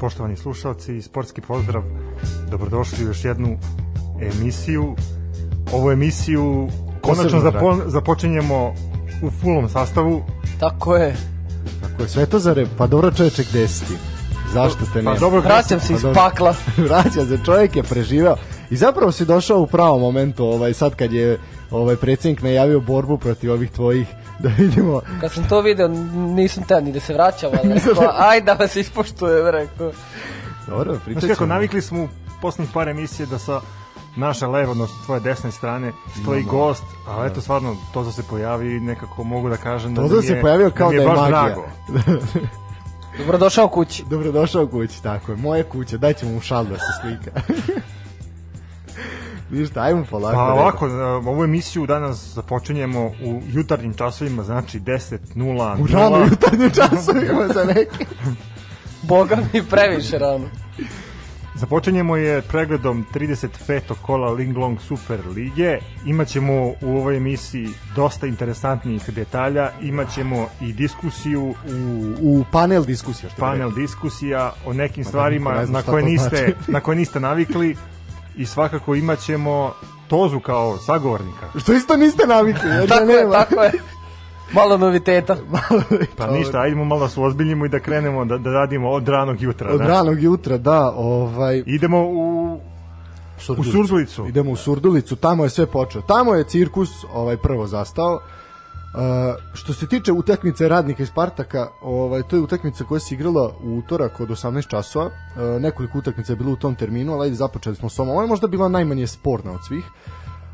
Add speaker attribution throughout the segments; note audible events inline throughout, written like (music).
Speaker 1: poštovani slušalci, sportski pozdrav, dobrodošli u još jednu emisiju. Ovu emisiju konačno zapo, započinjemo u fullom sastavu.
Speaker 2: Tako je.
Speaker 3: Tako je, Svetozare, pa dobro čoveče, gde si ti? Zašto te nema?
Speaker 1: Pa dobro,
Speaker 2: Vraćam se iz
Speaker 3: Pa
Speaker 2: pakla. (laughs)
Speaker 3: Vraća se, čovjek je preživeo. I zapravo si došao u pravom momentu, ovaj, sad kad je ovaj predsjednik najavio borbu protiv ovih tvojih, (laughs) da vidimo.
Speaker 2: Kad sam to video, nisam te ni da se vraćam, ali (laughs) rekao, aj da vas ispoštujem, rekao.
Speaker 3: Dobro, pričat
Speaker 1: Znaš kako,
Speaker 3: ćemo.
Speaker 1: navikli smo u poslednjih par emisije da sa naše levo, odnosno tvoje desne strane stoji gost, a eto stvarno Toza se pojavi i nekako mogu da kažem da
Speaker 3: Toza
Speaker 1: nam
Speaker 3: se
Speaker 1: je,
Speaker 3: pojavio kao
Speaker 1: mi
Speaker 3: da je
Speaker 1: baš
Speaker 3: magija.
Speaker 1: drago.
Speaker 2: Dobrodošao kući.
Speaker 3: Dobrodošao kući, tako je. Moje kuće, daj ćemo mu šal da se slika. (laughs) Ništa, ajmo polako.
Speaker 1: Pa ovako, ovu emisiju danas započinjemo u jutarnjim časovima, znači 10.00.
Speaker 3: U rano jutarnjim časovima za neki. (laughs)
Speaker 2: Boga mi previše rano.
Speaker 1: Započinjemo je pregledom 35. kola Linglong Super Lige. Imaćemo u ovoj emisiji dosta interesantnih detalja. Imaćemo i diskusiju
Speaker 3: U, u panel diskusija. Što
Speaker 1: panel
Speaker 3: rekao.
Speaker 1: diskusija o nekim
Speaker 3: Pa da,
Speaker 1: stvarima
Speaker 3: ne
Speaker 1: na koje niste
Speaker 3: znači.
Speaker 1: na koje niste navikli i svakako imaćemo Tozu kao sagovornika.
Speaker 3: Što isto niste navikli. (laughs) Jer
Speaker 2: Tako
Speaker 3: ga
Speaker 2: je,
Speaker 3: nema.
Speaker 2: tako je. (laughs) Malo noviteta.
Speaker 1: Pa ništa, ajdemo malo da se ozbiljimo i da krenemo da, da radimo od ranog jutra.
Speaker 3: Od
Speaker 1: da.
Speaker 3: ranog jutra, da, ovaj...
Speaker 1: Idemo u u Surdulicu.
Speaker 3: Idemo u Surdulicu, tamo je sve počeo. Tamo je cirkus ovaj prvo zastao. Uh, što se tiče utakmice radnika i Spartaka, ovaj to je utakmica koja se igrala u utorak od 18 časova. Uh, nekoliko utakmica je bilo u tom terminu, ali započeli smo s ovom. Ovo je možda bila najmanje sporna od svih.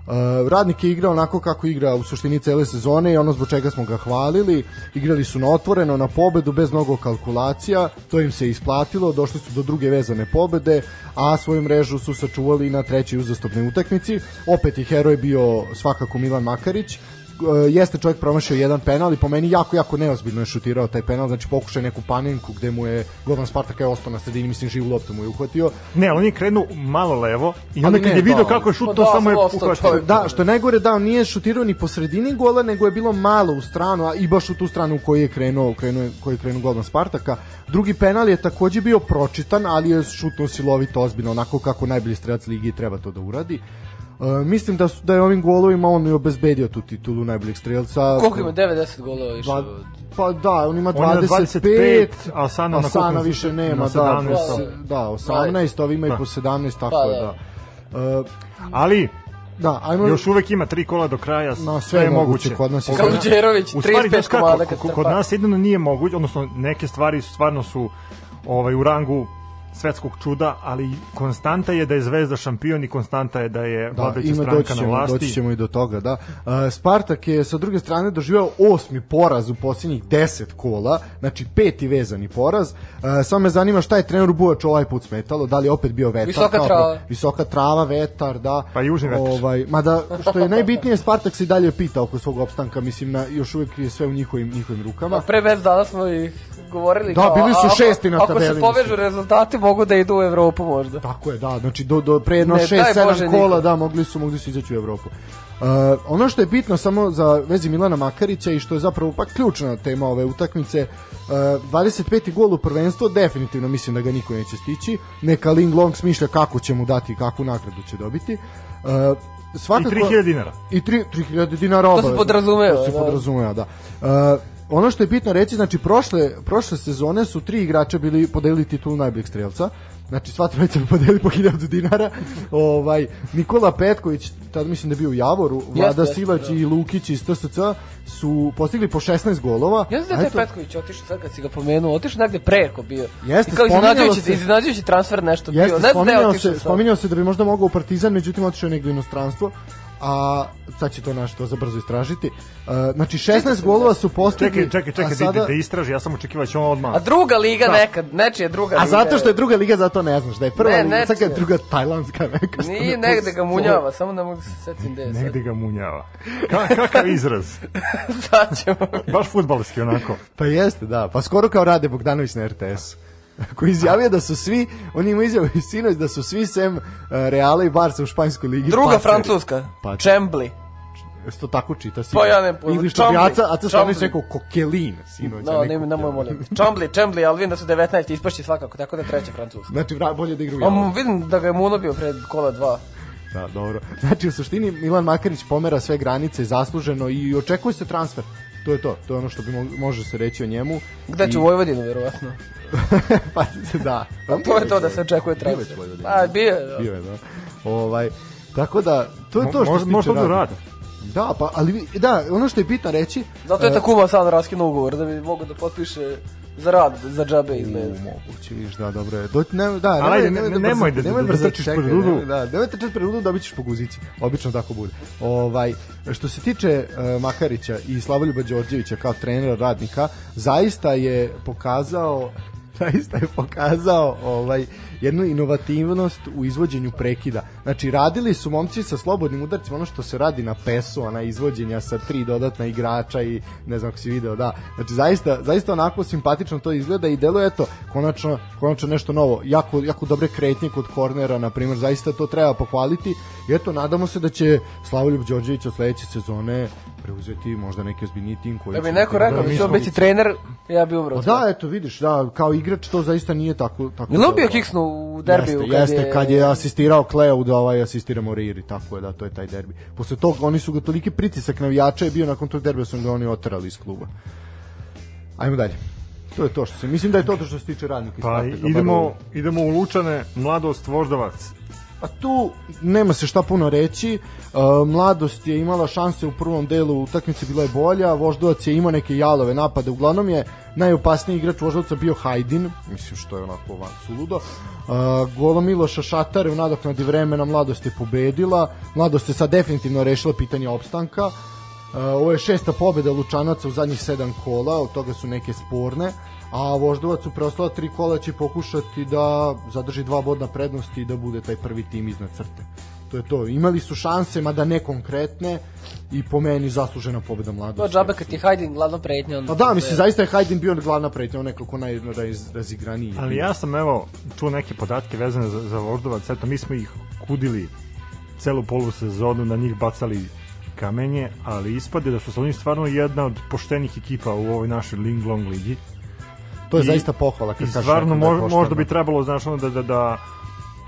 Speaker 3: Uh, radnik je igrao onako kako igra u suštini cele sezone i ono zbog čega smo ga hvalili. Igrali su na otvoreno, na pobedu, bez mnogo kalkulacija. To im se isplatilo, došli su do druge vezane pobede, a svoju mrežu su sačuvali i na trećoj uzastopnoj utakmici. Opet je heroj bio svakako Milan Makarić. Uh, jeste čovjek promašio jedan penal i po meni jako, jako neozbiljno je šutirao taj penal, znači pokušaj neku paninku gde mu je Govan Spartaka je ostao na sredini, mislim živu loptu mu je uhvatio.
Speaker 1: Ne, on je krenuo malo levo i onda kad je video
Speaker 3: da.
Speaker 1: kako je
Speaker 2: Pa
Speaker 1: šutno,
Speaker 2: da,
Speaker 1: samo je uhvatio.
Speaker 3: Da, što je najgore da on nije šutirao ni po sredini gola, nego je bilo malo u stranu, a i baš u tu stranu u kojoj je krenuo, krenuo koji je krenuo golman Spartaka. Drugi penal je takođe bio pročitan, ali je šutno silovito ozbiljno, onako kako najbolji strelac ligi treba to da uradi. E, mislim da su, da je ovim golovima on i obezbedio tu titulu najboljeg strelca.
Speaker 2: Koliko ima? 90 golova više.
Speaker 3: Dva, pa da, on ima
Speaker 1: On ima
Speaker 3: 25,
Speaker 1: 25, a Sana na
Speaker 3: Sana
Speaker 1: koliko?
Speaker 3: više nema,
Speaker 1: Na
Speaker 3: da,
Speaker 1: 17.
Speaker 3: da, da, 18, ovi imaju
Speaker 1: Da.
Speaker 3: po 17, tako
Speaker 2: Pa, da.
Speaker 3: da. E,
Speaker 1: Ali,
Speaker 3: da, ajmo...
Speaker 1: još uvek ima tri kola do kraja,
Speaker 3: Na,
Speaker 1: sve je moguće.
Speaker 3: Kod nas je
Speaker 2: Kao
Speaker 3: sve-
Speaker 2: Đerović,
Speaker 1: U stvari,
Speaker 2: 35
Speaker 1: znaš kako,
Speaker 2: komada kad
Speaker 1: kod, nas jedino nije moguće, odnosno neke stvari su- stvarno su ovaj, u rangu svetskog čuda, ali konstanta je da je Zvezda šampion i konstanta je da je
Speaker 3: Da,
Speaker 1: vladajuća
Speaker 3: ima
Speaker 1: stranka
Speaker 3: doći
Speaker 1: na
Speaker 3: ćemo,
Speaker 1: vlasti.
Speaker 3: doći ćemo i do toga, da. Uh, Spartak je sa druge strane doživeo osmi poraz u posljednjih 10 kola, znači peti vezani poraz. Uh, samo me zanima šta je treneru Bujač ovaj put smetalo, da li je opet bio vetar?
Speaker 2: Visoka
Speaker 3: kao-
Speaker 2: trava.
Speaker 3: Visoka trava, vetar, da.
Speaker 1: Pa južni vetar.
Speaker 3: Ovaj, mada, što je najbitnije, Spartak se i dalje pita oko svog opstanka, mislim, na, još uvek je sve u njihovim, njihovim rukama.
Speaker 2: Pre već dana smo i govorili
Speaker 3: Da,
Speaker 2: kao,
Speaker 3: bili su
Speaker 2: ako-
Speaker 3: šesti na
Speaker 2: Ako
Speaker 3: tabeli,
Speaker 2: se povežu rezultati, mogu da idu u Evropu možda.
Speaker 3: Tako je, da, znači do, do pre jedno
Speaker 2: Ne,
Speaker 3: 6
Speaker 2: daj
Speaker 3: 7
Speaker 2: Bože
Speaker 3: kola,
Speaker 2: niko.
Speaker 3: da, mogli su mogli su izaći u Evropu. Uh, ono što je bitno samo za vezi Milana Makarića i što je zapravo pa ključna tema ove utakmice, uh, 25. gol u prvenstvo, definitivno mislim da ga niko neće stići. Neka Ling Long smišlja kako će mu dati i kakvu nagradu će dobiti. Uh,
Speaker 1: I
Speaker 3: svakako,
Speaker 1: 3000 dinara.
Speaker 3: I 3 3000 dinara
Speaker 2: se
Speaker 3: obavezno.
Speaker 2: podrazumeva,
Speaker 3: To se
Speaker 2: da.
Speaker 3: podrazumeva, da. Uh, ono što je bitno reći, znači prošle, prošle sezone su tri igrača bili podelili titulu najboljeg strelca. Znači sva trojica bi podelili po 1000 dinara. (laughs) ovaj Nikola Petković, tad mislim da je bio u Javoru, Vlada
Speaker 2: jeste,
Speaker 3: Silać
Speaker 2: da.
Speaker 3: i Lukić iz TSC su postigli po 16 golova.
Speaker 2: Znam da je
Speaker 3: eto,
Speaker 2: Petković otišao sad kad si ga pomenuo, otišao negde preko bio.
Speaker 3: Jeste,
Speaker 2: I kao iznenađujući,
Speaker 3: se-
Speaker 2: iznenađujući transfer nešto bio.
Speaker 3: Jeste,
Speaker 2: Ne znam
Speaker 3: spominjao se, spominjao se da bi možda mogao u Partizan, međutim otišao negde u inostranstvo. A sad će to naš to za brzo istražiti. Uh, znači 16 golova su postigli.
Speaker 1: Čekaj, čekaj, čekaj, da,
Speaker 3: sada-
Speaker 1: da, da istraži, ja sam očekivao da će on odmah.
Speaker 2: A druga liga
Speaker 1: Da.
Speaker 2: nekad, nečija druga liga.
Speaker 3: A zato što je druga liga, zato ne znaš da je prva
Speaker 2: Ne,
Speaker 3: liga, sad kad je druga tajlandska (laughs) neka.
Speaker 2: Nije
Speaker 3: ne
Speaker 2: negde ga munjava, samo ne mogu da se setim gde je sad.
Speaker 1: Negde ga munjava. Ka, kakav izraz? (laughs)
Speaker 2: Sad ćemo.
Speaker 1: Baš futbalski onako.
Speaker 3: Pa jeste, da. Pa skoro kao Rade Bogdanović na RTS. (laughs) koji izjavio da su svi, on ima izjavu i (laughs) sinoć da su svi sem uh, Reala i Barca u španskoj ligi
Speaker 2: Druga
Speaker 3: paceri.
Speaker 2: francuska,
Speaker 3: Pa-
Speaker 2: Čembli.
Speaker 3: Jesi to tako čita?
Speaker 2: Pa ja nemam pojma.
Speaker 3: Ili što bi. Aca, Aca Stanović rekao kokelin, sinoć.
Speaker 2: No,
Speaker 3: ne
Speaker 2: ne, nemoj molim. Čambli, Čambli, ali vidim da su 19 ispašći svakako, tako da je treći francus.
Speaker 3: Znači, bolje da igra u
Speaker 2: vidim da ga je Muno bio pred kola 2.
Speaker 3: Da, dobro. Znači, u suštini Milan Makarić pomera sve granice zasluženo i očekuje se transfer. To je to, to je ono što bi mo- može se reći o njemu.
Speaker 2: Gde će
Speaker 3: I-
Speaker 2: u Vojvodinu, verovatno. (laughs)
Speaker 3: pa, da.
Speaker 2: A to je to da se očekuje transfer.
Speaker 3: Vojvodina.
Speaker 2: A, bio je, da.
Speaker 3: Bio je, da. Ovaj, tako da, to je to što se
Speaker 1: može
Speaker 3: tiče
Speaker 1: da
Speaker 3: radnika. Da, pa, ali, da, ono što je bitno reći...
Speaker 2: Zato je
Speaker 3: e,
Speaker 2: ta kuma sad raskinuo ugovor, da bi mogao da potpiše za rad, za džabe iz
Speaker 3: U, moguće, vidiš, da, dobro je. Do, ne, da,
Speaker 1: Ali ajde, ne-
Speaker 3: da
Speaker 1: nemoj
Speaker 3: brzo-
Speaker 1: da-
Speaker 3: nemoj
Speaker 1: da- da trčiš pred rudu.
Speaker 3: nemoj, Da, nemoj trčati pred rudu, dobit ćeš po guzici. Obično tako bude. Ovaj, što se tiče uh, Makarića i Slavoljuba Đorđevića kao trenera radnika, zaista je pokazao zaista je pokazao ovaj jednu inovativnost u izvođenju prekida. Znači radili su momci sa slobodnim udarcima ono što se radi na pesu, ona izvođenja sa tri dodatna igrača i ne znam ako si video, da. Znači zaista zaista onako simpatično to izgleda i deluje eto konačno konačno nešto novo. Jako jako dobre kretnje kod kornera na primjer, zaista to treba pohvaliti. I eto nadamo se da će Slavoljub Đorđević od sledeće sezone preuzeti možda neki ozbiljniji tim koji
Speaker 2: Da bi neko rekao da će on biti trener, ja bi umro.
Speaker 3: Pa da, eto, vidiš, da, kao igrač to zaista nije tako... tako
Speaker 2: Je on bio kiksnu u derbiju?
Speaker 3: Jeste, jeste, kad je asistirao Kleo da ovaj asistira Moriri, tako je, da, to je taj derbi. Posle toga oni su ga toliki pritisak navijača je bio nakon tog derbija su ga oni oterali iz kluba. Ajmo dalje. To je to što se, mislim da je to to što se tiče radnika.
Speaker 1: Pa idemo, idemo u Lučane, mladost Voždovac.
Speaker 3: Pa tu nema se šta puno reći. Uh, mladost je imala šanse u prvom delu utakmice, bila je bolja. Voždovac je imao neke jalove napade. Uglavnom je najopasniji igrač Voždovca bio Hajdin, mislim što je onako van suludo. Uh, golo Miloša Šatare u nadoknadi vremena mladost je pobedila. Mladost je sad definitivno rešila pitanje opstanka. Uh, ovo je šesta pobeda Lučanaca u zadnjih sedam kola, od toga su neke sporne, a Voždovac u preostala tri kola će pokušati da zadrži dva bodna prednosti i da bude taj prvi tim iznad crte. To je to. Imali su šanse, mada ne konkretne i po meni zaslužena pobeda mladosti.
Speaker 2: džabe kad ti Hajdin glavno pretnja.
Speaker 3: Pa da, mislim, zaista je Hajdin bio glavna pretnja, on nekako najrazigraniji.
Speaker 1: Ali ja sam evo čuo neke podatke vezane za, za Voždovac, eto mi smo ih kudili celu polu sezonu, na njih bacali kamenje, ali ispade da su sa oni stvarno jedna od poštenih ekipa u ovoj našoj Linglong ligi.
Speaker 3: To je
Speaker 1: i-
Speaker 3: zaista pohvala. Kad kažeš
Speaker 1: stvarno
Speaker 3: da
Speaker 1: možda bi trebalo, znaš, ono da, da, da,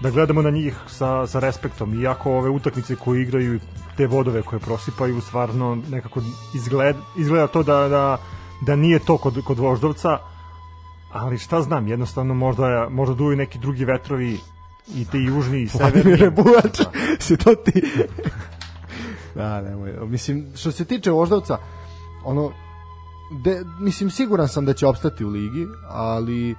Speaker 1: da gledamo na njih sa, sa respektom, iako ove utakmice koje igraju te vodove koje prosipaju, stvarno nekako izgleda, izgleda to da, da, da nije to kod, kod Voždovca, ali šta znam, jednostavno možda, možda duju neki drugi vetrovi i ti južni i
Speaker 3: Vladimir
Speaker 1: severni. (laughs)
Speaker 3: Rebuvač, si to ti? (laughs) da, nemoj. Mislim, što se tiče Voždovca, ono, de, mislim, siguran sam da će opstati u ligi, ali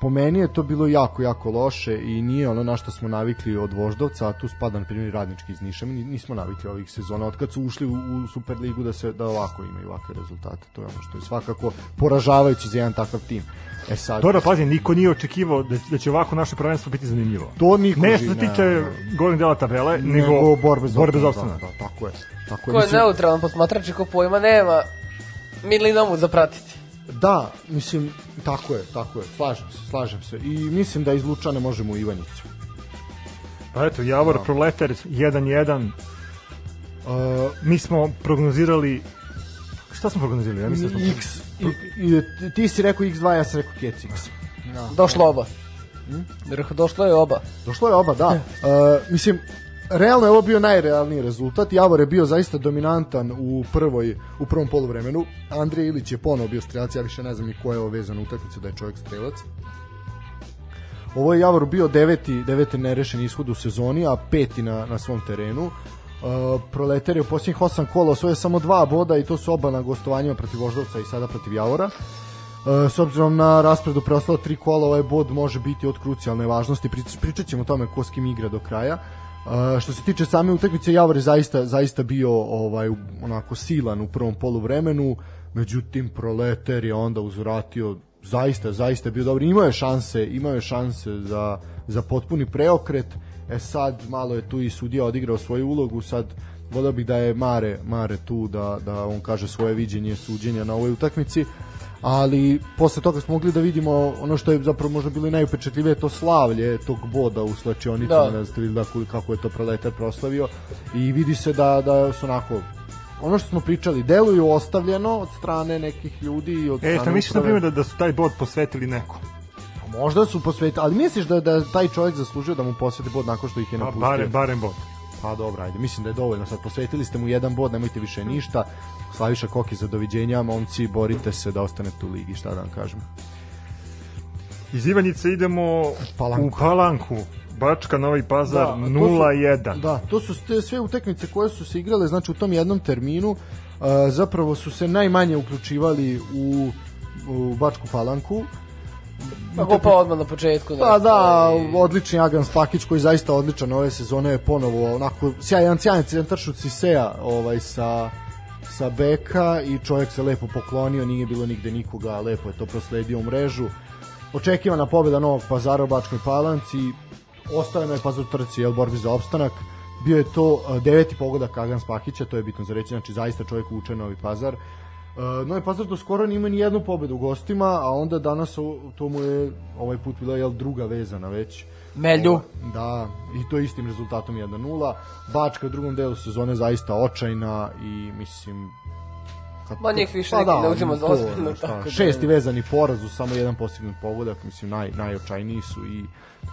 Speaker 3: po meni je to bilo jako, jako loše i nije ono na što smo navikli od Voždovca, a tu spada na primjer radnički iz Niša. Mi nismo navikli ovih sezona, od kad su ušli u, u Superligu da se da ovako imaju ovakve rezultate. To je ono što je svakako poražavajući za jedan takav tim. E sad,
Speaker 1: Dobro, pazi, niko nije očekivao da, da će ovako naše prvenstvo biti zanimljivo.
Speaker 3: to niko
Speaker 1: Ne što se
Speaker 3: ne,
Speaker 1: tiče
Speaker 3: ne.
Speaker 1: gornjeg dela tabele, nego,
Speaker 3: nego borbe za
Speaker 1: borbe za
Speaker 3: opstanak,
Speaker 1: opstanak.
Speaker 3: Da, da, tako je. Tako je.
Speaker 2: Ko je
Speaker 3: Mislim,
Speaker 2: neutralan posmatrač i ko pojma nema, Milina mu zapratiti.
Speaker 3: Da, mislim, tako je, tako je, slažem se, slažem se. I mislim da iz Lučane možemo u Ivanjicu.
Speaker 1: Pa eto, Javor
Speaker 3: Da.
Speaker 1: Proletar 1-1,
Speaker 3: Uh,
Speaker 1: mi smo prognozirali šta smo prognozirali? Ja mislim da smo
Speaker 3: X, i, i, ti si rekao X2, ja sam rekao Kec X. Da.
Speaker 2: Došlo oba. Rekao, došlo je oba.
Speaker 3: Došlo je oba, da. Uh, mislim, realno je ovo bio najrealniji rezultat. Javor je bio zaista dominantan u prvoj u prvom poluvremenu. Andrija Ilić je ponovo bio strelac, ja više ne znam ni ko je ovo vezan utakmicu da je čovjek strelac. Ovo je Javor bio deveti, deveti nerešen ishod u sezoni, a peti na, na svom terenu. Uh, Proletar je u posljednjih osam kola osvojio samo dva boda i to su oba na gostovanjima protiv Voždovca i sada protiv Javora. Uh, s obzirom na raspredu preostala tri kola, ovaj bod može biti od krucijalne važnosti. Prič, pričat ćemo o tome ko s kim igra do kraja. Uh, što se tiče same utakmice, Javor je zaista, zaista bio ovaj, onako silan u prvom polu vremenu, međutim Proletar je onda uzvratio zaista, zaista bio dobro. Imao je šanse, imao je šanse za, za potpuni preokret. E sad malo je tu i sudija odigrao svoju ulogu, sad volio bih da je Mare, Mare tu da, da on kaže svoje viđenje suđenja na ovoj utakmici ali posle toga smo mogli da vidimo ono što je zapravo možda bilo i najupečatljivije to slavlje tog boda u slačionicu
Speaker 2: Da.
Speaker 3: da. ne znam da, kako je to proletar proslavio i vidi se da, da su onako ono što smo pričali, deluju ostavljeno od strane nekih ljudi i od
Speaker 1: E, šta
Speaker 3: strane
Speaker 1: misliš, na
Speaker 3: uprave.
Speaker 1: primjer, da, da su taj bod posvetili nekom?
Speaker 3: Možda su posvetili, ali misliš da, da taj čovjek zaslužio da mu posveti bod nakon što ih je
Speaker 1: Pa,
Speaker 3: napustio?
Speaker 1: barem, barem bod.
Speaker 3: Pa dobro, ajde, mislim da je dovoljno. Sad posvetili ste mu jedan bod, nemojte više ništa. Slaviša Koki za doviđenja, momci, borite se da ostanete u ligi, šta da vam kažem.
Speaker 1: Iz Ivanjice idemo
Speaker 3: Palanku.
Speaker 1: u Palanku. Bačka, Novi Pazar,
Speaker 3: Da, a to su-
Speaker 1: 0-1.
Speaker 3: Da, to su te sve utakmice koje su se igrale, znači u tom jednom terminu, uh, zapravo su se najmanje uključivali u, u Bačku Palanku.
Speaker 2: Pa go pa odmah na početku.
Speaker 3: Pa
Speaker 2: nešto,
Speaker 3: da,
Speaker 2: i-
Speaker 3: odlični Agan Spakić koji je zaista odličan ove sezone je ponovo onako sjajan sjajan centaršut Siseja ovaj sa sa beka i čovjek se lepo poklonio, nije bilo nigde nikoga, lepo je to prosledio u mrežu. Očekivana pobjeda Novog Pazara u Bačkoj Palanci, ostavljeno je Pazar u borbi za opstanak. Bio je to deveti pogodak Agan Spakića, to je bitno za reći, znači zaista čovjek uče Novi Pazar. Novi Pazar do skoro nije imao ni jednu pobedu u gostima, a onda danas to mu je ovaj put bila jel, druga vezana već.
Speaker 2: Melju.
Speaker 3: Da, i to istim rezultatom 1-0. Bačka u drugom delu sezone zaista očajna i mislim kad
Speaker 2: Ma njih više niko ne uzima za ozbiljno, da-
Speaker 3: Šesti vezani poraz u samo jedan postignut pogodak, mislim naj, najočajniji su i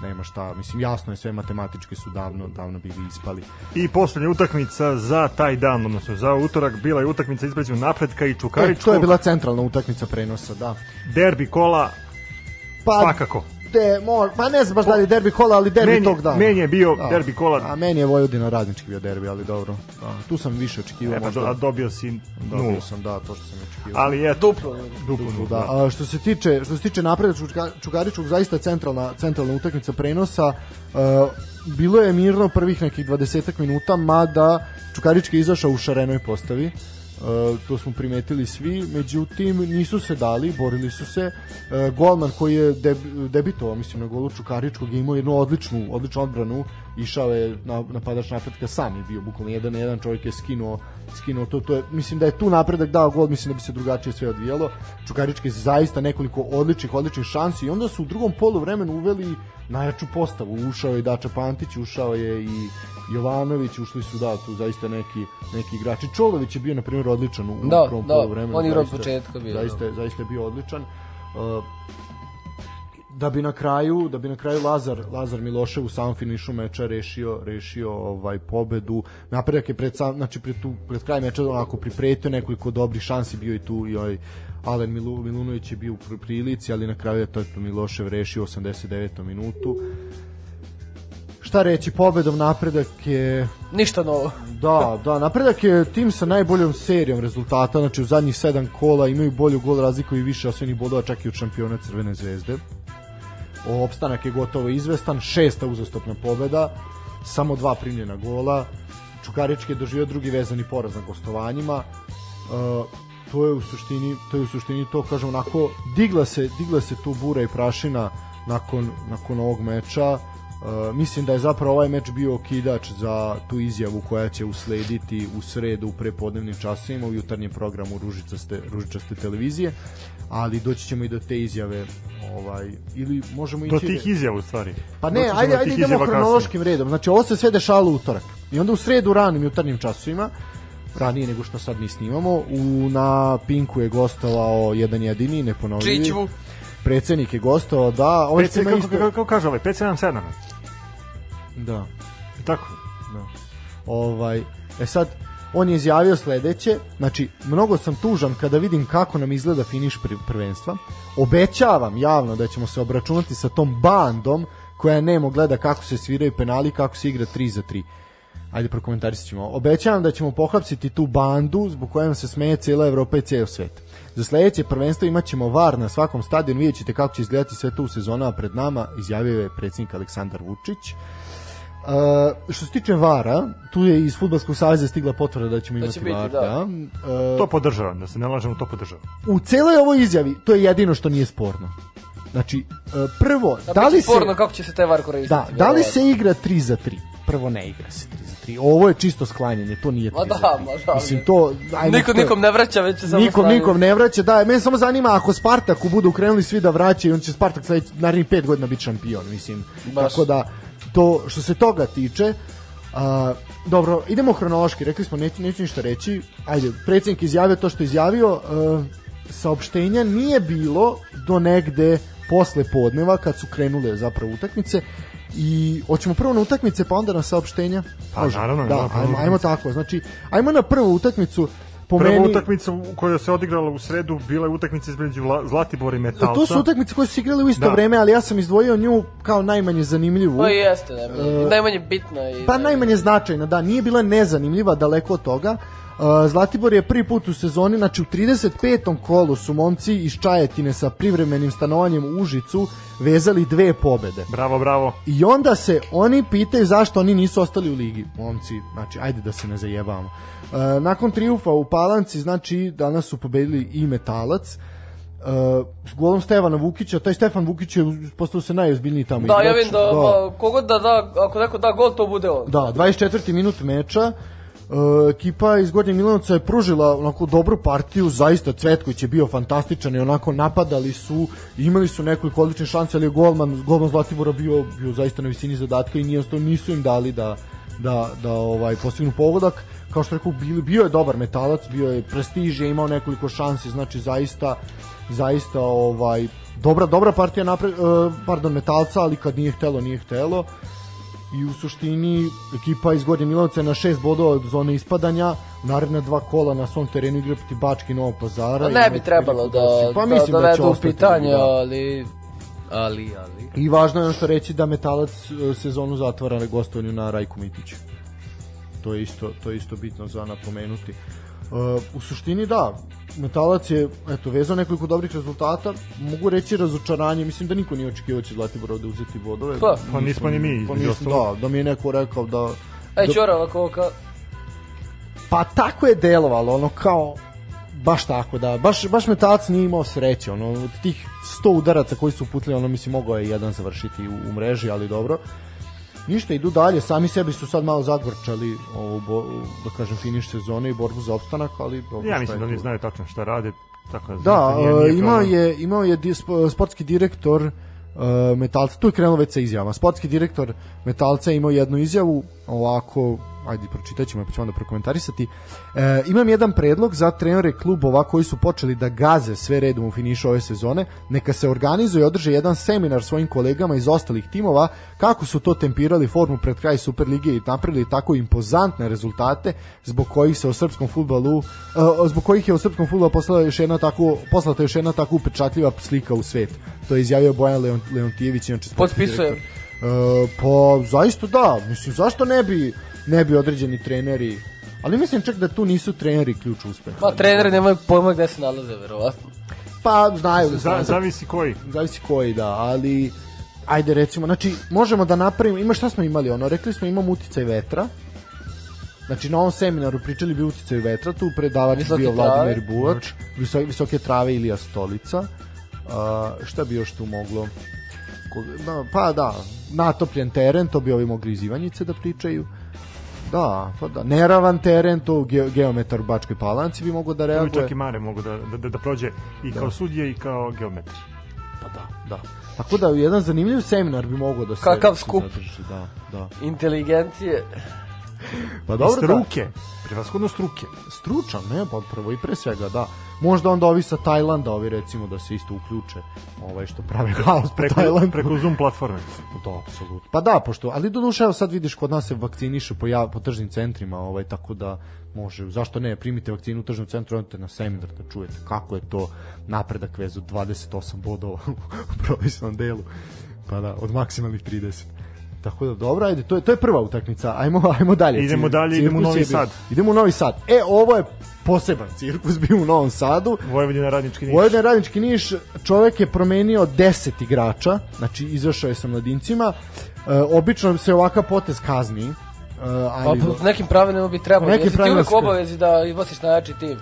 Speaker 3: nema šta, mislim jasno je sve matematički su davno davno bili ispali.
Speaker 1: I poslednja utakmica za taj dan, odnosno za utorak, bila je utakmica između Napretka i
Speaker 3: E,
Speaker 1: Čukaričkog.
Speaker 3: to je bila centralna utakmica prenosa, da.
Speaker 1: Derbi kola,
Speaker 3: Pa,
Speaker 1: svakako.
Speaker 3: De, mo, pa ne znam baš da li je derbi kola, ali derbi
Speaker 1: Meni-
Speaker 3: tog dana.
Speaker 1: meni je bio derbi kola.
Speaker 3: A meni je Vojvodina radnički bio derbi, ali dobro. Da, tu sam više očekivao.
Speaker 1: E, pa,
Speaker 3: možda.
Speaker 1: do, a dobio si.
Speaker 3: Dobio sam, da, to što sam očekivao.
Speaker 1: Ali eto,
Speaker 2: Duplo.
Speaker 1: duplo,
Speaker 3: Da,
Speaker 1: da.
Speaker 3: a što se tiče što se tiče napreda Čukaričkog zaista centralna centralna utakmica prenosa. Uh, bilo je mirno prvih nekih 20 minuta, mada Čukarički je izašao u šarenoj postavi. Uh, to smo primetili svi, međutim nisu se dali, borili su se. Uh, golman koji je deb, debitovao, mislim, na golu Čukaričkog je imao jednu odličnu, odličnu odbranu, išao je na, napadač napretka, sam je bio bukvalno jedan na jedan, čovjek je skinuo, skinuo to, to je, mislim da je tu napredak dao gol, mislim da bi se drugačije sve odvijalo. Čukarički zaista nekoliko odličnih, odličnih šansi i onda su u drugom polu vremenu uveli najjaču postavu. Ušao je Dača Pantić, ušao je i Jovanović, ušli su da tu zaista neki neki igrači. Čolović je bio na primjer odličan u,
Speaker 2: Da,
Speaker 3: prvom
Speaker 2: da,
Speaker 3: poluvremenu,
Speaker 2: on je od početka bio,
Speaker 3: Zaista, je- zaista je bio odličan. Uh, da bi na kraju da bi na kraju Lazar Lazar Milošev u samom finišu meča rešio rešio ovaj pobedu napredak je pred sam znači pred tu pred kraj meča onako pripretio nekoliko dobrih šansi bio i tu i ovaj Alen Milu, Milunović je bio u pr- prilici ali na kraju je to Milošev rešio u 89. minutu šta reći pobedom napredak je
Speaker 2: Ništa novo.
Speaker 3: Da, da, napredak je tim sa najboljom serijom rezultata, znači u zadnjih sedam kola imaju bolju gol razliku i više osvojenih bodova čak i od šampiona Crvene zvezde. O, opstanak je gotovo izvestan, šesta uzastopna pobeda, samo dva primljena gola. Čukarički je doživio drugi vezani poraz na gostovanjima. Uh, to je u suštini to je u suštini to kažem onako digla se digla se tu bura i prašina nakon nakon ovog meča Uh, mislim da je zapravo ovaj meč bio okidač za tu izjavu koja će uslediti u sredu u prepodnevnim časovima u jutarnjem programu Ružičaste, Ružičaste televizije, ali doći ćemo i do te izjave ovaj, ili možemo
Speaker 1: Do
Speaker 3: ići...
Speaker 1: tih izjava u stvari.
Speaker 3: Pa ne, ajde,
Speaker 1: do
Speaker 3: ajde idemo
Speaker 1: izjava kasnije.
Speaker 3: hronološkim redom. Znači, ovo se sve dešavalo u utorak. I onda u sredu ranim jutarnjim časovima, ranije nego što sad mi snimamo, u, na Pinku je gostovao jedan jedini, neponovljivi.
Speaker 2: Čićvu.
Speaker 3: Predsednik je gostovao, da. Ovaj
Speaker 1: PC,
Speaker 3: se ima
Speaker 1: kako,
Speaker 3: isto...
Speaker 1: kako, kako kaže ovaj, 577.
Speaker 3: Da.
Speaker 1: I Tako.
Speaker 3: Da. Ovaj, e sad, on je izjavio sledeće, znači, mnogo sam tužan kada vidim kako nam izgleda finiš pr prvenstva. Obećavam javno da ćemo se obračunati sa tom bandom koja nemo gleda kako se sviraju penali, kako se igra 3 za 3. Ajde, prokomentarisat ćemo. Obećavam da ćemo pohapsiti tu bandu zbog kojom se smeje cijela Evropa i cijel svet. Za sledeće prvenstvo imat ćemo VAR na svakom stadionu, vidjet ćete kako će izgledati sve to u sezonama pred nama, izjavio je predsjednik Aleksandar Vučić. Uh, što se tiče Vara, tu je iz Fudbalskog saveza stigla potvrda da ćemo
Speaker 2: Da
Speaker 3: imati
Speaker 2: će biti,
Speaker 3: Var.
Speaker 2: da.
Speaker 3: Uh,
Speaker 1: To podržavam, da se ne lažemo, to podržavam.
Speaker 3: u celoj ovoj izjavi, to je jedino što nije sporno. Znači, uh, prvo,
Speaker 2: Da,
Speaker 3: da li se...
Speaker 2: Sporno kako će se taj var koristiti.
Speaker 3: Da, da li se igra 3 za 3? Prvo ne igra se 3 za 3. Ovo je čisto sklanjanje, to nije 3
Speaker 2: Ma da,
Speaker 3: za 3.
Speaker 2: ma da.
Speaker 3: Mislim, to... Ajde,
Speaker 2: Niko
Speaker 3: to je-
Speaker 2: nikom ne vraća, već se samo
Speaker 3: Nikom,
Speaker 2: slavi.
Speaker 3: nikom ne vraća, da, mene samo zanima ako Spartaku budu krenuli svi da vraćaju, on će Spartak sledeći, narednih pet godina biti šampion, mislim.
Speaker 2: Baš.
Speaker 3: Tako da, to, što se toga tiče, A, dobro, idemo hronološki, rekli smo neću, neću ništa reći. Ajde, predsjednik izjavio to što izjavio, e, saopštenja nije bilo do negde posle podneva kad su krenule zapravo utakmice i hoćemo prvo na utakmice pa onda na saopštenja.
Speaker 1: Pa,
Speaker 3: Može?
Speaker 1: naravno,
Speaker 3: da,
Speaker 1: naravno,
Speaker 3: ajmo, ajmo tako. Znači, ajmo na prvu utakmicu po
Speaker 1: Prva
Speaker 3: meni,
Speaker 1: utakmica koja se odigrala u sredu bila je utakmica između Vla- Zlatibora i Metalca.
Speaker 3: To su utakmice koje su se igrale u isto
Speaker 1: Da.
Speaker 3: vreme, ali ja sam izdvojio nju kao najmanje zanimljivu.
Speaker 2: Pa i jeste, najmanje,
Speaker 3: E,
Speaker 2: najmanje bitna. I
Speaker 3: Pa najmanje značajna, da, nije bila nezanimljiva, daleko od toga. Uh, Zlatibor je prvi put u sezoni, znači u 35. kolu su momci iz Čajetine sa privremenim stanovanjem u Užicu vezali dve pobede.
Speaker 1: Bravo, bravo.
Speaker 3: I onda se oni pitaju zašto oni nisu ostali u ligi, momci, znači ajde da se ne zajebamo. Uh, nakon triumfa u Palanci, znači danas su pobedili i Metalac, Uh, golom Stevana Vukića, taj Stefan Vukić je postao se najozbiljniji tamo
Speaker 2: Da, ja
Speaker 3: igrač.
Speaker 2: vidim da, da. kogod da da, ako neko da gol, to bude on.
Speaker 3: Da, 24. minut meča. Uh, ekipa iz Gornjeg Milanovca je pružila onako dobru partiju, zaista Cvetković je bio fantastičan i onako napadali su, imali su nekoliko odličnih šanse, ali je golman, golman Zlatibora bio, bio zaista na visini zadatka i nije nisu im dali da, da, da ovaj postignu pogodak. Kao što rekao, bio, je dobar metalac, bio je prestiž, je imao nekoliko šansi, znači zaista zaista ovaj dobra dobra partija napred, uh, pardon metalca, ali kad nije htelo, nije htelo i u suštini ekipa iz Gornje Milanovca je na šest bodova od zone ispadanja naredna dva kola na svom terenu igra protiv Bačke i Novog Pazara.
Speaker 2: Pa ne bi trebalo da,
Speaker 3: pa
Speaker 2: da
Speaker 3: mislim da, će
Speaker 2: dovedu u
Speaker 3: ostati,
Speaker 2: pitanje,
Speaker 3: da.
Speaker 2: ali... Ali, ali...
Speaker 3: I važno je ono što reći da Metalac e, sezonu zatvara na gostovanju na Rajku Mitiću. To je isto, to je isto bitno za napomenuti. Uh, u suštini da, Metalac je eto, vezao nekoliko dobrih rezultata, mogu reći razočaranje, mislim da niko nije očekivao da će Zlatibor ovde uzeti bodove.
Speaker 2: Pa.
Speaker 1: Pa nismo ni mi,
Speaker 3: Pa
Speaker 1: ostalog.
Speaker 3: da, da mi je neko rekao da...
Speaker 2: Ej,
Speaker 3: da-
Speaker 2: Ćora, ovako, ka...
Speaker 3: Pa tako je delovalo, ono kao baš tako da, baš, baš metalac nije imao sreće, ono, od tih 100 udaraca koji su uputili, ono, mislim, mogao je jedan završiti u, u mreži, ali dobro. Ništa, idu dalje, sami sebi su sad malo zagorčali ovu, bo, da kažem, finiš sezone i borbu za opstanak, ali... dobro,
Speaker 1: Ja mislim da oni znaju tačno šta rade. Tako da,
Speaker 3: Da,
Speaker 1: nije- nije
Speaker 3: e, imao
Speaker 1: problem.
Speaker 3: je, imao je sportski direktor e, Metalca, tu je krenulo već sa izjavama. Sportski direktor Metalca je imao jednu izjavu, ovako, ajde, pročitat ćemo pa ćemo onda prokomentarisati. E, imam jedan predlog za trenere klubova koji su počeli da gaze sve redom u finišu ove sezone. Neka se organizuje i održe jedan seminar svojim kolegama iz ostalih timova kako su to tempirali formu pred kraj Superlige i napravili tako impozantne rezultate zbog kojih se u srpskom fudbalu e, zbog kojih je u srpskom fudbalu poslala još jedna tako poslata još jedna tako upečatljiva slika u svet. To je izjavio Bojan Leon, Leontijević inače sportski
Speaker 2: Potpisujem.
Speaker 3: direktor. E, pa zaista da, mislim zašto ne bi ne bi određeni treneri ali mislim čak da tu nisu treneri ključ uspeha.
Speaker 2: Pa treneri nemaju pojma gde se nalaze, verovatno.
Speaker 3: Pa znaju,
Speaker 1: Za, zavisi koji.
Speaker 3: zavisi koji da, ali ajde recimo, znači možemo da napravimo, ima šta smo imali ono, rekli smo imamo uticaj vetra, Znači na ovom seminaru pričali bi uticaj vetra, tu predavač je
Speaker 2: Visoke
Speaker 3: bio Vladimir. Buvač, viso, visoke trave Ilija Stolica. A, šta bi još tu moglo? Ko, da, pa da, natopljen teren, to bi ovi mogli iz Ivanjice da pričaju. Da, pa da, neravan teren, to ge, geometar u Bačkoj Palanci bi mogao da reaguje.
Speaker 1: čak i Mare mogu da, da, da, da prođe i kao sudije i kao geometar.
Speaker 3: Pa da, da. Tako da jedan zanimljiv seminar bi mogao da se
Speaker 2: Kakav skup.
Speaker 3: da, da.
Speaker 2: Inteligencije.
Speaker 3: Pa dobro, da.
Speaker 1: Struke. Prevashodno struke.
Speaker 3: stručan, ne, pa prvo i pre svega, da. Možda onda ovi sa Tajlanda, ovi recimo da se isto uključe, ovaj što prave haos
Speaker 1: Preko,
Speaker 3: Tajlandu.
Speaker 1: preko Zoom platforme.
Speaker 3: Da, apsolutno. Pa da, pošto, ali do duše, sad vidiš kod nas se vakciniše po, jav, po tržnim centrima, ovaj, tako da može, zašto ne, primite vakcinu u tržnom centru, odete na seminar da čujete kako je to napredak vezu 28 bodova (laughs) u profesionalnom delu, pa da, od maksimalnih 30. Tako da dobro, ajde, to je to je prva utakmica. Ajmo, (laughs) ajmo dalje.
Speaker 1: Idemo
Speaker 3: Cir-
Speaker 1: dalje, idemo u Novi Sad.
Speaker 3: Idemo u Novi Sad. E, ovo je poseban cirkus bio u Novom Sadu.
Speaker 1: Vojvodina radnički niš.
Speaker 3: Vojvodina Radnički Niš, čovek je promenio 10 igrača, znači izašao je sa mladincima. E, obično se ovakav potez kazni. E,
Speaker 2: Pa
Speaker 3: ali,
Speaker 2: po nekim pravilima bi trebalo.
Speaker 3: Nekim
Speaker 2: Jesi ti
Speaker 3: pravilima
Speaker 2: uvijek u
Speaker 3: se-
Speaker 2: obavezi da izbosiš najjači tim.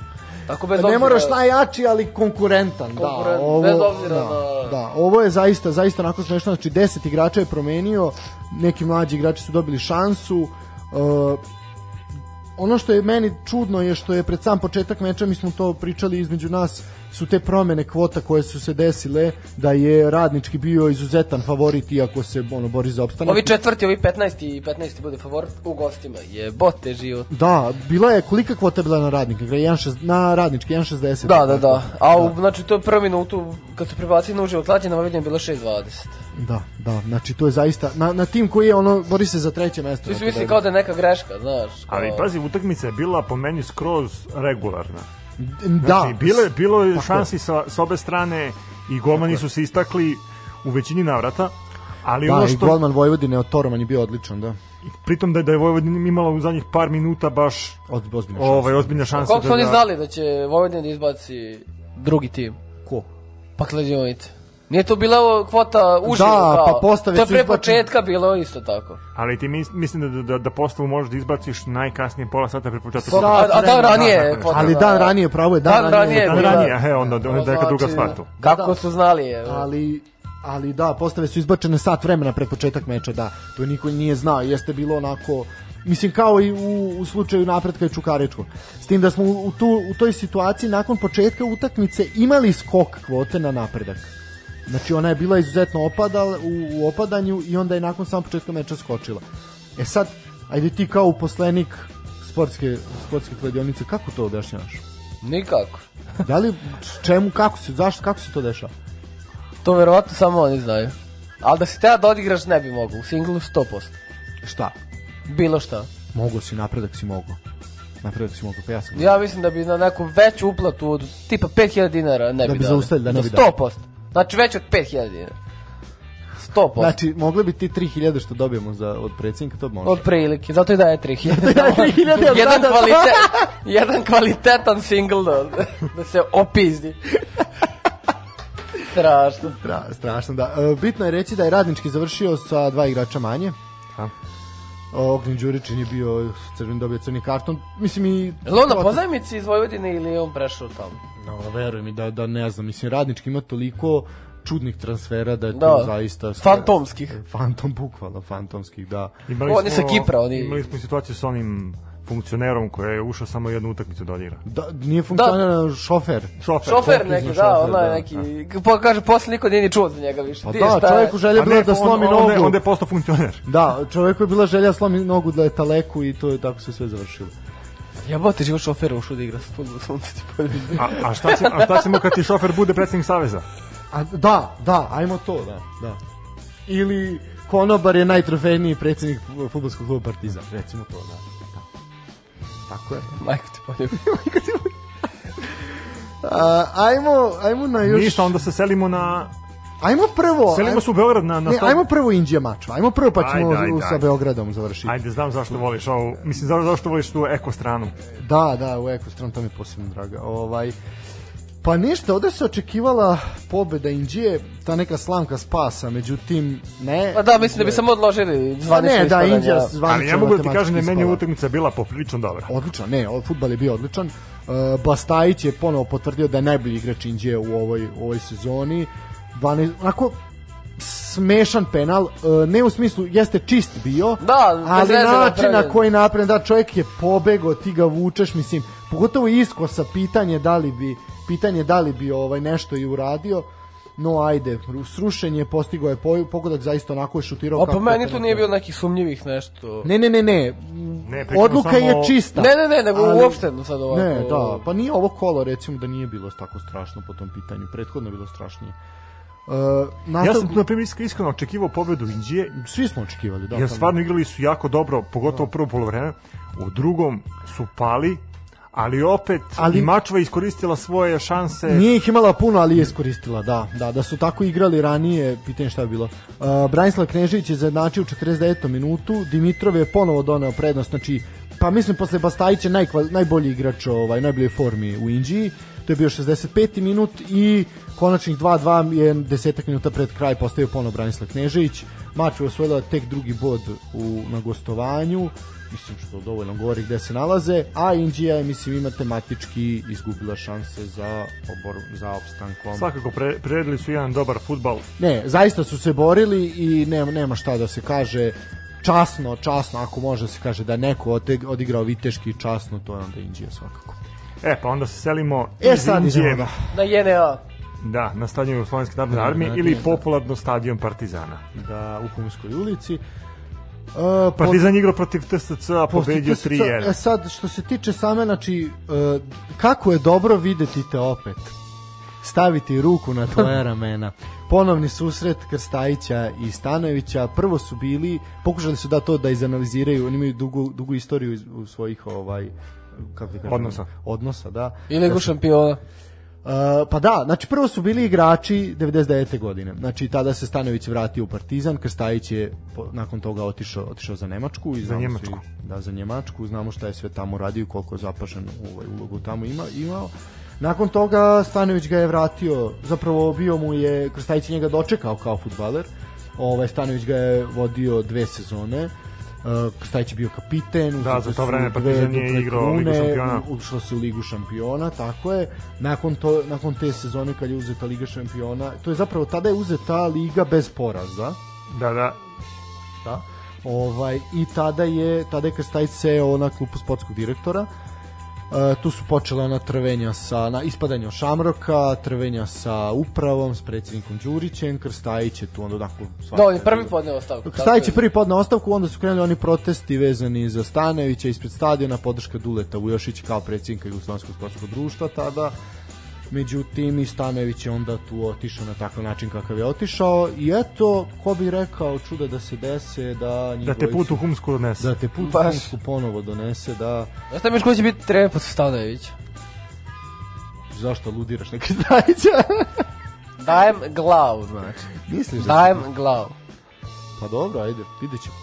Speaker 2: Tako bez
Speaker 3: ne
Speaker 2: obzira...
Speaker 3: moraš najjači, ali konkurentan. Da,
Speaker 2: Konkurent,
Speaker 3: ovo,
Speaker 2: bez obzira
Speaker 3: da,
Speaker 2: na-
Speaker 3: da, ovo je zaista, zaista onako smešno. Znači 10 igrača je promenio, neki mlađi igrači su dobili šansu. E, ono što je meni čudno je što je pred sam početak meča, mi smo to pričali između nas, su te promene kvota koje su se desile da je radnički bio izuzetan favorit iako se ono bori za opstanak.
Speaker 2: Ovi četvrti, ovi 15. i 15. bude favorit u gostima. Je bote život.
Speaker 3: Da, bila je kolika kvota je bila na radnike? 1.6 na radnički 1.60.
Speaker 2: Da, da, da. A u, znači to je prvu minutu kad su prebacili na uživo klađe na je bilo 6.20.
Speaker 3: Da, da, znači to je zaista na, na tim koji je ono bori se za treće mesto.
Speaker 2: Svi su
Speaker 3: Tako
Speaker 2: misli
Speaker 3: da-
Speaker 2: kao da je neka greška, znaš. Kao...
Speaker 1: Ali pazi, utakmica je bila po meni skroz regularna.
Speaker 3: Da,
Speaker 1: Znači, bilo je, bilo je šansi sa, sa obe strane i golmani su se istakli u većini navrata, ali
Speaker 3: Da,
Speaker 1: ono
Speaker 3: i
Speaker 1: što,
Speaker 3: golman Vojvodine od Toroman je bio odličan, da.
Speaker 1: pritom da je, da je Vojvodina imala u zadnjih par minuta baš
Speaker 3: Od, ozbiljna šansa.
Speaker 1: ovaj, ozbiljna šansa.
Speaker 2: Koliko su
Speaker 1: da,
Speaker 2: oni
Speaker 1: da-
Speaker 2: znali da će Vojvodina da izbaci drugi tim?
Speaker 3: Ko?
Speaker 2: Pa kladionice. Nije to bila ovo kvota uživo?
Speaker 3: Da,
Speaker 2: kao.
Speaker 3: pa postave
Speaker 2: To je pre početka bilo isto tako.
Speaker 1: Ali ti mis, mislim da, da, da postavu možeš da izbaciš najkasnije pola sata pre početka.
Speaker 3: Sat
Speaker 2: A, a dan
Speaker 3: vremena,
Speaker 2: ranije
Speaker 1: da,
Speaker 2: je
Speaker 1: da.
Speaker 2: kvota.
Speaker 3: Ali
Speaker 2: za-
Speaker 3: dan ranije, pravo je, dan,
Speaker 2: Dan ranije je
Speaker 1: Dan ranije, he, onda, onda je neka druga
Speaker 2: Znači,
Speaker 1: stvar tu.
Speaker 2: Kako su znali je.
Speaker 3: ali ali da, postave su izbačene sat vremena pred početak meča, da. To niko nije znao, jeste bilo onako mislim kao i u, u slučaju napretka i Čukaričkog. S tim da smo u, u, tu, u toj situaciji nakon početka utakmice imali skok kvote na napredak. Znači ona je bila izuzetno opadal, u, u opadanju i onda je nakon samog početka meča skočila. E sad, ajde ti kao uposlenik sportske, sportske kladionice, kako to objašnjavaš?
Speaker 2: Nikako.
Speaker 3: Da li, čemu, kako se, zašto, kako se to dešava?
Speaker 2: To verovatno samo oni znaju. Ali da si teo da odigraš ne bi mogu. U singlu 100%.
Speaker 3: Šta?
Speaker 2: Bilo šta.
Speaker 3: Mogu si, napredak si mogu. Napredak si mogu, pa ja sam.
Speaker 2: Ja mislim da bi na neku veću uplatu od tipa 5000 dinara ne
Speaker 3: Da
Speaker 2: bi
Speaker 3: bi zaustavili, da ne bi
Speaker 2: Za
Speaker 3: dali.
Speaker 2: 100%. Znači već od 5000 dinara. 100%.
Speaker 3: Znači, mogli bi ti 3000 što dobijemo za, od predsjednika, to može.
Speaker 2: Od prilike, zato i daje 3000. (laughs)
Speaker 3: daje 3000,
Speaker 2: jedan,
Speaker 3: da, da.
Speaker 2: kvalite, (laughs) jedan kvalitetan single da, da se opizdi. (laughs) Strašno.
Speaker 3: Stra, strašno, da. E, bitno je reći da je Radnički završio sa dva igrača manje.
Speaker 1: Ha?
Speaker 3: Ognin Đuričin je bio crven dobio crni karton. Mislim i...
Speaker 2: Je li on na pozajmici iz Vojvodine ili je on prešao tamo?
Speaker 3: No, veruj mi da, da ne znam. Mislim, Radnički ima toliko čudnih transfera da je
Speaker 2: Da.
Speaker 3: to zaista...
Speaker 2: Fantomskih.
Speaker 3: Fantom, bukvalno, fantomskih, da.
Speaker 1: Imali
Speaker 2: On je sa Kipra, oni-
Speaker 1: Imali smo situaciju sa onim funkcionerom koji je ušao samo jednu utakmicu da odigra.
Speaker 3: da nije funkcionalno šofer.
Speaker 1: Šofer.
Speaker 2: Šofer
Speaker 3: Poklizni
Speaker 2: neki, da,
Speaker 3: šofer,
Speaker 2: ono je
Speaker 3: da,
Speaker 2: neki, pa kaže, posle niko nije ni čuo za njega više.
Speaker 3: Pa
Speaker 2: Di,
Speaker 3: da,
Speaker 2: šta je?
Speaker 3: čovjeku želja bila da slomi
Speaker 1: on,
Speaker 3: nogu.
Speaker 1: onda, je postao funkcioner.
Speaker 3: Da, čovjeku je bila želja da slomi nogu da je taleku i to je tako se sve završilo.
Speaker 2: Jebote, život šofera ušao da igra futbol, sunce ti poljubi.
Speaker 1: A, a, šta će, a šta ćemo kad ti šofer bude predsjednik Saveza?
Speaker 3: A, da, da, ajmo to, da, da. Ili Konobar je najtrofejniji predsjednik futbolskog kluba Partizan, recimo to, da. da. Tako je. (laughs)
Speaker 2: Majko ti poljubi. (laughs)
Speaker 3: A, ajmo, ajmo na još...
Speaker 1: Ništa, onda se selimo na...
Speaker 3: Ajmo prvo...
Speaker 1: Selimo se u Beograd na... na
Speaker 3: ne, ajmo prvo Indija mačva. Ajmo prvo pa ćemo
Speaker 1: Ajde, ajde,
Speaker 3: u- sa. Beogradom završiti.
Speaker 1: Ajde, znam zašto voliš ovu... Mislim, zašto, zašto voliš tu eko stranu.
Speaker 3: Da, da, u Ekostran, to mi je posebno draga. Ovaj, pa ništa, ovde se očekivala pobeda Indije, ta neka slamka spasa, međutim, ne.
Speaker 2: Pa da, mislim da bi samo odložili
Speaker 3: Pa
Speaker 2: zvanično
Speaker 3: ne, da. Indija
Speaker 1: Ali
Speaker 3: zvanično
Speaker 1: ja mogu da ti kažem da meni utakmica bila poprilično dobra.
Speaker 3: Odličan, ne, ovaj fudbal je bio odličan. Uh, Bastajić je ponovo potvrdio da je najbolji igrač Indije u ovoj, u ovoj sezoni. 12, onako smešan penal, uh, ne u smislu jeste čist bio,
Speaker 2: Da, bez
Speaker 3: ali način na koji napravljen, da čovjek je pobego, ti ga vučeš, mislim, pogotovo iskosa pitanje da li bi pitanje da li bi ovaj nešto i uradio. No ajde, srušen je, postigao je po- pogodak, zaista onako je šutirao.
Speaker 2: A po
Speaker 3: kako
Speaker 2: meni
Speaker 3: to
Speaker 2: tu nije bilo nekih sumnjivih nešto.
Speaker 3: Ne, ne, ne, ne.
Speaker 1: Ne,
Speaker 3: Odluka
Speaker 1: samo
Speaker 3: je
Speaker 1: o-
Speaker 3: čista.
Speaker 2: Ne, ne, ne, nego
Speaker 3: Ali-
Speaker 2: uopšte sad ovako.
Speaker 3: Ne, da, pa nije ovo kolo recimo da nije bilo tako strašno po tom pitanju, prethodno je bilo strašnije. Uh,
Speaker 1: Ja
Speaker 3: nastav...
Speaker 1: sam, na primjer, isk- iskreno očekivao pobedu Indije,
Speaker 3: Svi smo očekivali, da.
Speaker 1: jer stvarno igrali su jako dobro, pogotovo prvo polovreme. U drugom su pali, ali opet
Speaker 3: Ali-
Speaker 1: i Mačva iskoristila svoje šanse.
Speaker 3: Nije ih imala puno, ali je iskoristila, da. Da, da su tako igrali ranije, pitanje šta je bilo. Uh, Branislav Knežević je zajednačio u 49. minutu, Dimitrov je ponovo doneo prednost, znači, pa mislim posle Bastajića najkval, najbolji igrač ovaj, najboljoj formi u Indiji, to je bio 65. minut i konačnih 2-2 je desetak minuta pred kraj postavio ponovo Branislav Knežević. Mač je osvojila tek drugi bod u, na gostovanju, mislim što dovoljno govori gde se nalaze, a Indija je mislim i matematički izgubila šanse za obor, za opstankom.
Speaker 1: Svakako pre, priredili su jedan dobar futbal.
Speaker 3: Ne, zaista su se borili i nema, nema šta da se kaže časno, časno, ako može da se kaže da neko odigrao viteški časno, to je onda Indija svakako.
Speaker 1: E, pa onda se selimo
Speaker 3: E
Speaker 1: iz
Speaker 3: sad
Speaker 1: Indije,
Speaker 3: da.
Speaker 2: Na JNA.
Speaker 1: da, na stadion Jugoslovenske narodne
Speaker 3: Da,
Speaker 1: armije
Speaker 3: da,
Speaker 1: ili
Speaker 3: da.
Speaker 1: popularno stadion Partizana.
Speaker 3: da u Humskoj ulici. Uh,
Speaker 1: Partizan je igrao protiv TSC, a pobedio
Speaker 3: Postići
Speaker 1: 3
Speaker 3: se- E sad, što se tiče same, znači, e, kako je dobro videti te opet. Staviti ruku na tvoje (laughs) ramena. Ponovni susret Krstajića i Stanojevića. Prvo su bili, pokušali su da to da izanaliziraju, oni imaju dugu, dugu istoriju iz- u svojih ovaj kako ti kažem,
Speaker 1: Odnosa.
Speaker 3: Odnosa, da.
Speaker 2: I Ligu šampiona.
Speaker 3: Uh, pa da, znači prvo su bili igrači 99. godine. Znači tada se Stanović vratio u Partizan, Krstajić je po, nakon toga otišao otišao za Nemačku i znamo
Speaker 1: Njemačku.
Speaker 3: Svi, da, za Njemačku, znamo šta je sve tamo radio, i koliko je zapažen ovaj ulogu tamo ima imao. Nakon toga Stanović ga je vratio, zapravo bio mu je Krstajić je njega dočekao kao fudbaler. Ovaj Stanović ga je vodio dve sezone. Uh, Krstajić je bio kapiten,
Speaker 1: Da, za to vreme Partizan je
Speaker 3: duple
Speaker 1: igrao Ligu šampiona.
Speaker 3: ušlo se u Ligu šampiona, tako je. Nakon, to, nakon te sezone kad je uzeta Liga šampiona, to je zapravo tada je uzeta Liga bez poraza,
Speaker 1: Da, da.
Speaker 3: da? Ovaj, I tada je, tada je Krstajić seo na klupu sportskog direktora. E, tu su počela ona trvenja sa na ispadanje od Šamroka, trvenja sa upravom, s predsjednikom Đurićem, Krstajić je tu onda onako
Speaker 2: Da, on je prvi podneo ostavku.
Speaker 3: Krstajić je prvi podneo ostavku, onda su krenuli oni protesti vezani za Stanovića ispred stadiona, podrška Duleta Vujošića kao predsjednika Jugoslovenskog sportskog društva tada. Međutim, i Stanović je onda tu otišao na takav način kakav je otišao i eto, ko bi rekao čuda da se dese da njih
Speaker 1: Da te put u Humsku donese.
Speaker 3: da te put
Speaker 2: Baš.
Speaker 3: Baš. ponovo donese da
Speaker 2: Znaš šta miš ko će biti trener posle Stanojevića?
Speaker 3: zašto ludiraš neke Krstajića
Speaker 2: Dajem glavu, znači.
Speaker 3: misliš da
Speaker 2: Dajem glavu.
Speaker 3: Pa dobro, ajde, vidjet ćemo.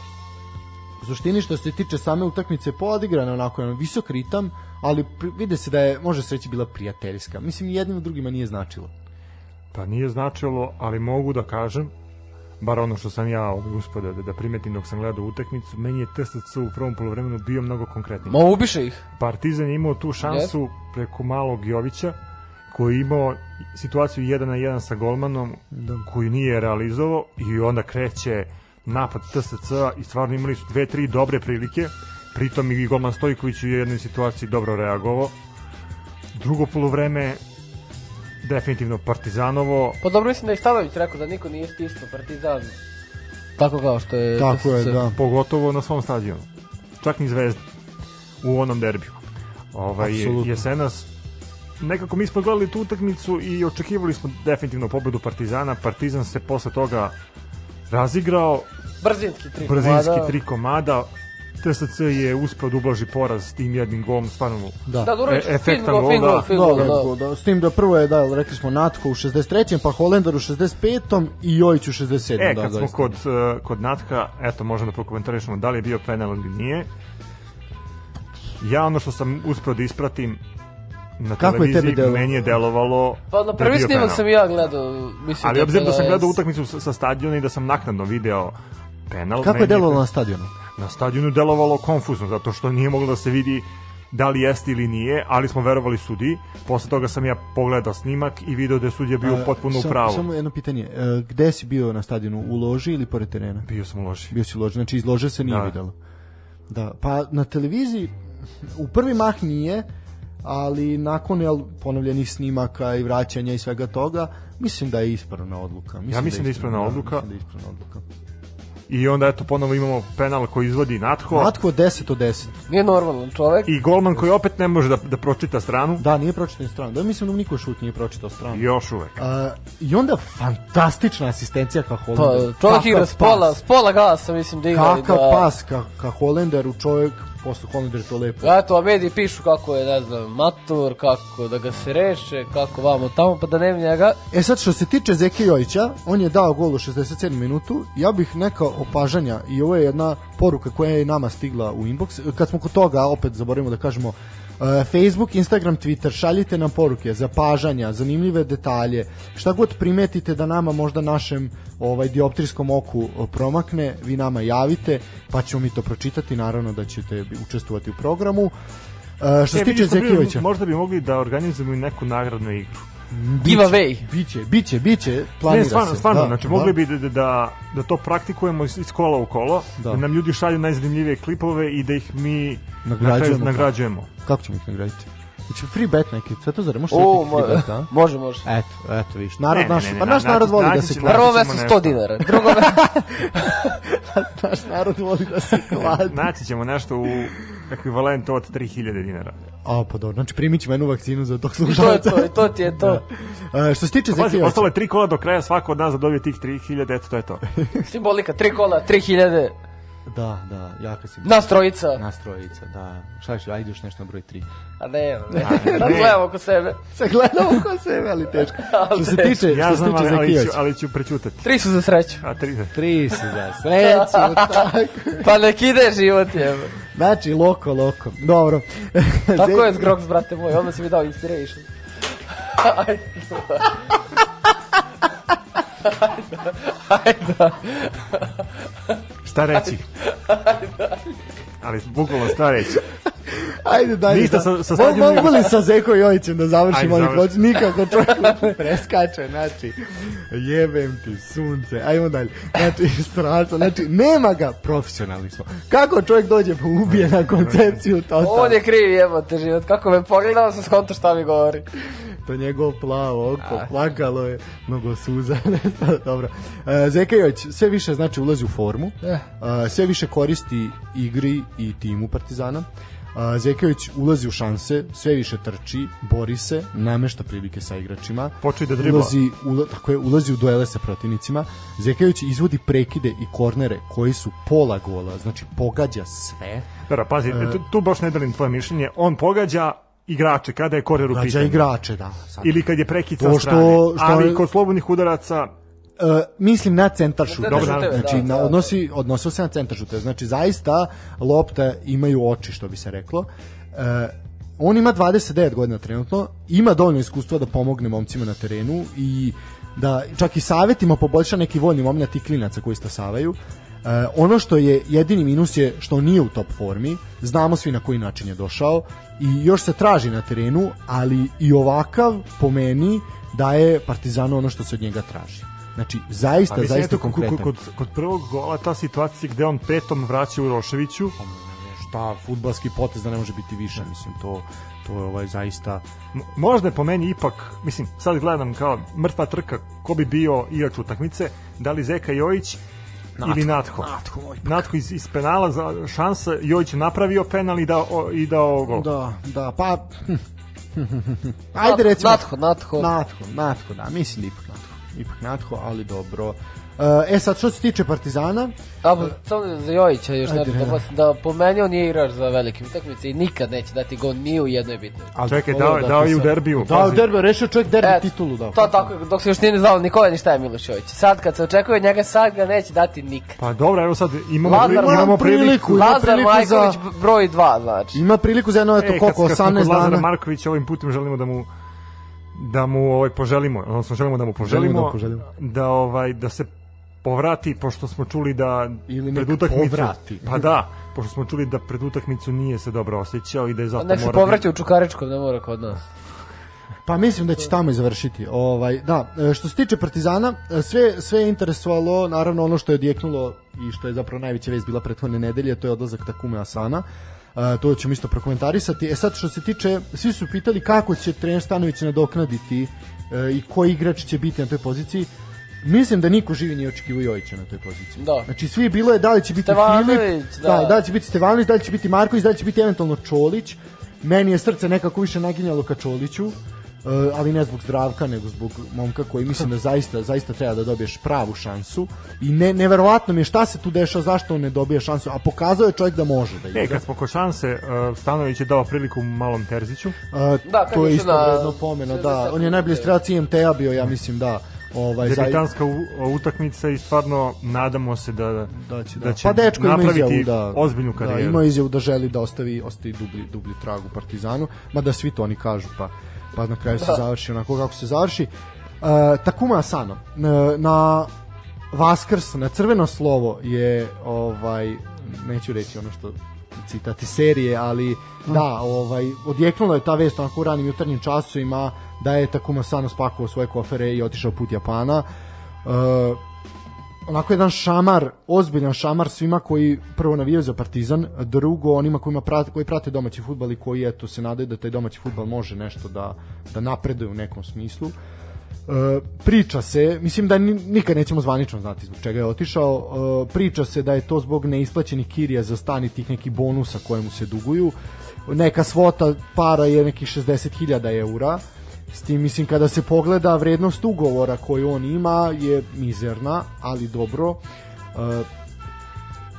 Speaker 3: U suštini što se tiče same utakmice poodigrana onako jedan visok ritam, ali vide se da je, može se reći, bila prijateljska. Mislim, jednim drugima nije značilo.
Speaker 1: Pa nije značilo, ali mogu da kažem, bar ono što sam ja ovaj, da, da primetim dok sam gledao utakmicu, meni je TSC u prvom polovremenu bio mnogo konkretniji.
Speaker 2: Ma ubiše ih.
Speaker 1: Partizan je imao tu šansu preko malog Jovića, koji je imao situaciju 1 na 1 sa golmanom,
Speaker 3: Da.
Speaker 1: koju nije realizovao i onda kreće napad TSC i stvarno imali su dve, tri dobre prilike, pritom i golman Stojković u jednoj situaciji dobro reagovao. Drugo polovreme definitivno Partizanovo,
Speaker 2: Pa dobro mislim da je Stanović rekao da niko nije stisnuo Partizan. Tako kao što je...
Speaker 3: Tako je,
Speaker 2: TSC.
Speaker 3: da.
Speaker 1: pogotovo na svom stadionu. Čak ni Zvezda u onom derbiju. Ovaj
Speaker 3: Apsolutno.
Speaker 1: Jesenas nekako mi smo gledali tu utakmicu i očekivali smo definitivno pobedu Partizana. Partizan se posle toga razigrao,
Speaker 2: Brzinski tri
Speaker 1: brzinski
Speaker 2: komada.
Speaker 1: tri komada. TSC je uspeo da ublaži poraz s tim jednim golom, stvarno
Speaker 3: Da.
Speaker 2: Da, dobro,
Speaker 1: E- efektan
Speaker 2: gol,
Speaker 1: da.
Speaker 2: gol,
Speaker 3: Dobar
Speaker 2: da.
Speaker 3: gol, da. S tim da prvo je, da, rekli smo Natko u 63. pa Holendar u 65. i Jojić u 67.
Speaker 1: E,
Speaker 3: da,
Speaker 1: kad smo
Speaker 3: zaista.
Speaker 1: kod, uh, kod Natka, eto, možemo da prokomentarišemo da li je bio penal ili nije. Ja ono što sam uspeo da ispratim na
Speaker 3: Kako je tebi delovalo?
Speaker 1: meni je delovalo
Speaker 2: Pa na
Speaker 1: da
Speaker 2: prvi
Speaker 1: bio
Speaker 2: snimak
Speaker 1: penal.
Speaker 2: sam ja gledao. Mislim
Speaker 1: Ali obzirom da sam gledao utakmicu sa, sa stadiona i da sam naknadno video penal,
Speaker 3: Kako je delovalo na stadionu?
Speaker 1: Na stadionu delovalo konfuzno, zato što nije moglo da se vidi da li jeste ili nije, ali smo verovali sudi. Posle toga sam ja pogledao snimak i video da je sudija bio
Speaker 3: A,
Speaker 1: potpuno u
Speaker 3: sam-
Speaker 1: pravu.
Speaker 3: Samo jedno pitanje, e, gde si bio na stadionu, u loži ili pored terena?
Speaker 1: Bio sam loži.
Speaker 3: Bio si u loži, znači iz lože se nije
Speaker 1: Da.
Speaker 3: videlo. Da, pa na televiziji u prvi mah nije, ali nakon jel, ponovljenih snimaka i vraćanja i svega toga, mislim da je ispravna odluka. Mislim
Speaker 1: Ja mislim da je ispravna odluka.
Speaker 3: Mislim da je ispravna odluka.
Speaker 1: I onda eto ponovo imamo penal koji izvodi Natho.
Speaker 3: Matko 10 od 10.
Speaker 2: Nije normalan čovek.
Speaker 1: I golman koji opet ne može da, da pročita stranu.
Speaker 3: Da, nije pročitao stranu. Da, mislim da niko šut nije pročitao stranu.
Speaker 1: Još uvek.
Speaker 3: A, I onda fantastična asistencija ka
Speaker 2: Pa,
Speaker 3: Holenderu.
Speaker 2: čovjek
Speaker 3: Kakav
Speaker 2: igra s pola, s pola gasa, mislim da igra.
Speaker 3: Kakav
Speaker 2: da...
Speaker 3: pas ka, ka Holenderu, čovjek, posle Holender to lepo.
Speaker 2: Eto, a mediji pišu kako je, ne znam, matur, kako da ga se reše, kako vamo tamo, pa da nema njega.
Speaker 3: E sad što se tiče Zeke Jojića, on je dao gol u 67 minutu. Ja bih neka opažanja i ovo je jedna poruka koja je nama stigla u inbox. Kad smo kod toga, opet zaboravimo da kažemo Facebook, Instagram, Twitter, šaljite nam poruke, zapažanja, zanimljive detalje, šta god primetite da nama možda našem ovaj dioptrijskom oku o, promakne, vi nama javite, pa ćemo mi to pročitati, naravno da ćete učestvovati u programu. E, što se
Speaker 1: E,
Speaker 3: tiče Jojića,
Speaker 1: Možda bi mogli da organizujemo i neku nagradnu igru.
Speaker 2: Giveaway.
Speaker 3: biće, biće, biće, planira
Speaker 1: Ne, stvarno,
Speaker 3: se.
Speaker 1: stvarno,
Speaker 3: Da,
Speaker 1: znači
Speaker 3: da.
Speaker 1: mogli bi da, da, da, da to praktikujemo iz, iz kola u kolo,
Speaker 3: Da.
Speaker 1: da. nam ljudi šalju najzanimljivije klipove i da ih mi na kraju
Speaker 3: Nagrađujemo.
Speaker 1: nagrađujemo.
Speaker 3: Kako ćemo ih nagraditi? Znači free bet neki, sve to zare, može
Speaker 2: O,
Speaker 3: free bet, a? (laughs)
Speaker 2: može, može.
Speaker 3: Eto, eto, viš. Narod
Speaker 1: Ne,
Speaker 3: naš,
Speaker 1: ne, ne,
Speaker 3: pa naš narod voli da se kladi.
Speaker 2: Prvo
Speaker 1: nešto.
Speaker 2: 100 dinara, drugo (laughs) (laughs)
Speaker 3: Naš narod voli da se kladi.
Speaker 1: Naći ćemo nešto u ekvivalentu od 3000 dinara.
Speaker 3: A, pa dobro, znači primit ćemo jednu vakcinu za tog
Speaker 2: I to je
Speaker 3: slušalca.
Speaker 2: to, i to ti je to.
Speaker 3: E, što se tiče
Speaker 1: Pazi,
Speaker 3: Zekijevića,
Speaker 1: ostalo je tri kola do kraja, svako od nas da dobije tih 3000, eto to je to.
Speaker 2: Simbolika, tri kola, 3000,
Speaker 3: da, da, jaka si.
Speaker 2: nas trojica.
Speaker 3: Nastrojica, da. Šta ćeš, ajde još nešto na broj 3.
Speaker 2: A ne, ne,
Speaker 1: ne.
Speaker 2: da gledamo oko sebe.
Speaker 3: Se gledamo ko sebe, ali teško. (laughs)
Speaker 2: Ali
Speaker 3: Što se tiče,
Speaker 1: Ja
Speaker 3: što se tiče
Speaker 1: ali, ali, ću, ali ću prećutati.
Speaker 2: Tri su za sreću.
Speaker 1: A tri,
Speaker 3: Tri su za sreću, (laughs) tako.
Speaker 2: Pa nek ide život, jebe.
Speaker 3: Znači, loko, loko. Dobro. (laughs)
Speaker 2: Tako je Zgrox, brate moj, odmah si mi dao inspiration. Ajde. Ajde.
Speaker 1: Šta reći? (laughs) Ali bukvalno šta reći?
Speaker 3: Ajde, daj.
Speaker 1: Ništa,
Speaker 3: da.
Speaker 1: sa- sa stadiona-
Speaker 3: Mogu li sa Zeko Jojićem da završimo ovaj proces? Nikako čovjek preskače, znači, jebem ti sunce. Ajmo dalje. Znači, (laughs) strašno, znači, nema ga, profesionalni smo. Kako čovjek dođe pa ubije na koncepciju totalno?
Speaker 2: On je kriv jebote život, kako me pogledao sam skonto šta mi govori.
Speaker 3: To njegovo plavo oko, plakalo je, mnogo suza. (laughs) Dobro. E, Zeka Jojić sve više znači ulazi u formu,
Speaker 2: Eh.
Speaker 3: e, sve više koristi igri i timu Partizana. Zekajović ulazi u šanse, sve više trči, bori se, namešta prilike sa igračima.
Speaker 1: Počeo da dribla.
Speaker 3: Ulazi, ula, tako je, ulazi u duele sa protivnicima. Zekajović izvodi prekide i kornere koji su pola gola, znači pogađa sve.
Speaker 1: Vera, pazi, tu, tu baš ne delim tvoje mišljenje. On pogađa igrače kada je korer u
Speaker 3: Gađa
Speaker 1: pitanju.
Speaker 3: igrače, da. Sad.
Speaker 1: Ili kad je prekid sa
Speaker 3: To što-
Speaker 1: strane.
Speaker 3: što
Speaker 1: Ali kod slobodnih udaraca
Speaker 3: Uh, mislim na centar šut.
Speaker 2: centar
Speaker 1: šuteve,
Speaker 3: znači
Speaker 2: da,
Speaker 3: na,
Speaker 2: da.
Speaker 3: odnosi odnosio se na centar šuteve. Znači zaista lopta imaju oči što bi se reklo. Uh, on ima 29 godina trenutno, ima dovoljno iskustva da pomogne momcima na terenu i da čak i savetima poboljša neki voljni moment i klinaca koji stasavaju. E, ono što je jedini minus je što nije u top formi, znamo svi na koji način je došao i još se traži na terenu, ali i ovakav po meni daje Partizanu ono što se od njega traži. Znači, zaista,
Speaker 1: A
Speaker 3: zaista konkretan.
Speaker 1: kod, kod prvog gola ta situacija gde on petom vraća Uroševiću,
Speaker 3: šta, futbalski potez da ne može biti više, mislim, to, to je ovaj zaista...
Speaker 1: možda je po meni ipak, mislim, sad gledam kao mrtva trka, ko bi bio igrač utakmice, da li Zeka Jojić ili Natho.
Speaker 3: Natho, oj,
Speaker 1: Natho iz, iz penala za šansa, Jojić je napravio penal i dao, i dao gol.
Speaker 3: Da, da, pa... Ajde recimo...
Speaker 2: Natho, Natho.
Speaker 3: Natho, Natho, da, mislim da ipak Natho. Ipak Natho, ali dobro. E sad, što se tiče Partizana,
Speaker 2: A, pa, samo za Jojića još
Speaker 3: Ajde,
Speaker 2: nešto da, posljedam, da po meni on nije igrač za velike utakmice i nikad neće dati gol ni u jednoj bitnoj.
Speaker 3: ali
Speaker 1: Čekaj, dao,
Speaker 3: da
Speaker 1: dao i u derbiju.
Speaker 3: Da, u
Speaker 1: pazi.
Speaker 3: derbi, rešio čovjek derbi
Speaker 2: E,
Speaker 3: titulu, da.
Speaker 2: To tako, dok se još nije ni znao Nikola ni šta je Miloš Jović. Sad kad se očekuje njega, sad ga neće dati nikad.
Speaker 1: Pa dobro, evo sad imamo,
Speaker 2: Lazar, imamo
Speaker 1: imamo
Speaker 3: priliku.
Speaker 2: Lazar
Speaker 3: priliku
Speaker 2: Majković
Speaker 3: za-
Speaker 2: broj 2, znači.
Speaker 3: Ima priliku za jedno, eto,
Speaker 1: E,
Speaker 3: koliko,
Speaker 1: kad, kad smo
Speaker 3: 18
Speaker 1: kod Lazara
Speaker 3: dana.
Speaker 1: Markovića ovim putem želimo da mu da mu ovaj poželimo, odnosno želimo da mu poželimo,
Speaker 3: Želimo da poželimo.
Speaker 1: da ovaj da se povrati pošto smo čuli da
Speaker 3: Ili
Speaker 1: pred utakmicu
Speaker 3: povrati.
Speaker 1: pa da pošto smo čuli da pred utakmicu nije se dobro osjećao i da je zato
Speaker 2: Nek se
Speaker 1: morao
Speaker 2: povraća u Čukaričkom, ne mora kod nas.
Speaker 3: Pa mislim da će tamo i završiti. Ovaj, da, e, što se tiče Partizana, e, sve, sve je interesovalo, naravno ono što je odjeknulo i što je zapravo najveća vest bila prethodne nedelje, to je odlazak Takume Asana. E, to ćemo isto prokomentarisati. E sad što se tiče, svi su pitali kako će trener Stanović nadoknaditi e, i koji igrač će biti na toj poziciji. Mislim da niko živi nije očekivao Jojića na toj poziciji.
Speaker 2: Da.
Speaker 3: Znači svi bilo je da li će biti
Speaker 2: Stevanović,
Speaker 3: Filip,
Speaker 2: da.
Speaker 3: da, da li će biti Stevanović, da li će biti Marković, da li će biti eventualno Čolić. Meni je srce nekako više naginjalo ka Čoliću. Uh, ali ne zbog zdravka, nego zbog momka koji mislim da zaista, zaista treba da dobiješ pravu šansu i ne, neverovatno mi je šta se tu dešava, zašto on ne dobije šansu, a pokazao je čovjek da može da igra.
Speaker 1: E, kad smo kod šanse, uh, Stanović je dao priliku malom Terziću.
Speaker 3: Uh,
Speaker 2: Da,
Speaker 3: to je isto
Speaker 2: na
Speaker 3: vredno pomena, da.
Speaker 2: 60
Speaker 3: On je najbolji strelac IMT-a bio, ja mislim da ovaj, za,
Speaker 1: Debitanska u- utakmica i stvarno nadamo se da,
Speaker 3: da će, da.
Speaker 1: da će
Speaker 3: pa dečko ima
Speaker 1: napraviti
Speaker 3: izjavu da
Speaker 1: ozbiljnu
Speaker 3: Da,
Speaker 1: karijeru.
Speaker 3: ima izjavu da želi da ostavi ostavi dublji dublji trag u Partizanu, mada svi to oni kažu, pa pa na kraju se završi onako kako se završi. Uh, Takuma Asano na, na Vaskrs na crveno slovo je ovaj neću reći ono što citati serije, ali da, ovaj odjeknula je ta vest onako u ranim jutarnjim časovima da je Takuma Asano spakovao svoje kofere i otišao put Japana. Uh, onako jedan šamar, ozbiljan šamar svima koji prvo navijaju za Partizan, drugo onima kojima prate, koji prate domaći fudbal i koji eto se nadaju da taj domaći fudbal može nešto da da napreduje u nekom smislu. E, priča se, mislim da ni- nikad nećemo zvanično znati zbog čega je otišao, e, priča se da je to zbog neisplaćenih kirija za stan i tih nekih bonusa koje mu se duguju. Neka svota para je nekih 60.000 eura. S tim, mislim, kada se pogleda vrednost ugovora koju on ima je mizerna, ali dobro. E,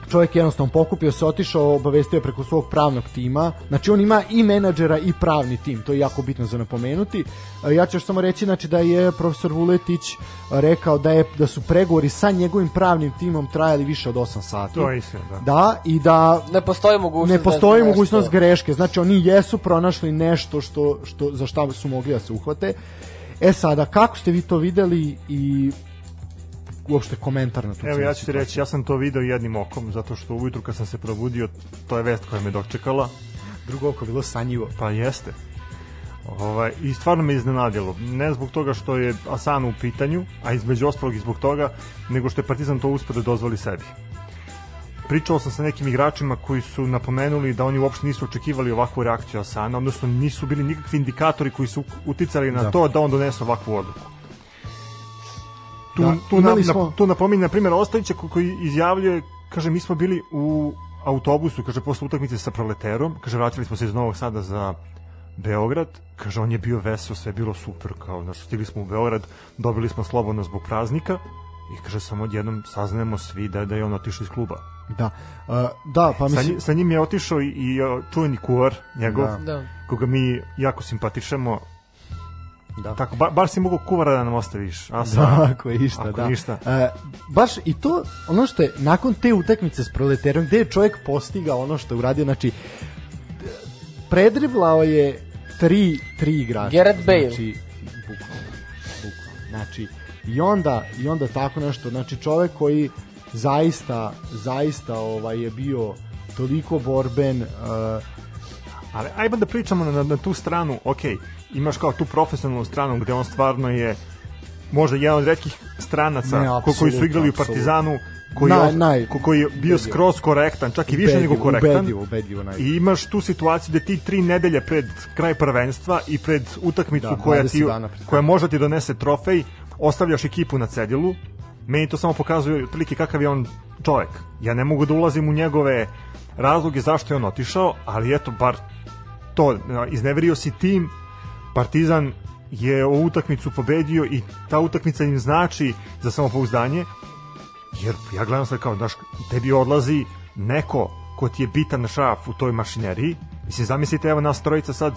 Speaker 3: čovjek je jednostavno pokupio se, otišao, obavestio preko svog pravnog tima. Znači on ima i menadžera i pravni tim, to je jako bitno za napomenuti. E, Ja ću još samo reći znači da je profesor Vuletić rekao da je da su pregovori sa njegovim pravnim timom trajali više od 8 sati.
Speaker 1: To je istina, da.
Speaker 3: Da, i da
Speaker 2: Ne postoji mogućnost
Speaker 3: ne postoji
Speaker 2: da
Speaker 3: mogućnost
Speaker 2: nešto-
Speaker 3: greške. Znači oni jesu pronašli nešto što, što za šta su mogli da se uhvate. E sada, kako ste vi to videli i uopšte komentar na tu
Speaker 1: Evo ja ću ti reći, ja sam to video jednim okom, zato što ujutru kad sam se probudio, to je vest koja me dočekala,
Speaker 3: Drugo oko bilo sanjivo.
Speaker 1: pa jeste. Ovaj, I stvarno me iznenadilo. Ne zbog toga što je Asano u pitanju, a između ostalog i zbog toga, nego što je Partizan to uspio da dozvoli sebi. Pričao sam sa nekim igračima koji su napomenuli da oni uopšte nisu očekivali ovakvu reakciju Asana, odnosno nisu bili nikakvi indikatori koji su uticali na
Speaker 3: Da.
Speaker 1: to da on donese ovakvu odluku. Tu,
Speaker 3: Da,
Speaker 1: tu, na, na, tu napominje, na primjer, Ostojića ko- koji izjavljuje, kaže, mi smo bili u autobusu, kaže, posle utakmice sa proleterom, kaže, vraćali smo se iz Novog Sada za Beograd, kaže, on je bio veseo, sve je bilo super, kao, znaš, stigli smo u Beograd, dobili smo slobodno zbog praznika, i kaže, samo odjednom saznajemo svi da, da je on otišao iz kluba.
Speaker 3: Da. Uh, da, pa
Speaker 1: Sa,
Speaker 3: mislim...
Speaker 1: nji- sa njim je otišao i, i čuveni kuvar njegov,
Speaker 3: Da.
Speaker 2: Da.
Speaker 1: koga mi jako simpatišemo,
Speaker 3: Da.
Speaker 1: tako, ba, bar si mogu kuvara da nam ostaviš, a sa,
Speaker 3: Ako je išta,
Speaker 1: Ako
Speaker 3: da.
Speaker 1: ništa.
Speaker 3: E, baš i to, ono što je, nakon te utakmice s proleterom, gde je čovjek postigao ono što je uradio, znači, predriblao je tri, tri igrača.
Speaker 2: Gareth Bale.
Speaker 3: Znači, bukvalno, bukvalno. Znači, i onda, i onda tako nešto, znači čovjek koji zaista, zaista ovaj, je bio toliko borben, uh,
Speaker 1: Ali ajmo da pričamo na, na tu stranu, ok, imaš kao tu profesionalnu stranu gde on stvarno je možda jedan od retkih stranaca
Speaker 3: Ne,
Speaker 1: ko, koji su igrali u. Partizanu koji,
Speaker 3: Naj- naj-
Speaker 1: ko, koji je bio skroz korektan, čak i više nego korektan.
Speaker 3: Ubedljivo, ubedljivo, naj...
Speaker 1: I imaš tu situaciju da ti tri nedelje pred kraj prvenstva i pred utakmicu
Speaker 3: Da,
Speaker 1: koja,
Speaker 3: 20
Speaker 1: ti, koja može ti donese trofej, ostavljaš ekipu na cedilu. Meni to samo pokazuje otprilike kakav je on čovek. Ja ne mogu da ulazim u njegove razloge zašto je on otišao, ali eto, bar to, a, izneverio si tim, Partizan je ovu utakmicu pobedio i ta utakmica im znači za samopouzdanje, jer ja gledam sad kao, znaš, tebi odlazi neko ko ti je bitan šaf u toj mašineriji, mislim, zamislite, evo nas trojica sad,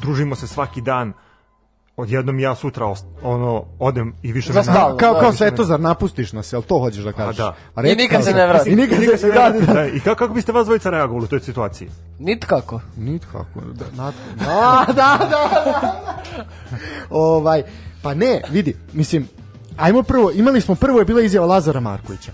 Speaker 1: družimo se svaki dan, odjednom ja sutra ost, ono, odem i više me-
Speaker 2: stalno.
Speaker 3: kao,
Speaker 2: da,
Speaker 3: kao Svetozar, napustiš nas, jel to hoćeš da kažeš?
Speaker 1: da.
Speaker 3: A
Speaker 2: I nikad se ne (laughs) vrati.
Speaker 3: I nikad,
Speaker 1: Nikad
Speaker 3: se ne
Speaker 1: ne
Speaker 3: vrati.
Speaker 1: da, I kako, kako biste vas dvojica reagovali u toj situaciji?
Speaker 2: Nitkako.
Speaker 3: Nikako. Da, na, da, (laughs) da, da, da. ovaj, pa ne, vidi, mislim, ajmo prvo, imali smo prvo je bila izjava Lazara Markovića.